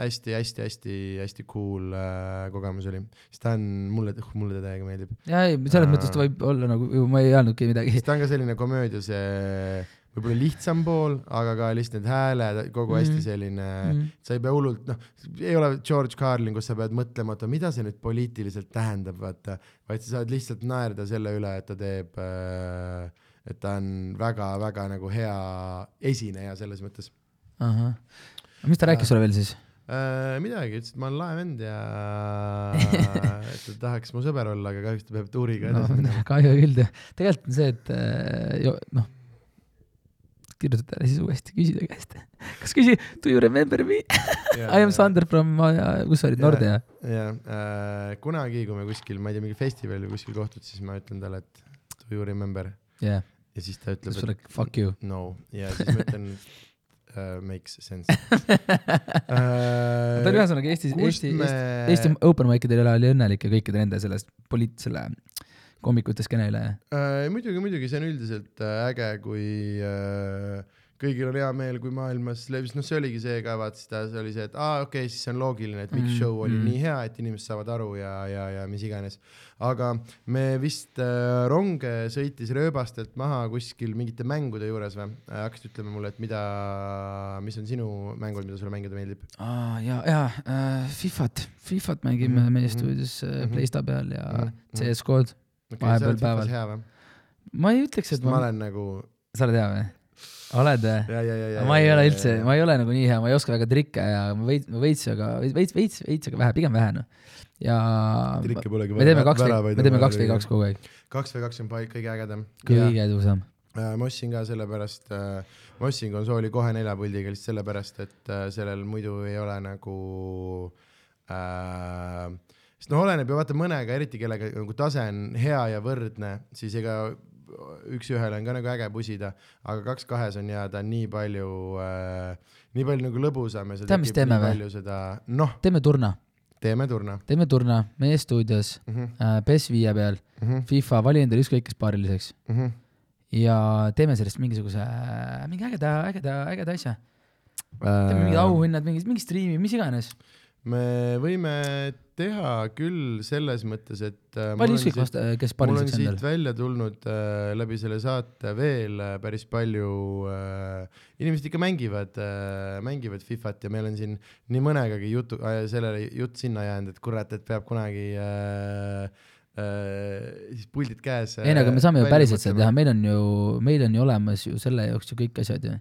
hästi-hästi-hästi-hästi cool äh, kogemus oli, sest ta on mulle, mulle ta täiega meeldib, jaa ei, selles Aa. mõttes ta võib olla nagu, ma ei öelnudki midagi. ta on ka selline komöödia see võib-olla lihtsam pool, aga ka lihtsalt need hääled, kogu hästi Mhm. selline Mm. sa ei pea hullult, noh, ei ole George Carlin, kus sa pead mõtlema, oota, mida see nüüd poliitiliselt tähendab, vaata, vaid sa saad lihtsalt naerda selle üle, et ta teeb, et ta on väga-väga nagu hea esineja selles mõttes ahah, mis ta rääkis sulle veel siis? äh,. midagi, ütles, et ma olen lahe vend ja et ta tahaks mu sõber olla, aga kahjuks ta peab tuuriga edasi no minema. kahju küll, tegelikult on see, et äh, noh, kirjutada talle siis uuesti, küsida käest. kas küsi, do you remember me? I am Sander from, kus sa olid, Jaa. Nordea? jah äh,, kunagi, kui me kuskil, ma ei tea, mingi festivalil või kuskil kohtud, siis ma ütlen talle, et do you remember jah, ja siis ta ütleb, sulle fuck you. no ja siis ma ütlen uh, makes sense uh,. ta oli ühesõnaga Eestis, Eesti, me Eesti, Eesti open mic'idel oli õnnelik ja kõikide nende sellest poliit-, selle koomikute skeene üle. uh, muidugi, muidugi see on üldiselt uh, äge, kui uh, kõigil on hea meel, kui maailmas levis, noh, see oligi see ka, vaata seda, see oli see, et aa, okei okay,, siis see on loogiline, et miks Mm, show oli mm. nii hea, et inimesed saavad aru ja, ja, ja mis iganes. aga me vist uh, rong sõitis rööbastelt maha kuskil mingite mängude juures või uh,? hakkasid ütlema mulle, et mida, mis on sinu mängud, mida sulle mängida meeldib? aa ja, ja äh, Fifat, Fifat mängime Mhm, meie mhm, stuudios äh, mhm. Playsta peal ja Mhm, mhm. CS-kood. Okay, Vahepeal päeval. ma ei ütleks, et ma ma, olen nagu sa oled hea või? oled või? ma ei ole üldse, ma ei ole nagu nii hea, ma ei oska väga trikke ja ma veits, ma veits, aga veits, veits, veits, aga vähe, pigem vähe noh. ja trikke polegi me teeme kaks me teeme kaks või kaks kogu aeg, kaks või kaks on paik kõige ägedam. kõige edusam. ma ostsin ka sellepärast, ma ostsin konsooli kohe neljapuldiga lihtsalt sellepärast, et äh, sellel muidu ei ole nagu äh,, sest noh, oleneb ju vaata mõnega, eriti kellega nagu tase on hea ja võrdne, siis ega üks-ühele on ka nagu äge pusida, aga kaks kahes on ja ta on nii palju äh,, nii palju nagu lõbusam ja seal Tead, mis teeme või? palju seda, noh, teeme turna, teeme turna teeme turna meie stuudios mm. -hmm, äh, PES viie peal, mm -hmm, FIFA, vali endale ükskõik kes paariliseks mm -hmm. ja teeme sellest mingisuguse, mingi ägeda, ägeda, ägeda asja. teeme mingid auhinnad, mingi, mingi striimi, mis iganes. me võime teha küll selles mõttes, et äh, vali ükskõik vastu, kes mul on paariliseks siit endale. välja tulnud äh, läbi selle saate veel äh, päris palju äh,, inimesed ikka mängivad äh,, mängivad Fifat ja meil on siin nii mõnegagi jutu äh,, sellele jutt sinna jäänud, et kurat, et peab kunagi äh, äh, siis puldid käes äh, ei no aga me saame ju päriselt seda teha, meil on ju, meil on ju olemas ju selle jaoks ju kõik asjad ju.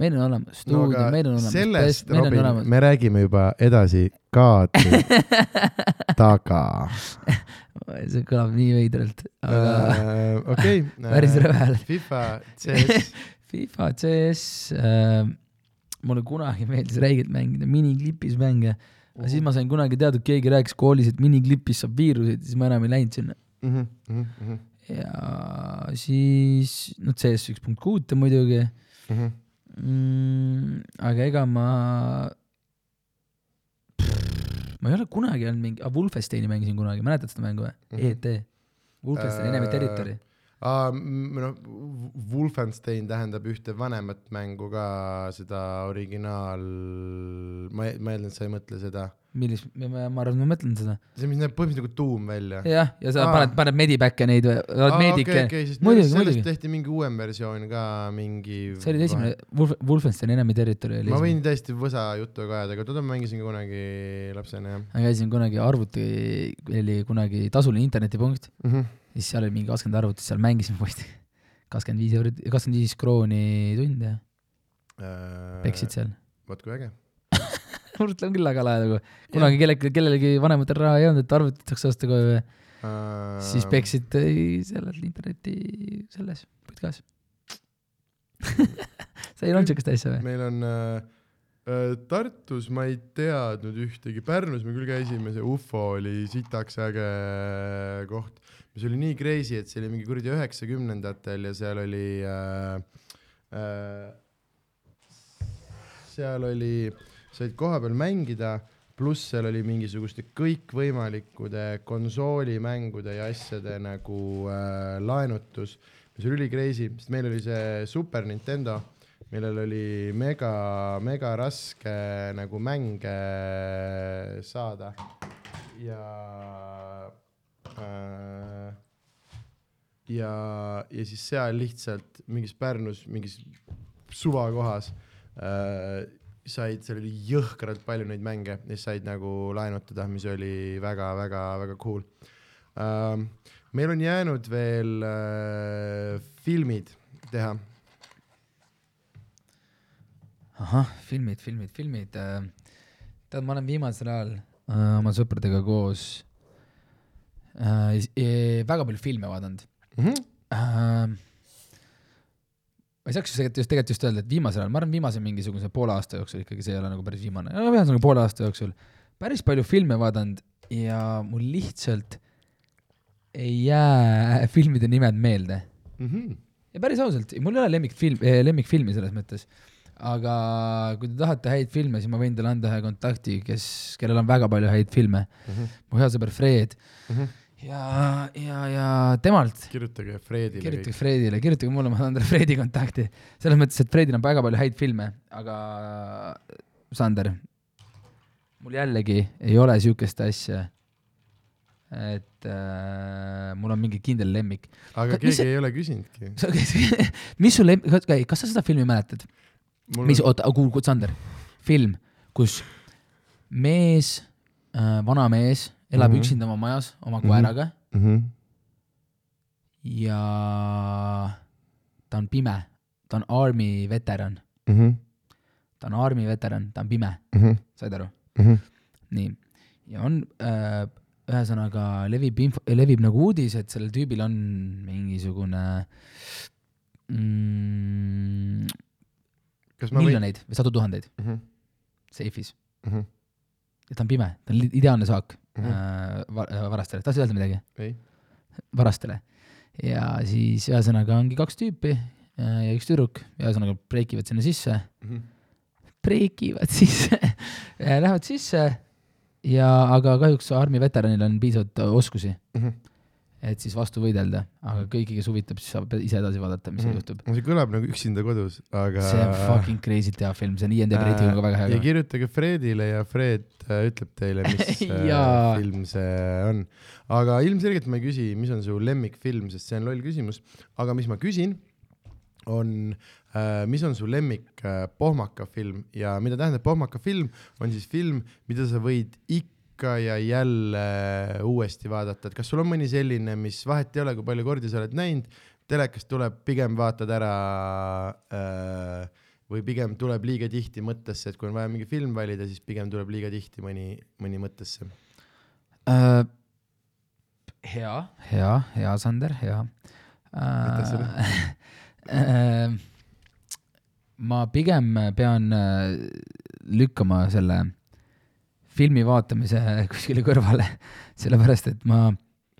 Meil on olemas stuudio no,, meil on olemas sellest, test, meil on Robin, olemas. me räägime juba edasi kaadri taga. see kõlab nii veidralt, aga Äh, okei. päris rõvel. FIFA, CS, FIFA, CS äh,, mulle kunagi meeldis räigelt mängida miniklipis mänge, aga siis ma sain kunagi teada, et keegi rääkis koolis, et miniklipis saab viiruseid, siis ma enam ei läinud sinna. Mhm, ja siis, no CS üks punkt kuute muidugi mm,, aga ega ma, ma ei ole kunagi olnud mingi, Wolfensteini mängisin kunagi, mäletad seda mängu või Mhm. ET, Wolfenstein Enemy Äh, Territory. uh,. noh, Wolfenstein tähendab ühte vanemat mängu ka, seda originaal, ma, ma eeldan, et sa ei mõtle seda. millist, ma arvan, ma mõtlen seda. see, mis näeb põhimõtteliselt nagu tuum välja. jah, ja sa Aa. paned, paned mediback'e neid või, oled meedik okei, okei, sest muidugi, sellest, muidugi. tehti mingi uuem versioon ka, mingi. see oli esimene, Wolf, Wolfenstein Enemy Territory oli ma võin täiesti võsa juttu ka ajada, aga toda ma mängisin kunagi lapsena jah ma käisin kunagi arvuti, oli kunagi tasuline internetipunkt, mm. -hmm. Siis seal oli mingi kakskümmend arvutit, seal mängisime poisti. kakskümmend viis eurot, kakskümmend viis krooni tund ja peksid seal. vot kui äge. mul on küll väga lahe nagu, kunagi kellelgi, kellelgi vanematel raha ei olnud, et arvutit saaks osta kohe või, siis peksid sellel interneti selles putkas. sa ei olnud siukest asja või? meil on äh, äh, Tartus ma ei teadnud ühtegi, Pärnus me küll käisime, see ufo oli sitaks äge koht, mis oli nii crazy, et see oli mingi kuradi üheksakümnendatel ja seal oli äh, äh, seal oli, said kohapeal mängida, pluss seal oli mingisuguste kõikvõimalikude konsoolimängude ja asjade nagu äh, laenutus, mis oli üli crazy, sest meil oli see Super Nintendo, millel oli mega, mega raske nagu mänge saada. Ja ja, ja siis seal lihtsalt mingis Pärnus mingis suvakohas äh, said, seal oli jõhkralt palju neid mänge siis said nagu laenutada, mis oli väga-väga-väga cool ähm,. meil on jäänud veel äh, filmid teha. ahah, filmid, filmid, filmid. tead, ma olen viimasel ajal äh, oma sõpradega koos äh, väga palju filme vaadanud Mm -hmm. äh,. ma ei saaks just tegelikult just, tegelikult just öelda, et viimasel ajal, ma arvan, viimase mingisuguse poole aasta jooksul ikkagi, see ei ole nagu päris viimane, ühesõnaga poole aasta jooksul päris palju filme vaadanud ja mul lihtsalt ei jää filmide nimed meelde Mm -hmm. ja päris ausalt, mul ei ole lemmikfilm, lemmikfilmi selles mõttes, aga kui te tahate häid filme, siis ma võin teile anda ühe kontakti, kes, kellel on väga palju häid filme. Mm -hmm. mu hea sõber Fred Mm -hmm. ja, ja, ja temalt kirjutage Fredile kirjutage kõik. Fredile, kirjutage mulle, ma saan talle Fredi kontakti. selles mõttes, et Fredil on väga palju häid filme, aga Sander, mul jällegi ei ole siukest asja, et äh, mul on mingi kindel lemmik. aga Mis keegi see- ei ole küsinudki. mis su lemmik, kas sa seda filmi mäletad? mis, oota, kuul-, Sander, film, kus mees äh,, vanamees elab mm. -hmm. üksinda oma majas oma Mhm. koeraga mm? -hmm. ja ta on pime, ta on army veteran, Mm -hmm. ta on army veteran, ta on pime, Mm -hmm. said aru? Mm -hmm. nii, ja on äh, ühesõnaga levib info, levib nagu uudis, et sellel tüübil on mingisugune mm, kas ma võin? miljoneid või sadu tuhandeid Mm -hmm. seifis Mm -hmm. ja ta on pime, ta on ideaalne saak mm. -hmm. äh, varastele, tahtsid öelda midagi? ei. varastele. ja siis ühesõnaga ongi kaks tüüpi äh, ja üks tüdruk, ühesõnaga breikivad sinna sisse, Mhm. breikivad sisse, lähevad sisse ja aga kahjuks armi veteranil on piisavalt oskusi, Mhm. Et siis vastu võidelda, aga kõiki, kes huvitab, siis saab ise edasi vaadata, mis seal Mhm. juhtub. see kõlab nagu üksinda kodus, aga. see on fucking crazy't hea film, see on IMDb reitinguga väga hea ja kirjutage Fredile ja Fred äh, ütleb teile, mis äh, film see on. aga ilmselgelt ma ei küsi, mis on su lemmikfilm, sest see on loll küsimus, aga mis ma küsin, on äh,, mis on su lemmik äh, pohmaka film ja mida tähendab pohmaka film, on siis film, mida sa võid ikka ja jälle uuesti vaadata, et kas sul on mõni selline, mis vahet ei ole, kui palju kordi sa oled näinud, telekast tuleb, pigem vaatad ära äh, või pigem tuleb liiga tihti mõttesse, et kui on vaja mingi film valida, siis pigem tuleb liiga tihti mõni, mõni mõttesse. Äh, hea, hea, hea Sander, hea sulle. äh. ma pigem pean äh, lükkama selle filmi vaatamise kuskile kõrvale, sellepärast et ma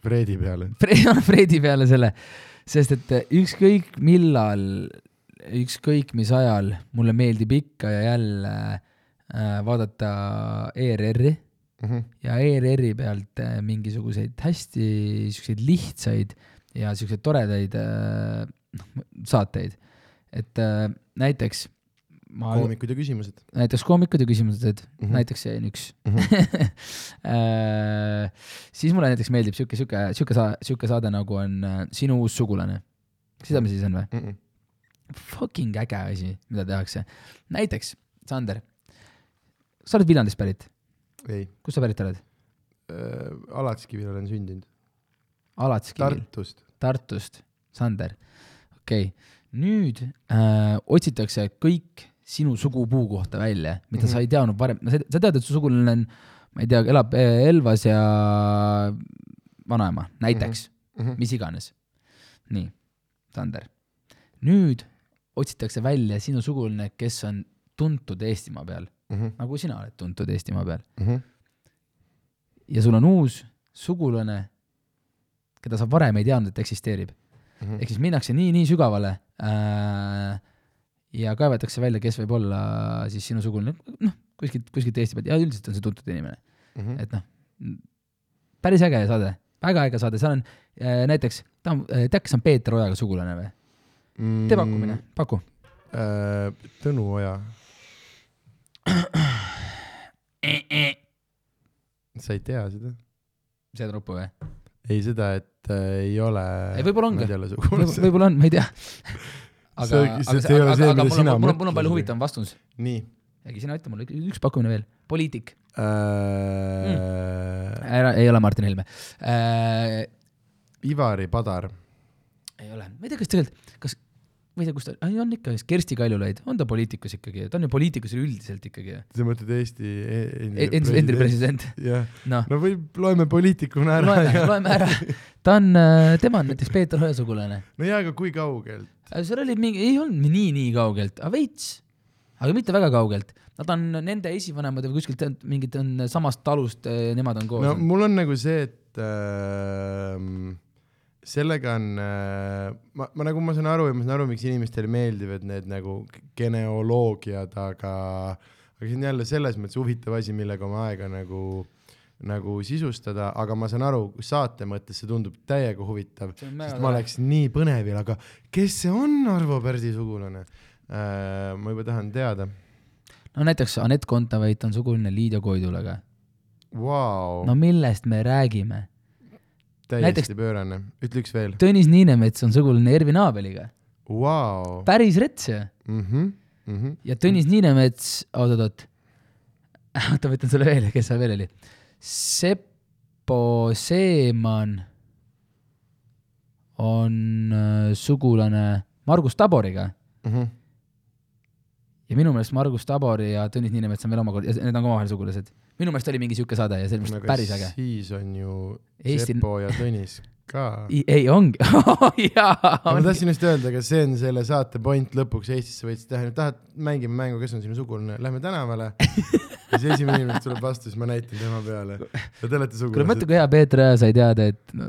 Fredi peale. Fre- Fredi peale selle, sest et ükskõik millal, ükskõik mis ajal mulle meeldib ikka ja jälle äh, vaadata ERR-i Mhm. ja ERR-i pealt äh, mingisuguseid hästi siukseid lihtsaid ja siukseid toredaid äh, noh, saateid, et näiteks ma, koomikud ja küsimused näiteks koomikud ja küsimused mm, Mhm. -hmm. näiteks see on üks mm. -hmm. Siis mulle näiteks meeldib siuke, siuke, siuke sa-, siuke saade nagu on äh, Sinu uus sugulane. seda me siis on või? Mm -mm. Fucking äge asi, mida tehakse. näiteks, Sander, sa oled Viljandist pärit, ei kust sa pärit oled? äh,, Alatskivil olen sündinud, Alatskivil, Tartust. Tartust, Sander, okei okay.. nüüd äh, otsitakse kõik sinu sugupuu kohta välja, mida mm -hmm. sa ei teadnud varem, sa sa tead, et su sugulane on, ma ei tea, elab äh, Elvas ja vanaema, näiteks mm, Mhm. -hmm. mis iganes. nii, Sander, nüüd otsitakse välja sinu sugulane, kes on tuntud Eestimaa peal, Mhm. nagu sina oled tuntud Eestimaa peal Mhm. ja sul on uus sugulane, keda sa varem ei teadnud, et eksisteerib. Mhm. ehk siis minnakse nii, nii sügavale äh, ja kaevatakse välja, kes võib olla siis sinu sugulane, noh, kuskilt, kuskilt Eesti pealt ja üldiselt on see tuntud inimene, Mhm. et noh, päris äge saade, väga äge saade, seal on äh, näiteks, ta on, tead, kes on Peeter Ojaga sugulane või? tee pakkumine, paku. Mm, äh, Tõnu Oja, sa ei tea seda? seda nuppu või? ei, seda, et äh, ei ole. Ei, võib-olla võib-olla sugulased. võib-olla on, ma ei tea. aga, aga aga, aga mida mul sina on, mul on, mul on palju huvitavam vastus. nii äkki sina ütle mulle üks pakkumine veel, poliitik. äh,. ära, ei ole Martin Helme äh,. Ivari Padar, ei ole, ma ei tea, kas tegelikult, kas, ma ei tea, kus ta, on ikka, Kersti Kaljulaid, on ta poliitikus ikkagi, ta on ju poliitikus üldiselt ikkagi. sa mõtled Eesti e- endine endine. president, jah, noh, no võib, loeme poliitikuna ära. loeme, loeme ära. ta on, tema on näiteks Peeter Oja sugulane. no jaa, aga kui kaugelt? seal oli mingi, ei olnud nii, nii kaugelt, aga veits, aga mitte väga kaugelt. Nad on nende esivanemad või kuskilt mingid on samast talust, nemad on koos no. mul on nagu see, et äh, sellega on äh,, ma, ma nagu ma saan aru ja ma saan aru, miks inimestele meeldivad need nagu geneoloogiad, aga, aga see on jälle selles mõttes huvitav asi, millega oma aega nagu, nagu sisustada, aga ma saan aru, saate mõttes see tundub täiega huvitav, sest ma oleks nii põnevil, aga kes see on Arvo Pärdi sugulane äh,? ma juba tahan teada no näiteks Anett Kontaveit on sugulane Liidia Koidulaga. wow,. no millest me räägime? Täiesti näiteks- pöörane, ütle üks veel Tõnis Niinemets on sugulane Ervin Abeliga. wow.. päris rets ju. mm. -hmm. Mm -hmm. ja Tõnis Niinemets, oot-oot-oot, oota, ma ütlen sulle veel, kes seal veel oli. Seppo Seeman on äh, sugulane Margus Taboriga Mm -hmm. ja minu meelest Margus Tabori ja Tõnis Niinemets on veel omakorda, need on ka omavahel sugulased. Minu meelest oli mingi siuke saade ja see oli minu arust päris äge. siis on ju Eesti- Seppo ja Tõnis ka. ei, ongi jaa, ma tahtsin just öelda, kas see on selle saate point lõpuks Eestisse võtsid teha, tahad, mängime mängu, kes on sinu sugulane, lähme tänavale. ja siis esimene inimene tuleb vastu, siis ma näitan tema peale. ja te olete kuule mõtle, sugulased. kui hea Peeter Oja sai teada, et no,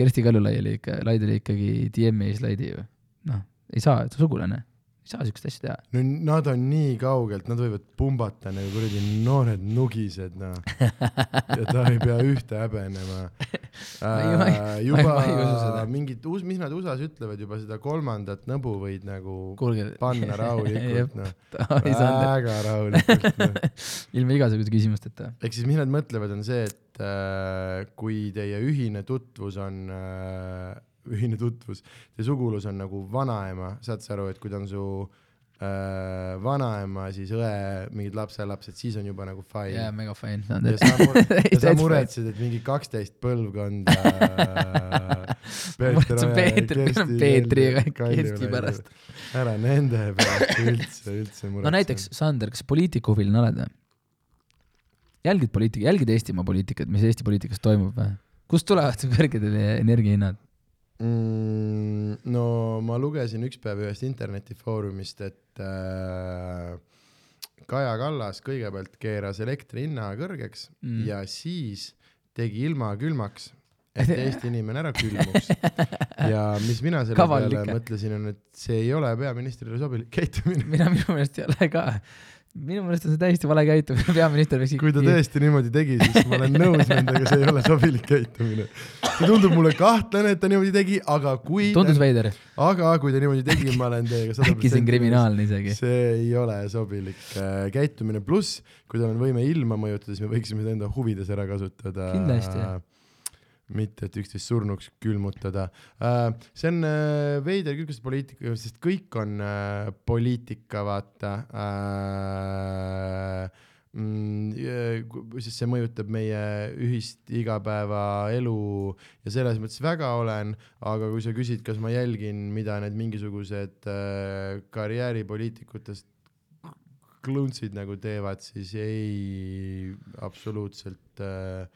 Kersti Kaljulaid oli ikka, Laid oli ikkagi DM-i slaidi ju. noh, ei saa, ta sugulane, ei saa siukest asja teha. no nad on nii kaugelt, nad võivad pumbata nagu kuradi noored nugised, noh. ja ta ei pea ühte häbenema. ei- ma ei- juba ma ei seda. mingit, mis nad USA-s ütlevad juba seda kolmandat nõbu võid nagu kuulge. panna rahulikult, noh. väga rahulikult, noh. ilma igasuguse küsimusteta. ehk siis mis nad mõtlevad, on see, et äh, kui teie ühine tutvus on äh,, ühine tutvus, teie sugulus on nagu vanaema, saad sa aru, et kui ta on su äh, vanaema, siis õe mingid lapselapsed, siis on juba nagu fine jaa, mega fine. ja sa, mur ja sa muretsed, et mingi kaksteist põlvkonda Peetri- Peetri ja Kersti pärast.. ära nende pärast üldse, üldse muretse. no näiteks, Sander, kas poliitikahuviline oled või? jälgid poliitika, jälgid Eestimaa poliitikat, mis Eesti poliitikas toimub või? kust tulevad su kõrged energiahinnad? mm,? no ma lugesin üks päev ühest internetifoorumist, et äh, Kaja Kallas kõigepealt keeras elektri hinna kõrgeks Mm. ja siis tegi ilma külmaks et Eesti inimene ära külmuks. ja mis mina selle Kaval peale mõtlesin, on, et see ei ole peaministrile sobilik käitumine. mina minu meelest ei ole ka. Minu meelest on see täiesti vale käitumine, peaminister võiks kui ta tõesti niimoodi tegi, siis ma olen nõus nendega, see ei ole sobilik käitumine. see tundub mulle kahtlane, et ta niimoodi tegi, aga kui, tundus veider, aga kui ta niimoodi tegi, ma olen teiega sada äkki see on kriminaalne isegi. see ei ole sobilik äh, käitumine, pluss kui tal on võime ilma mõjutada, siis me võiksime seda enda huvides ära kasutada. Kindlasti. mitte, et üksteist surnuks külmutada. see on äh, veider küll, kas poliitika, sest kõik on äh, poliitika, vaata äh,. sest see mõjutab meie ühist igapäevaelu ja selles mõttes väga olen, aga kui sa küsid, kas ma jälgin, mida need mingisugused äh, karjääripoliitikutest kluntsid nagu teevad, siis ei, absoluutselt äh,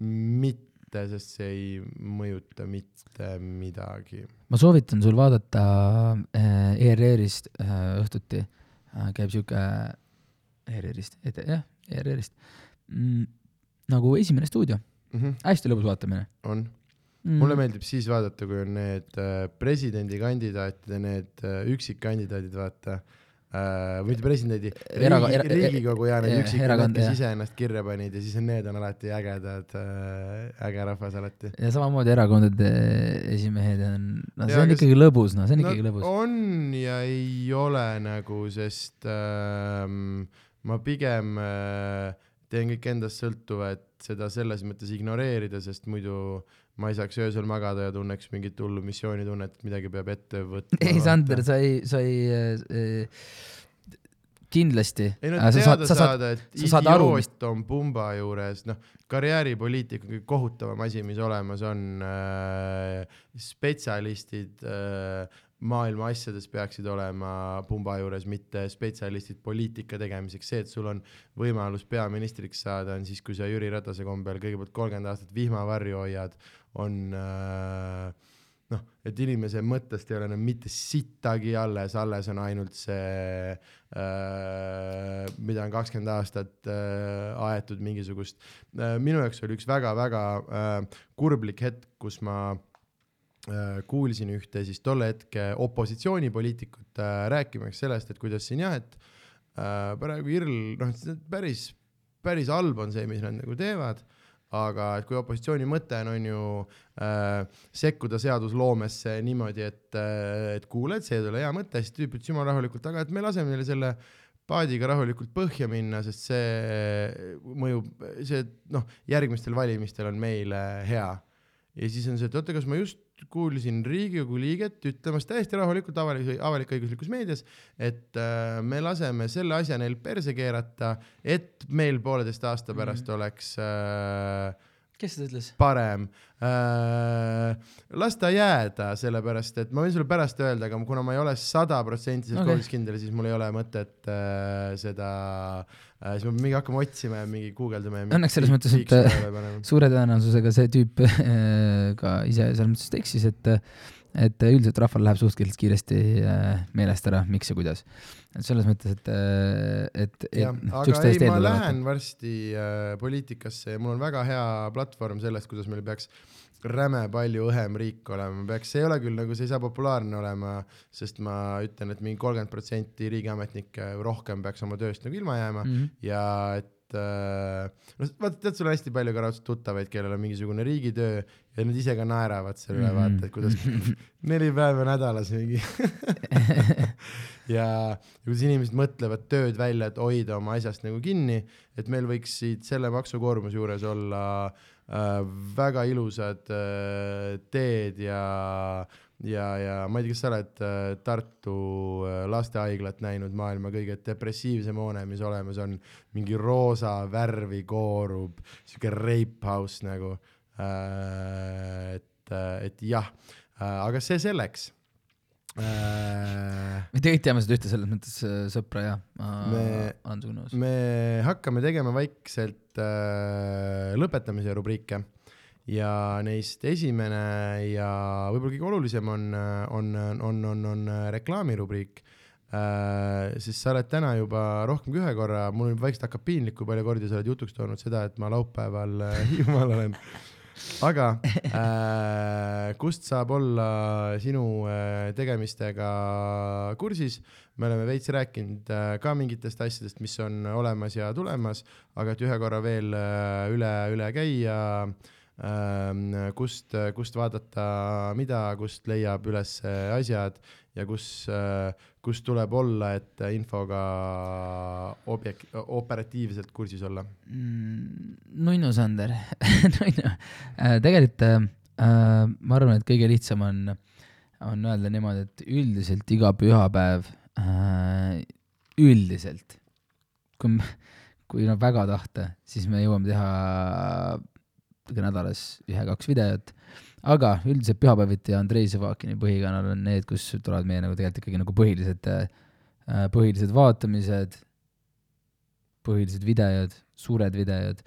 mitte, sest see ei mõjuta mitte midagi. ma soovitan sul vaadata äh, ERR-ist äh, õhtuti äh,, käib siuke ERR-ist, jah, ERR-ist mm,, nagu Esimene stuudio, hästi lõbus vaatamine on, mm.. mulle meeldib siis vaadata, kui on need presidendikandidaatide need üksikkandidaadid, vaata või mitte presidendi, Eraga- era- riigikogu ja need erakond, kes ise ennast kirja panid ja siis on need on alati ägedad äh,, äge rahvas alati. ja samamoodi erakondade esimehed on, no see on kas- ikkagi lõbus, no see on no, ikkagi lõbus. on ja ei ole nagu, sest ähm, ma pigem äh, teen kõik endast sõltuva, et seda selles mõttes ignoreerida, sest muidu ma ei saaks öösel magada ja tunneks mingit hullu missioonitunnet, et midagi peab ette võtma. ei, Sander, sa ei, sa ei äh,, kindlasti. ei no sa teada saad, sa saad, saada, et sa saad aru, mis- on pumba juures, noh, karjääripoliitika on kõige kohutavam asi, mis olemas on äh,. spetsialistid äh, maailma asjades peaksid olema pumba juures, mitte spetsialistid poliitika tegemiseks. see, et sul on võimalus peaministriks saada, on siis, kui sa Jüri Ratase kombel kõigepealt kolmkümmend aastat vihmavarju hoiad, on äh, noh, et inimese mõttest ei ole enam mitte sittagi alles, alles on ainult see äh,, mida on kakskümmend aastat äh, aetud mingisugust äh,. minu jaoks oli üks väga-väga äh, kurblik hetk, kus ma äh, kuulsin ühte siis tolle hetke opositsioonipoliitikut äh, rääkimas sellest, et kuidas siin jah, et äh, praegu IRL, noh, päris, päris halb on see, mis nad nagu teevad aga et kui opositsiooni mõte on, on ju äh, sekkuda seadusloomesse niimoodi, et äh,, et kuule, et see ei ole hea mõte, siis tüüp ütles jumala rahulikult, aga et me laseme neile selle paadiga rahulikult põhja minna, sest see mõjub, see noh, järgmistel valimistel on meile hea. ja siis on see, et oota, kas ma just kuulsin Riigikogu liiget ütlemas täiesti rahulikult avalik, avalik-õiguslikus meedias, et äh, me laseme selle asja neil perse keerata, et meil pooleteist aasta pärast mm. oleks äh, kes seda ütles? parem äh,. las ta jääda, sellepärast et ma võin sulle pärast öelda, aga kuna ma ei ole sada protsenti selles okay. kindel, siis mul ei ole mõtet äh, seda äh,, siis ma pean mingi hakkama otsima ja mingi guugeldama ja. Õnneks selles mõttes, et- suure tõenäosusega see tüüp äh, ka ise selles mõttes eksis, et et üldiselt rahval läheb suhteliselt kiiresti äh, meelest ära, miks ja kuidas. et selles mõttes, et, et, et noh, aga ei, ma lähen varsti äh, poliitikasse ja mul on väga hea platvorm sellest, kuidas meil peaks räme palju õhem riik olema, peaks, see ei ole küll nagu, see ei saa populaarne olema, sest ma ütlen, et mingi kolmkümmend protsenti riigiametnikke rohkem peaks oma tööst nagu ilma jääma mm. -hmm. ja et äh, noh, vaata, tead, sul on hästi palju ka raudselt tuttavaid, kellel on mingisugune riigitöö ja nad ise ka naeravad selle üle, Mhm. vaata, et kuidas neli päeva nädalas mingi ja ja kuidas inimesed mõtlevad tööd välja, et hoida oma asjast nagu kinni, et meil võiksid selle maksukoormuse juures olla äh, väga ilusad äh, teed ja ja, ja ma ei tea, kas sa oled äh, Tartu äh, lastehaiglat näinud, maailma kõige depressiivsem hoone, mis olemas on, mingi roosa värvi koorub, siuke rape house nagu äh,, et, et jah äh,, aga see selleks äh,. Me tegelikult teame seda ühte selles mõttes äh, sõpra ja Me- olen sinuga nõus. me hakkame tegema vaikselt äh, lõpetamise rubriike ja neist esimene ja võib-olla kõige olulisem on, on, on, on, on reklaamirubriik äh,. sest sa oled täna juba rohkem kui ühe korra, mul vaikselt hakkab piinlik, kui palju kordi sa oled jutuks toonud seda, et ma laupäeval äh, Hiiumaal olen aga äh, kust saab olla sinu äh, tegemistega kursis? me oleme veits rääkinud äh, ka mingitest asjadest, mis on olemas ja tulemas, aga et ühe korra veel äh, üle, üle käia äh,, kust, kust vaadata, mida, kust leiab üles asjad ja kus äh,, kus tuleb olla, et infoga objek-, operatiivselt kursis olla mm,? nunnu, Sander nunnu. Äh, tegelikult äh, ma arvan, et kõige lihtsam on, on öelda niimoodi, et üldiselt iga pühapäev äh,, üldiselt, kui, kui no väga tahta, siis me jõuame teha nädalas ühe-kaks videot aga üldiselt pühapäeviti ja Andrei Sevakini põhikanal on need, kus tulevad meie nagu tegelikult ikkagi nagu põhilised, äh, põhilised vaatamised, põhilised videod, suured videod.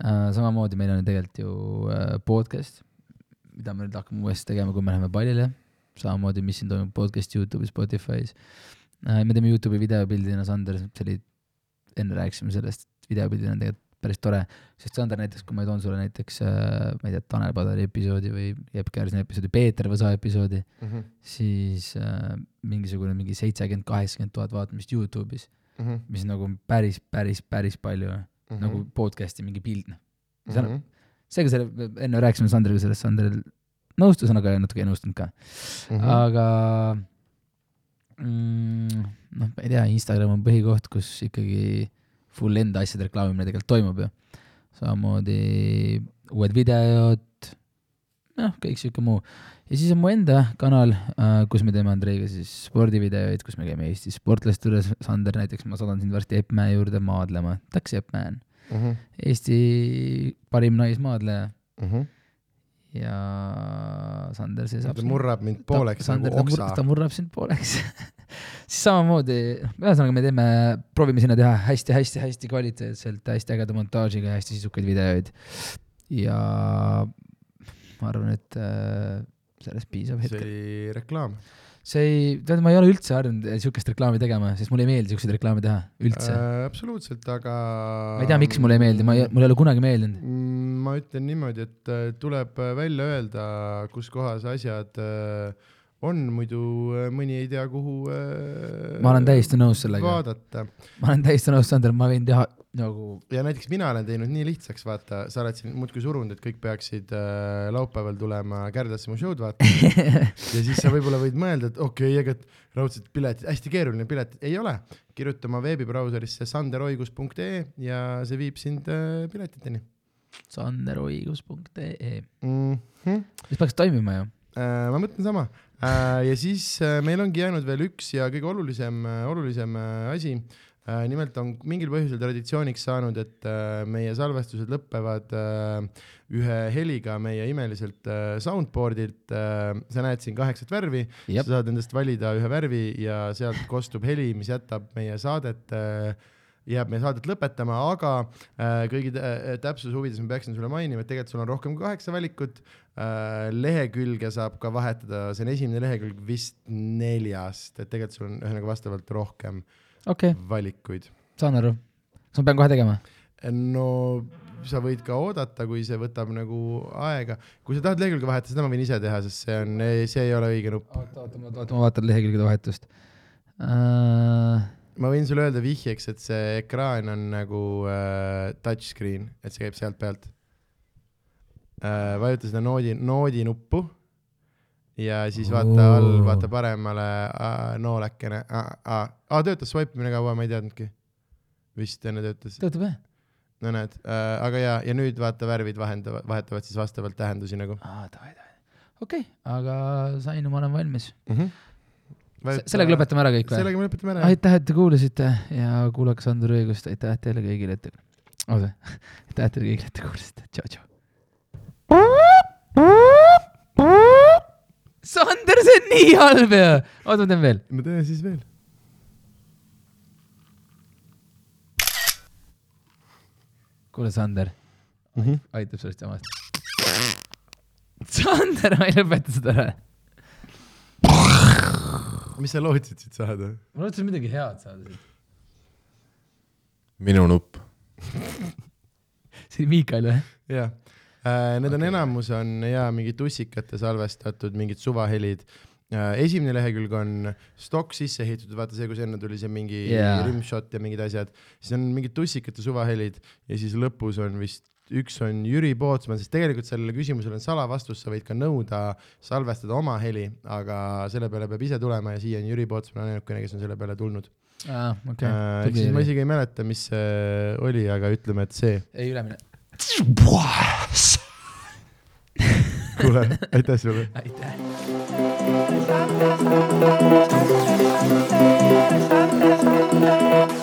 Äh, samamoodi meil on tegelikult ju äh, podcast, mida me nüüd hakkame uuesti tegema, kui me läheme pallile. samamoodi, mis siin toimub podcast Youtube'is, Spotify's. me teeme Youtube'i videopildina, Sander, see oli, enne rääkisime sellest, videopildina on tegelikult päris tore, sest Sander näiteks, kui ma toon sulle näiteks äh,, ma ei tea, Tanel Padari episoodi või Jepp Kärsini episoodi, Peeter Võsa episoodi mm, -hmm. siis äh, mingisugune mingi seitsekümmend, kaheksakümmend tuhat vaatamist Youtube'is mm, -hmm. mis nagu päris, päris, päris palju mm, -hmm. nagu podcast'i mingi pild, noh mm -hmm.. seega selle, enne rääkisime Sandriga sellest, Sander nõustus, aga natuke ei nõustunud ka mm. -hmm. aga mm, noh, ma ei tea, Instagram on põhikoht, kus ikkagi full enda asjade reklaamimine tegelikult toimub ju. samamoodi uued videod, noh, kõik sihuke muu. ja siis on mu enda kanal äh,, kus me teeme Andreiga siis spordivideoid, kus me käime Eesti sportlaste juures, Sander näiteks, ma saadan sind varsti Epp Mäe juurde maadlema, Taxi Epp Man uh. Mhm. -huh. Eesti parim naismaadleja uh. Mhm. Ja Sander, see saab. ta murrab mind pooleks ta, nagu oksa. ta murrab sind pooleks siis samamoodi, ühesõnaga me teeme, proovime sinna teha hästi-hästi-hästi kvaliteetselt, hästi ägeda montaažiga ja hästi sisukaid videoid. ja ma arvan, et äh, sellest piisab hetkel. see oli reklaam see ei, tead, ma ei ole üldse harjunud siukest reklaami tegema, sest mulle ei meeldi siukseid reklaame teha, üldse äh,. absoluutselt, aga. ma ei tea, miks mulle ei meeldi, ma ei, mulle ei ole kunagi meeldinud mm,. ma ütlen niimoodi, et äh, tuleb välja öelda, kus kohas asjad äh, on, muidu äh, mõni ei tea, kuhu äh, ma olen täiesti nõus sellega. vaadata. ma olen täiesti nõus, Sander, ma võin teha nagu. ja näiteks mina olen teinud nii lihtsaks, vaata, sa oled siin muudkui surunud, et kõik peaksid äh, laupäeval tulema Kärdasse mu show'd vaatama ja siis sa võib-olla võid mõelda, et okei okay,, et raudselt piletid, hästi keeruline pilet, ei ole. kirjuta oma veebibrauserisse sanderoigus.ee ja see viib sind äh, piletiteni. sanderoigus.ee mm -hmm. mis peaks toimima ju äh,? ma mõtlen sama äh, ja siis äh, meil ongi jäänud veel üks ja kõige olulisem äh,, olulisem äh, asi Äh, nimelt on mingil põhjusel traditsiooniks saanud, et äh, meie salvestused lõpevad äh, ühe heliga meie imeliselt soundboard'ilt. sa näed siin kaheksat värvi, sa saad endast valida ühe värvi ja sealt kostub heli, mis jätab meie saadet jääb meie saadet lõpetama, aga äh, kõigi täpsuse huvides ma peaksin sulle mainima, et tegelikult sul on rohkem kui kaheksa valikut. Äh,. lehekülge saab ka vahetada, see on esimene lehekülg vist neljast, et tegelikult sul on ühesõnaga vastavalt rohkem äh, okay. valikuid. saan aru. kas ma pean kohe tegema? no sa võid ka oodata, kui see võtab nagu aega. kui sa tahad lehekülge vahetada, seda ma võin ise teha, sest see on, see ei ole õige nupp. oota, oota, oota, ma vaatan lehekülgede vahetust uh.... ma võin sulle öelda vihjeks, et see ekraan on nagu uh, touchscreen, et see käib sealt pealt uh,. vajuta seda noodi, noodi nuppu ja siis vaata all, vaata paremale noolekene, aa töötas swipe imine kaua, ma ei teadnudki. vist enne töötas. töötab jah. no näed äh,, aga ja, ja nüüd vaata värvid vahendavad, vahetavad siis vastavalt tähendusi nagu. aa, davai, davai. okei okay,, aga sain, ma olen valmis mm. -hmm. Vajuta... sellega lõpetame ära kõik või? sellega me lõpetame ära. aitäh, et te kuulasite ja kuulake Sander Õigust, aitäh teile kõigile, et te, oota, aitäh teile kõigile, et te kuulasite, tšau, tšau. Sander, see on nii halb ja. oota, ma teen veel. no tee siis veel. Kuule, Sander mm. -hmm. aitab sellest jamast. Sander, ma ei lõpeta seda ära. mis sa lootsid siit saada? ma lootsin midagi head saada siit. minu nupp see oli Miikal või? jah Need on Okei. enamus on ja mingid tussikate salvestatud mingid suvahelid. Esimene lehekülg on stokk sisse ehitatud, vaata see, kus enne tuli see mingi Jaa. rimshot ja mingid asjad, siis on mingid tussikate suvahelid ja siis lõpus on vist üks on Jüri Pootsman, sest tegelikult sellele küsimusele on salavastus, sa võid ka nõuda salvestada oma heli, aga selle peale peab ise tulema ja siia on Jüri Pootsman ainukene, kes on selle peale tulnud. aa, okei ehk siis ma isegi ei mäleta, mis see oli, aga ütleme, et see. ei ülemine. kuule, aitäh sulle. aitäh. Thank you.